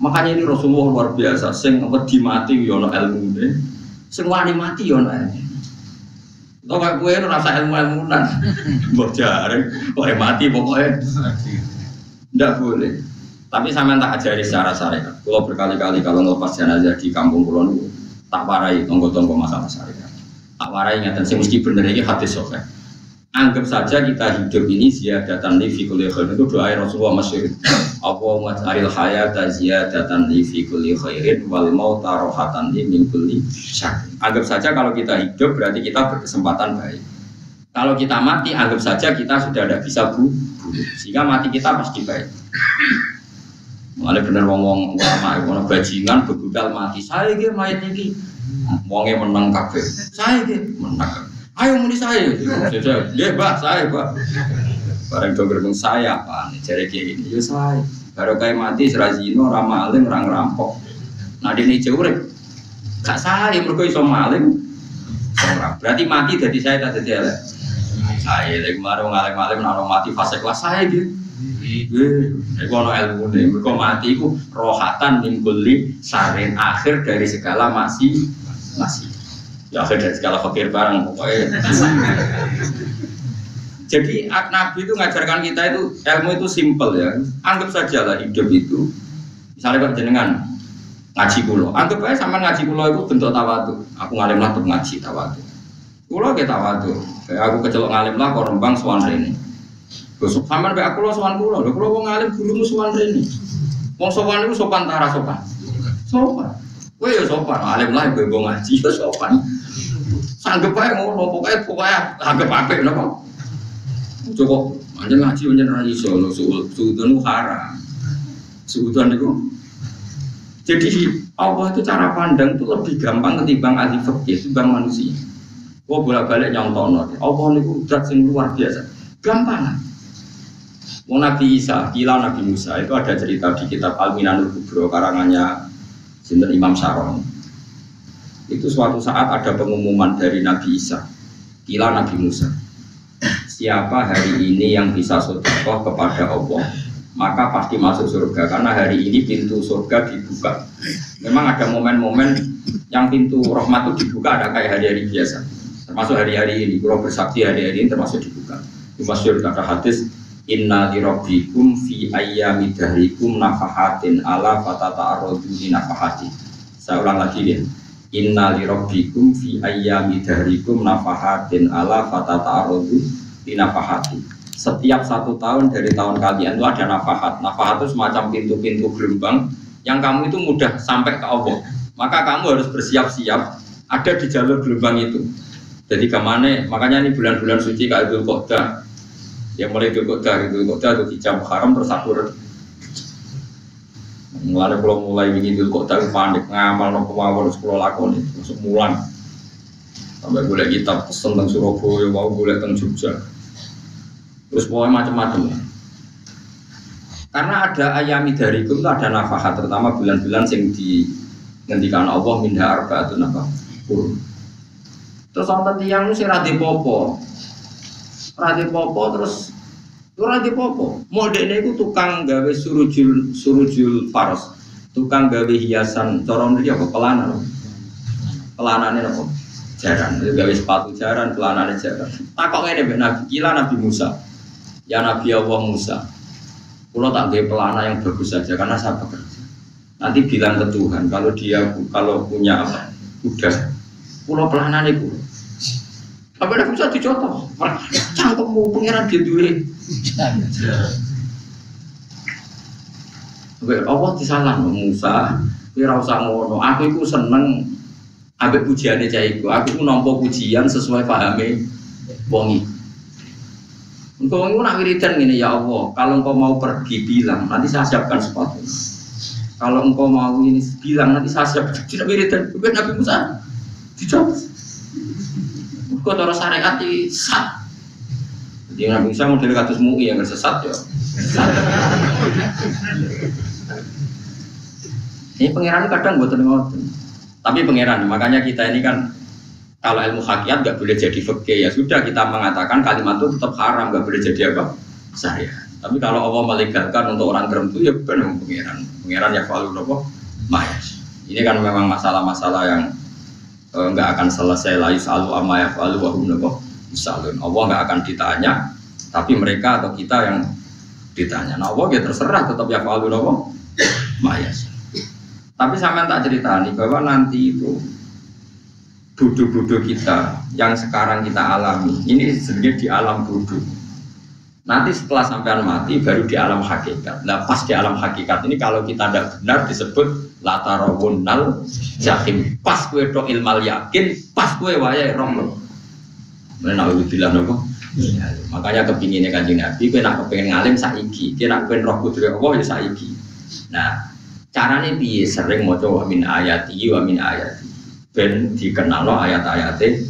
Makanya ini Rasulullah luar biasa. Sing wedi mati yono ilmu deh. Sing wani mati yono ilmu. Kau kayak rasa ilmu ilmunan. Mbok jarang. Kau mati pokoknya. Tidak boleh. Tapi saya tak ajari secara syariat. Kalau berkali-kali kalau ngelepas jenazah di kampung pulau tak parai tonggo-tonggo masalah syariat tak warai ingatan sih mesti bener ini hati sofa anggap saja kita hidup ini ziyadatan li fi kulli khairin. Itu doa Rasulullah masyhur apa maj'alil hayata ziyadatan li fi kulli khairin wal mauta rohatan li min kulli anggap saja kalau kita hidup berarti kita berkesempatan baik. Kalau kita mati anggap saja kita sudah tidak bisa bu sehingga mati kita pasti baik Malah bener ngomong ulama, ngomong bajingan, begugal mati. Saya gitu mayat ini Wongnya menang kafe. Saya gitu menang. Ayo muni saya. Dia bah saya bah. Barang dong gerbang saya apa nih cari kayak gini. Yo saya. Baru kayak mati serazino ramaling orang rampok. Nah di ini jauh Gak saya mereka iso maling. Berarti mati dari saya tak jadi Saya lagi kemarin ngalim-ngalim naruh mati fase kelas saya gitu. Iku ono ilmu nih, mereka mati ku rohatan nimbuli sarin akhir dari segala masih masih. Ya akhir dari segala fakir barang pokoknya. Jadi Nabi itu ngajarkan kita itu ilmu itu simple ya. Anggap saja lah hidup itu. Misalnya jenengan ngaji kulo, anggap aja sama ngaji kulo itu bentuk tawadu. Aku ngalim lah ngaji tawadu. Kulo kita tawadu. Aku kecelok ngalim lah kok suan ini Sampean be aku lo sowan kula. Lho kula wong alim gurumu sowan rene. Wong sowan iku sopan ta sopan? Sopan. Kowe ya sopan, alim lah ibu ngaji ya sopan. Sanggep ae ngono, pokoke pokoke anggap apik napa. Cukup aja ngaji pancen ra iso lho suudon haram. Suudon itu jadi Allah itu cara pandang itu lebih gampang ketimbang ahli fikih, ketimbang manusia. Oh bolak-balik nyontono. Allah itu zat sing luar biasa. Gampang. Mau Nabi Isa, kila Nabi Musa itu ada cerita di kitab Al-Minanul Kubro karangannya Sinten Imam Saron. Itu suatu saat ada pengumuman dari Nabi Isa, kila Nabi Musa. Siapa hari ini yang bisa sodokoh kepada Allah, maka pasti masuk surga karena hari ini pintu surga dibuka. Memang ada momen-momen yang pintu rahmat itu dibuka ada kayak hari-hari biasa. Termasuk hari-hari ini, kalau bersaksi hari-hari ini termasuk dibuka. Itu masyur kata hadis Inna li rabbikum fi ayyami dahrikum nafahatin ala fatata arrodu di nafahati. Saya ulang lagi ya. Inna li rabbikum fi ayyami dahrikum nafahatin ala fatata arrodu di nafahati. setiap satu tahun dari tahun kalian itu ada nafahat. Nafahat itu semacam pintu-pintu gelombang yang kamu itu mudah sampai ke Allah. Maka kamu harus bersiap-siap ada di jalur gelombang itu. Jadi ke mana? Makanya ini bulan-bulan suci kayak Idul Qodah. Ya mulai Idul Qodah, Idul Qodah itu jam haram terus aku Mulai kalau mulai bikin Idul Qodah panik ngamal no kemauan sekolah lakon itu masuk mulan. Sampai boleh kitab pesen tentang Surabaya, mau boleh tentang Jogja. Terus pokoknya macam-macam. Karena ada ayami dari itu ada nafkah terutama bulan-bulan yang di ngendikan Allah minha arba itu nafkah. Terus wonten tiyang sing ra popo. Ra popo terus ora popo. Modene iku tukang gawe surujul surujul faros. Tukang gawe hiasan cara mriki apa pelana. Pelanane apa? Jaran, gawe sepatu jaran, pelanane jaran. Takok ngene mbek Nabi, kila Nabi Musa. Ya Nabi Allah Musa, Pulau tak ada pelana yang bagus saja karena saya bekerja. Nanti bilang ke Tuhan kalau dia kalau punya apa udah pulau pelana itu. Tapi ada bisa dicontoh. Cangkemmu pengiran dia dulu. Allah disalah Musa, kira usah ngono. Aku itu seneng ambek pujiannya cah iku. Aku itu nampa pujian sesuai pahami wong Engkau itu nak wiridan ini ya Allah. Kalau engkau mau pergi bilang, nanti saya siapkan sepatu. Kalau engkau mau ini bilang, nanti saya siapkan. Tidak wiridan. Bukan Nabi Musa. Dicoba. Engkau taruh syariat di sat. Jadi Nabi Musa model katus mui yang sesat ya. Ini pangeran kadang buat ngoten. Tapi pangeran, makanya kita ini kan kalau ilmu hakikat nggak boleh jadi fakir ya sudah kita mengatakan kalimat itu tetap haram nggak boleh jadi apa saya tapi kalau Allah melegalkan untuk orang tertentu ya benar pengiran pengiran ya kalau apa mayas ini kan memang masalah-masalah yang nggak e, akan selesai lagi selalu amma ya falu wahum misalnya Allah nggak akan ditanya tapi mereka atau kita yang ditanya. Nah Allah ya terserah tetap ya falu apa mayas. Tapi sama tak cerita nih bahwa nanti itu bodoh-bodoh kita yang sekarang kita alami ini sebenarnya di alam bodoh. Nanti setelah sampean mati baru di alam hakikat. Nah pas di alam hakikat ini kalau kita tidak benar disebut latarawunnal jahim pas kue do ilmal yakin pas kue wayai roh Mana bilang nopo makanya kepinginnya kanjeng nabi kue nak kepengen ngalim saiki. Kue nak roh kudri Allah ya saiki. Nah caranya biye sering mau coba min ayati wa min ayati. Ben dikenal lo ayat-ayatnya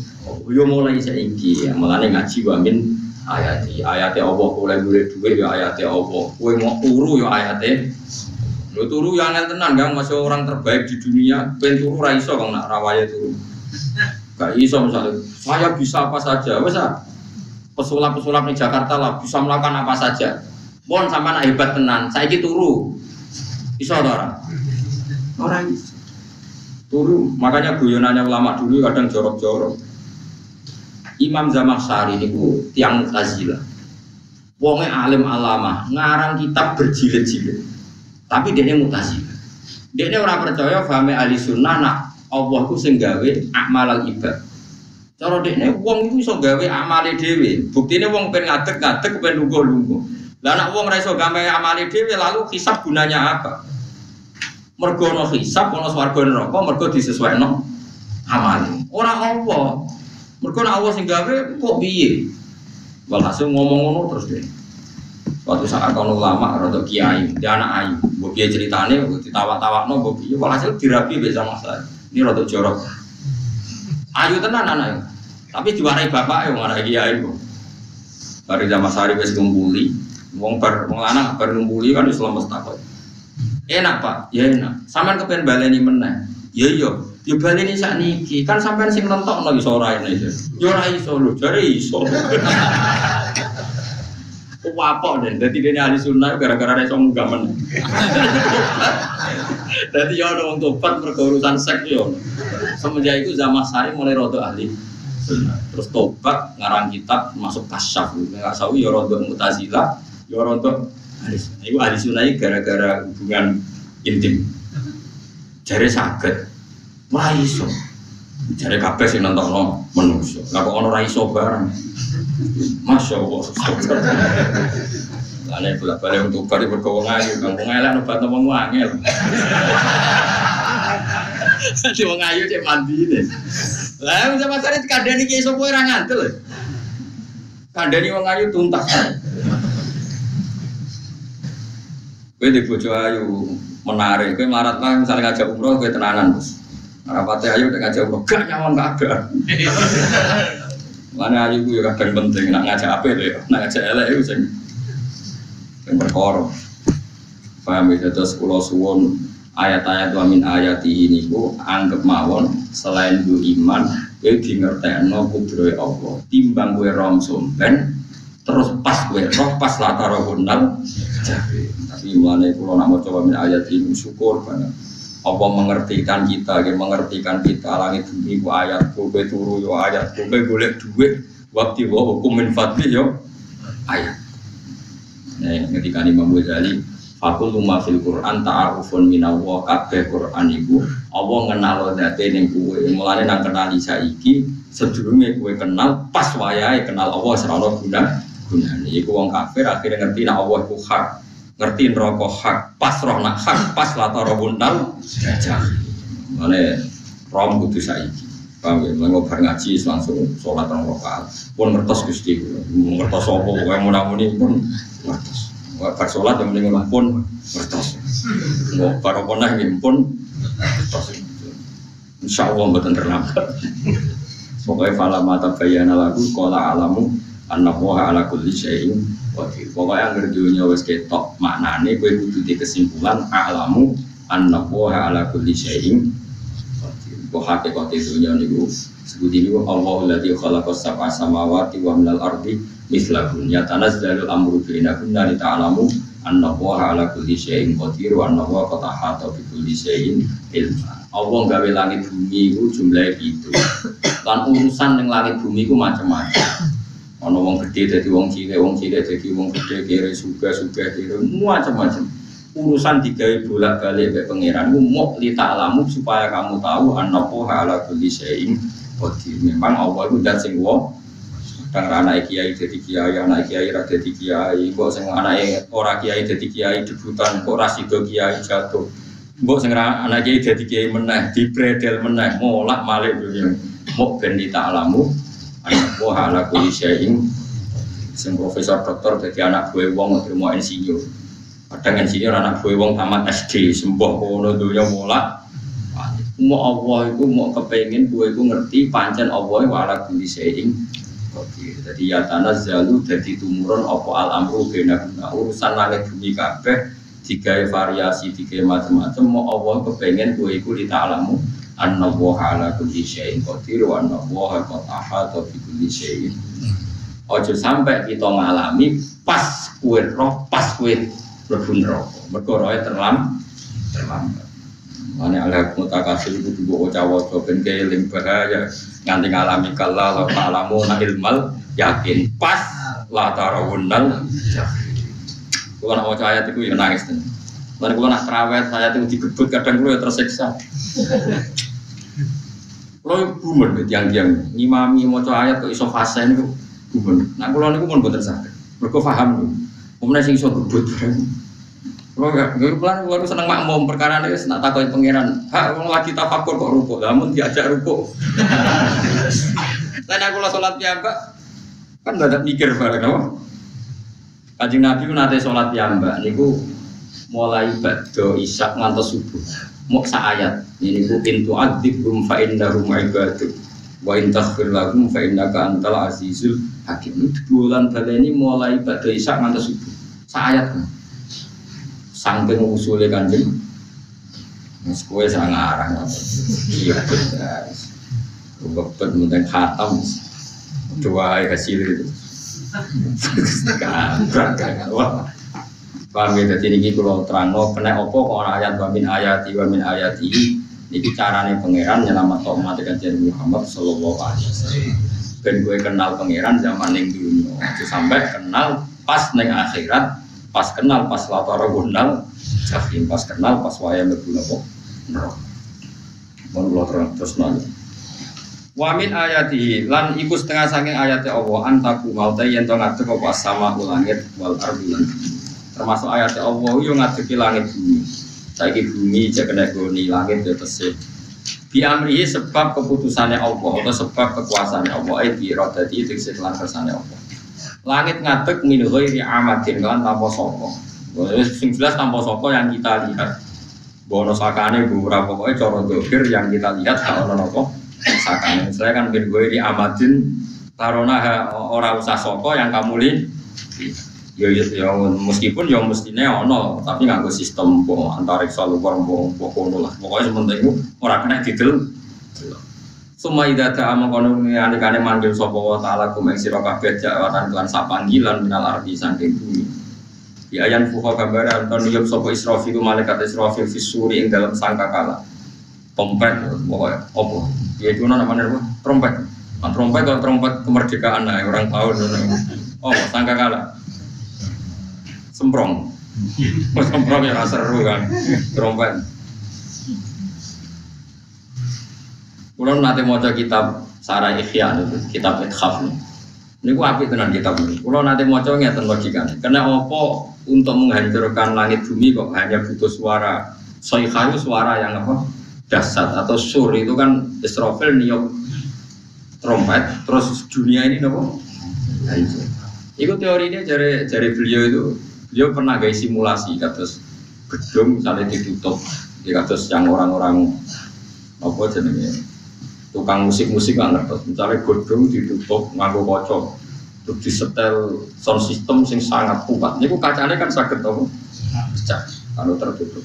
yo mulai saiki. Ya melane ngaji wamin ayati. Ayatnya Allah boleh boleh duit ya ayatnya Allah. Kue mau turu ya ayatnya lo turu yang angel tenan kan masih orang terbaik di dunia. Ben turu raiso kang nak rawaya turu. Gak iso misalnya. Saya bisa apa saja wes ah. pesulap-pesulap di Jakarta lah bisa melakukan apa saja. Bon sama anak hebat tenan. Saya turu. Iso orang orang iso. Turu, makanya guyonannya ulama dulu kadang jorok-jorok. Imam Zamakhsyari bu tiang Mu'tazilah. Wonge alim alama, ngarang kitab berjilid-jilid. Tapi dia Mu'tazilah. Dia orang percaya fahmi ahli sunnah nak Allah ku sing gawe al ibad. Cara dekne wong iku iso gawe amale dhewe. Buktine wong pengen ngadeg-ngadeg pengen lungguh-lungguh. Lah nak wong ora gawe amale dhewe lalu hisab gunanya apa? mergo ana hisab ana swarga neraka mergo disesuaikno amale ora Allah mergo nek Allah sing gawe kok piye walhasil ngomong ngono terus deh Suatu saat kalau ulama atau kiai, dia anak ayu, gue kiai ceritanya, gue ditawa-tawa no, gue kiai, walhasil dirapi beza masalah. Ini rada jorok. Ayu tenan anak tapi diwarai bapak ya, mana kiai kok. Dari zaman sehari wes kumpuli, wong per wong lanang per kan Islam mustakot. Enak pak, ya enak. Sampai kepengen baleni meneh. Ya iya, ya baleni sak niki. Kan sampean sing nentok lagi iso ora ini. Ya ora iso lho, jare iso. Wapok deh, jadi dia ahli sunnah gara-gara dia sombong gak meneh. Jadi ya ada orang tobat urusan seks ya. Semenjak itu zaman sari mulai rodo ahli Terus tobat ngarang kitab masuk kasyaf. Sawi ya rodo mutazila, ya rodo Ibu ahli sunnah gara-gara hubungan intim. Jari sakit, wah iso. Jari kabeh nonton menungso. Lah kok ra iso. Masya Allah. Lainnya bolak balik untuk bari berkawang ayu, kampung elek nubat ngomong wangil. Jadi wong ayu cek mandi deh. Lah bisa pasar itu kadang ini kiai sopo orang ngantel. Kadang ini wong ayu tuntas. Gue di bojo ayu menarik, gue marat lah misalnya ngajak umroh gue tenanan bos. Rapatnya ayu udah ngajak umroh, gak nyaman gak ada. Mana ayu gue kadang penting, nak ngajak apa deh, nak ngajak elek itu sing yang berkoro. Paham ya, terus kalau suwon ayat-ayat wa min ayati ini ku anggap mawon selain du iman ya di ngertekno kudroy Allah. Timbang gue rom sumpen terus pas gue roh pas latar hundal tapi mulai kalau nak mau coba min ayat ini syukur banget Allah mengertikan kita, dia mengertikan kita langit bumi ku ayat ku turu yo ayat ku boleh duit waktu wa hukum min yo ayat. Nah, ketika Imam Ghazali Fakul luma fil Quran ta'arufun minallah kabeh Quran iku Allah ngenal date ning kowe. Mulane nang kenali saiki sedurunge kowe kenal pas wayahe kenal Allah serana guna gunane. Iku wong kafir akhirnya ngerti nek Allah iku hak. Ngerti neraka hak, pas roh nak hak, pas latar bunal gajah. Mulane rom kudu saiki. Paham ya, mau bar ngaji langsung sholat rong rakaat. Pun ngertos Gusti. Ngertos apa pokoke munamuni pun ngertos. Bar sholat yang mending pun ngertos. Mau bar apa nah pun ngertos. Insya Allah betul terlambat. Pokoknya fala mata bayana lagu kola alamu anak wah ala kulli syai'in qadir. Pokoknya yang dunia wis ketok maknane kowe kudu di kesimpulan alamu anak wah ala kulli syai'in qadir. Kok hakikat dunia niku sebut ini Allah ladzi khalaqa sab'a samawati wa minal ardi mislahun ya tanazzalul amru bainakunna li ta'lamu anna wa ala kulli syai'in qadir wa anna wa qad ahata bi kulli syai'in ilma. Allah gawe langit bumi itu jumlahnya gitu. Lan urusan yang langit bumi itu macam-macam. Ono wong gede jadi wong cilik, wong cilik jadi wong gede, kiri suga suga kiri macam-macam. Urusan digawe bolak balik ke pangeran, mau lita alamu supaya kamu tahu anak poha ala kulli syai'in qadir. Memang Allah itu dan sing wong kadang anak kiai jadi kiai, anak kiai ra jadi kiai, kok sing anak ora kiai jadi kiai debutan, kok ra sido kiai jatuh. Mbok sing anak kiai jadi kiai meneh, dibredel meneh, molak malik dunia. Mau ben alamu buah ala kuli syai'in sing profesor doktor jadi anak gue wong terima insinyur kadang insinyur anak gue wong tamat SD sembuh kono dunia molak. Mau Allah itu mau kepengen gue itu ngerti pancen Allah wa ala kuli syai'in jadi ya tanah zalu jadi tumurun apa al amru bena urusan langit bumi kabeh tiga variasi tiga macam-macam mau Allah kepengen gue itu di ta'alamu anna woha ala kulli syai'in qadir wa anna woha qad ahata bi kulli syai'in Ojo sampai kita ngalami pas kue roh, pas kue mlebu neraka. Mergo roe terlam terlambat. Mane ala mutakasir itu juga waca-waca ben keling bahaya nganti ngalami kala la ta'lamu na ilmal yakin pas la tarawunnal Kalau nak waca ayat itu ya nangis. Lalu kalau nak terawet ayat itu digebut kadang kalau ya tersiksa. Kalau bumen yang yang ngimami mau ayat kok iso fase itu bumen. Nah kalau niku pun bener sakit. Mereka paham tuh. Kemudian sing iso gebut. Kalau gak, gue pelan gue seneng makmum perkara ini nak takoi pangeran. Hak kalau lagi tafakur kok ruko, namun diajak ruko. Dan aku lah sholat piyambak, kan gak ada mikir bareng apa. Kajing Nabi pun nanti sholat piyambak, niku mulai bado isak ngantos subuh. Mau ayat. Ini ku pintu adib rum fa innahum ibadu wa in taghfir lahum fa innaka antal azizul hakim. Bulan baleni mulai bado isak ngantos subuh. Ayat. Saking usule kanjeng. Mas kowe sang arang iya benar Bebet mending khatam. Doa hasil itu. Wah Paham ya, jadi ini kalau terang, no, kena opo kalau ayat wa min ayati wa min ayati ini caranya pangeran nyelamat umat kajian Muhammad Sallallahu Alaihi Wasallam. Ben gue kenal pangeran zaman yang itu sampai kenal pas neng akhirat, pas kenal pas latar gundal, jahim pas kenal pas wayang lebu nopo neraka. Mau terus terus nanti. Wa min ayatihi lan iku setengah saking ayatnya Allah antaku mau ta yen to ngadeg apa sama langit wal ardi lan termasuk ayatnya Allah yo ngadegi langit bumi. Saiki bumi jek kena goni langit yo tesih. Bi sebab keputusannya Allah atau sebab kekuasaannya Allah ai bi iradati tegese kelan kersane Allah. Langit ngadeg min ghairi amadin kan tanpa sapa. Sing jelas tanpa sapa yang kita lihat. Bono sakane beberapa pokoknya cara dokir yang kita lihat kalau nopo sakane. Misalnya kan bin di amadin tarona orang usah soko yang kamu li. Ya, ya, ya meskipun ya mestinya ono, tapi nggak sistem boh antariksa luar boh boh kono lah. Pokoknya sementing itu orang kena didel. Semua ida ta amang ini anikane manggil sapa wa taala kum ing sira kabeh jawatan kelan sapanggilan minal ardi saking bumi. Ya ayan fuha gambar anton yuk sapa Israfil malaikat Israfil fisuri ing dalam sangkakala. Tompet pokoknya opo ya itu namanya apa? Trompet. Nah, trompet kalau trompet kemerdekaan lah orang tahu. Oh, sangka kalah. Semprong. Semprong ya seru kan. Trompet. Kulo nanti mau kitab Sarah Ikhya itu, kitab Ithaf nih. Ini gua api tenan kitab ini. Kulo nanti mau coba ngeten logikanya. Karena opo untuk menghancurkan langit bumi kok hanya butuh suara. Soikhayu suara yang apa? dasar atau sur itu kan Israfil niup trompet terus dunia ini hancur. Itu teorinya dari dari beliau itu beliau pernah gaya simulasi kados gedung misalnya ditutup di kados yang orang-orang apa jenenge tukang musik-musik nggak ngerti misalnya gedung ditutup nganggo kocok terus disetel sound system sing sangat kuat ini kacanya kan sakit apa pecah kalau tertutup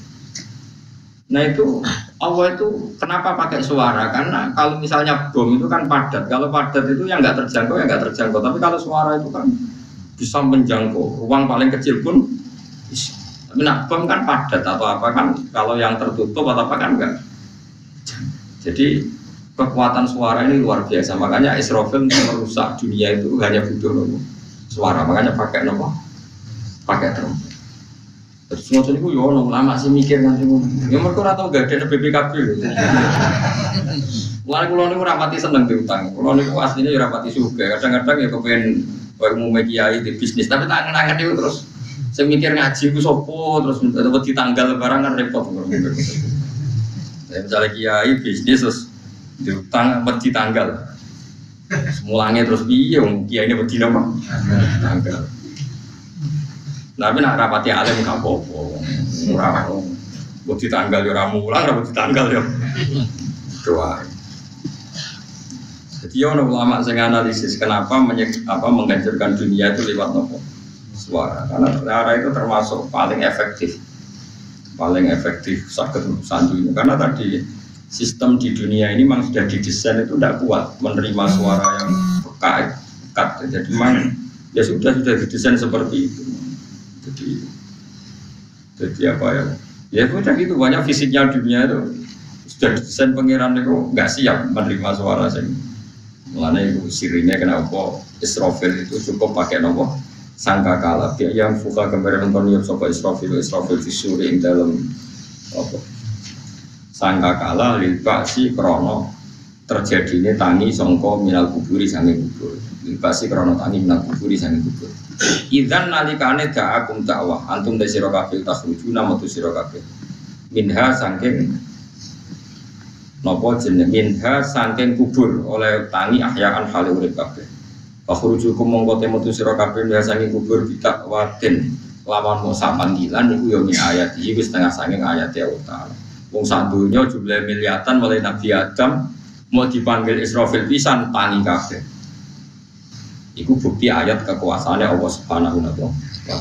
Nah itu Allah itu kenapa pakai suara? Karena kalau misalnya bom itu kan padat. Kalau padat itu yang nggak terjangkau ya nggak terjangkau. Tapi kalau suara itu kan bisa menjangkau. Ruang paling kecil pun bisa. Tapi bom kan padat atau apa kan? Kalau yang tertutup atau apa kan enggak. Jadi kekuatan suara ini luar biasa. Makanya Israfil merusak dunia itu hanya butuh suara. Makanya pakai nopo, pakai trompet. Terus ngotot itu ya ono lama sih mikir nanti ngono. Ya mereka ora tau gak ada BPKB. Mulai kulo niku rapati seneng diutang. Kulo niku aslinya ya rapati suka. Kadang-kadang ya kepengen koyo mau kiai di bisnis tapi tangan-tangan itu terus saya mikir ngaji ku sopo terus dapat di tanggal lebaran kan repot saya misalnya kiai bisnis terus diutang di tanggal mulangnya terus piye kiai ini beti nama tanggal tapi nak rapati alim gak apa-apa. Ora Buat ditanggal ya ora mulang, ora ditanggal ya. Doa. Jadi ya ulama sing analisis kenapa menyek, apa menghancurkan dunia itu lewat nopo suara. Karena suara itu termasuk paling efektif, paling efektif sakit urusan. Karena tadi sistem di dunia ini memang sudah didesain itu tidak kuat menerima suara yang pekat. Jadi memang ya sudah sudah didesain seperti itu jadi jadi apa ya ya udah gitu banyak fisiknya dunia itu sudah desain pangeran itu nggak siap menerima suara sing Mulanya itu sirinya kenapa Israfil itu cukup pakai nopo sangka kalah. Dia yang fuka gambar Antonio sopo Israfil Israfil visuri dalam apa? Sangka kalah lipat si krono terjadinya tani songko minal kuburi sange kubur. Si krono tani minal kuburi sange kubur. Idan nalikane da'akum dakwah antum kabeh takhrujuna metu sira kabeh. Minha saking napa jeneng minha saking kubur oleh tangi ahyaan hale urip kabeh. Fakhrujukum mongko te metu sira kabeh saking kubur bidak wadin lawan mau panggilan iku yo min ayat iki wis setengah saking ayat ya Allah. Wong sak donya jumlah miliatan mulai Nabi Adam mau dipanggil Israfil pisan tangi kabeh. Iku bukti ayat kekuasaannya Allah Subhanahu wa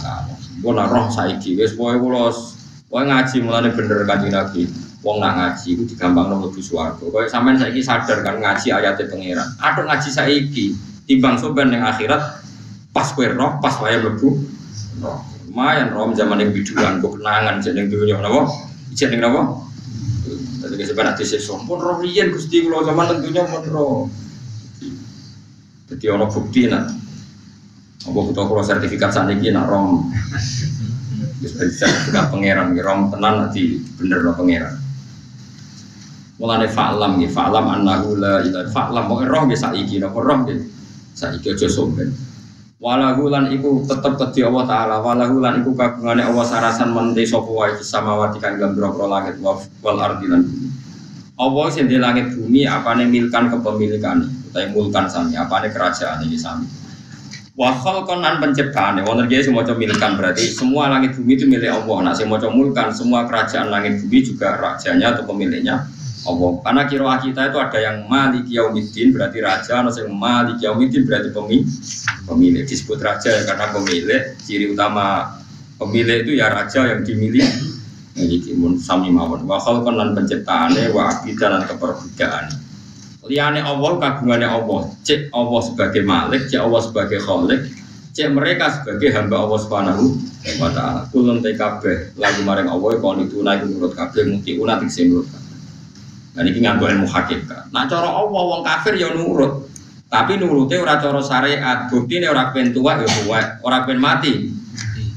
taala. Gua roh saiki wis pokoke kula ngaji mulane bener kanjeng Nabi. Wong nak ngaji iku digampangno mlebu swarga. Kowe sampean saiki sadar kan ngaji ayatnya pangeran. Aduh ngaji saiki timbang soban yang akhirat pas kowe roh pas wae mlebu roh. Lumayan roh zaman yang biduan kok kenangan jeneng dunya napa? Jeneng napa? Jadi sebenarnya disiksa pun roh riyen Gusti kula zaman tentunya pun roh. Jadi ono bukti nak. Apa butuh kalau sertifikat saat ini nak rom. Bisa sertifikat pangeran, rom tenan nanti bener lo pangeran. Mulane fa'lam nggih, fa'lam annahu la ilaha fa'lam kok roh nggih saiki napa roh nggih. Saiki aja sombong. Walahu lan iku tetep kedhi Allah taala, walahu lan iku kagungane Allah sarasan menti sapa wae samawati kang dalam boro langit wal ardi lan bumi. Allah sing di langit bumi apane milkan kepemilikan, utawa mulkan sami, apane kerajaan iki sami. Wa khalqan lan penciptaan, wonten iki semua milkan berarti semua langit bumi itu milik Allah. Nah, sing maca mulkan semua kerajaan langit bumi juga rajanya atau pemiliknya Allah. Karena kiroah kita itu ada yang Malik Yaumiddin berarti raja, ada yang Malik Yaumiddin berarti pemilik. Pemilik disebut raja ya karena pemilik. Ciri utama pemilik itu ya raja yang dimiliki. Miliki mun sami mawon. Wa khalqan lan penciptaane wa abidan lan keperbudakan. Liane Allah kagungane Allah. Cek Allah sebagai Malik, cek Allah sebagai Khalik, cek mereka sebagai hamba Allah Subhanahu wa taala. Kulun TKB lagu maring Allah kon itu naik menurut kabeh mungkin unatik sing menurut Nah ini nganggo ilmu hakikat. Nah cara Allah wong kafir ya nurut. Tapi nurutnya ora cara syariat. Buktine ora pengen tua ya tua, ora pengen mati.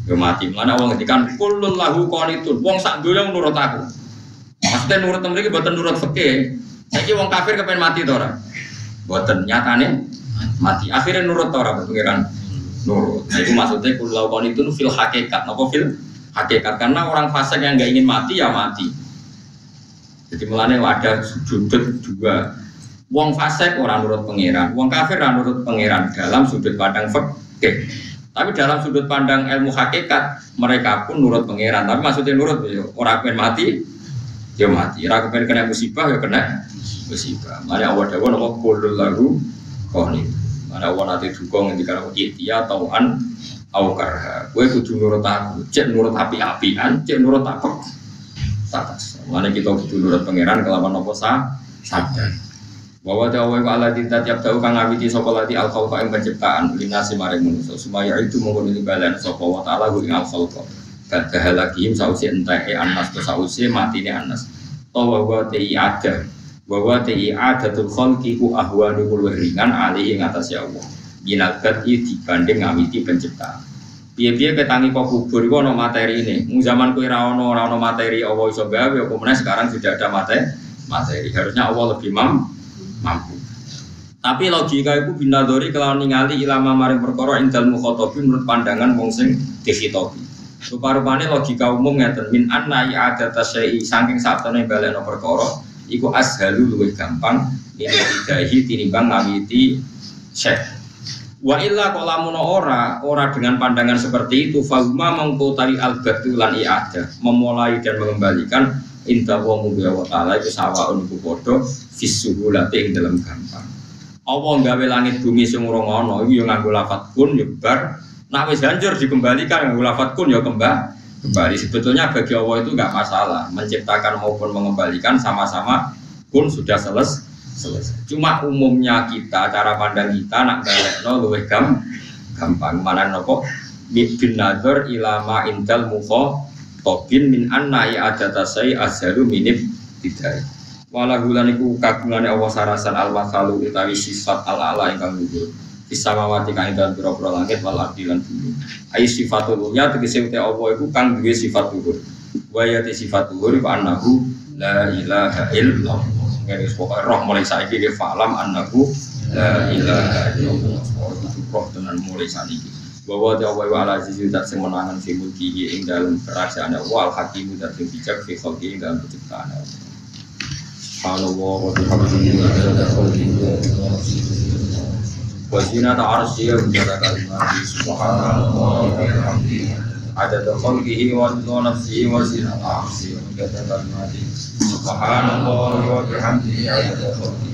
Ya mati. Mana wong ngendikan kullun lahu qanitun. Wong sak donya nurut aku. Maksudnya nurut mriki boten nurut fikih. Saiki wong kafir kepen mati to ora? Boten nyatane mati. Akhirnya nurut to ora pengiran nurut. Nah itu maksudnya kullu lahu qanitun fil hakikat. Napa fil hakikat? Karena orang fasik yang nggak ingin mati ya mati. Jadi mulane ada sudut dua. Wong fasik orang nurut pangeran, wong kafir orang nurut pangeran dalam sudut pandang fikih. Tapi dalam sudut pandang ilmu hakikat mereka pun nurut pangeran. Tapi maksudnya nurut ya orang pengen mati, ya mati. Orang pengen kena musibah ya kena musibah. Mana awal dawa nama kulul lagu koni. Mana awal nanti dukung dikatakan dia tauan au karha. Gue kudu nurut aku, cek nurut api-apian, cek nurut apa? Tatas. Mana kita butuh nurut pangeran kelawan nopo sah sadar. Bahwa tahu wa ala tinta tiap tahu kang ngawiti sapa lati al khalqa ing penciptaan linasi maring manusa supaya itu mongkon itu balen sapa wa taala ing al khalqa. Kata halakihim sausi entek anas to sausi matine anas. Tawa wa ti ada. Bahwa ti adatul khalqi ku ahwanu ringan ali ing atas ya Allah. Binal dibanding ngawiti penciptaan. Piye-piye ketangi kok kubur iku ana materi ini. Mung zaman ana ora ana materi Allah iso gawe meneh sekarang sudah ada materi. Materi harusnya Allah lebih mam, mampu. Tapi logika itu binadori kalau ningali ilama maring perkara ing dalem khotobi menurut pandangan wong sing dikhitobi. Rupa-rupane logika umum ngeten min anna ada saking satene baleno perkara iku ashalu luwih gampang ini tidak tinimbang ngawiti syekh Wa illa kolamuno ora ora dengan pandangan seperti itu fagma mengkotari al lan i'ada memulai dan mengembalikan inta wa wa ta'ala itu sawaun iku padha fisuhulati ing dalam gampang. Allah gawe langit bumi sing ora ngono iki yo kun yo bar. Nak wis hancur dikembalikan nganggo lafat kun yo kembali kembali. Sebetulnya bagi Allah itu nggak masalah menciptakan maupun mengembalikan sama-sama kun sudah selesai selesai. Cuma umumnya kita, cara pandang kita nak balik no luwih gam, gampang. Mana nopo bin nazar ilama intel mufo tobin min anna ya tasai azharu minib tidak. Walahulan iku kagungane Allah sarasan al masalu utawi sifat al ala ingkang luhur. Bisa mawati dalam pira-pira langit wal ardi lan bumi. Ai sifatul ya tegese uti Allah iku kang duwe sifat luhur. Wa ya sifat luhur fa annahu la ilaha illallah. Sehingga ini sebuah roh mulai saiki ke falam anakku la ilaha illallah. Oh, itu roh dengan mulai saat ini. Bahwa dia wa ala azizu tak sing menangan fi mulki ing dalam kerajaan Allah al hakimu tak sing bijak fi khalqi dalam penciptaan Allah Subhanallah wa bihamdihi wa la wa zinata arsyihi wa ya, jaza kalimatihi subhanallah. Wa bihamdihi adada khalqihi wa nafsihi wa zinata arsyihi wa ya, jaza kalimatihi سبحان الله وبحمده عدد خلقه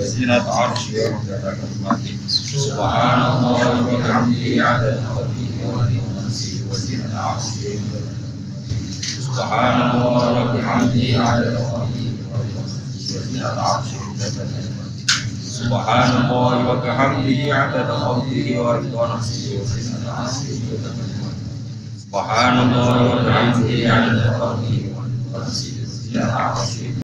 وزنة عرشه ومدد كلماته سبحان الله وبحمده عدد خلقه ورضا نفسه وزنة عرشه سبحان الله وبحمده عدد خلقه وزنة عرشه سبحان الله وبحمده عدد خلقه ورضا نفسه وزنة عرشه Subhanallah wa bihamdihi 'adada khalqihi wa nafsihi wa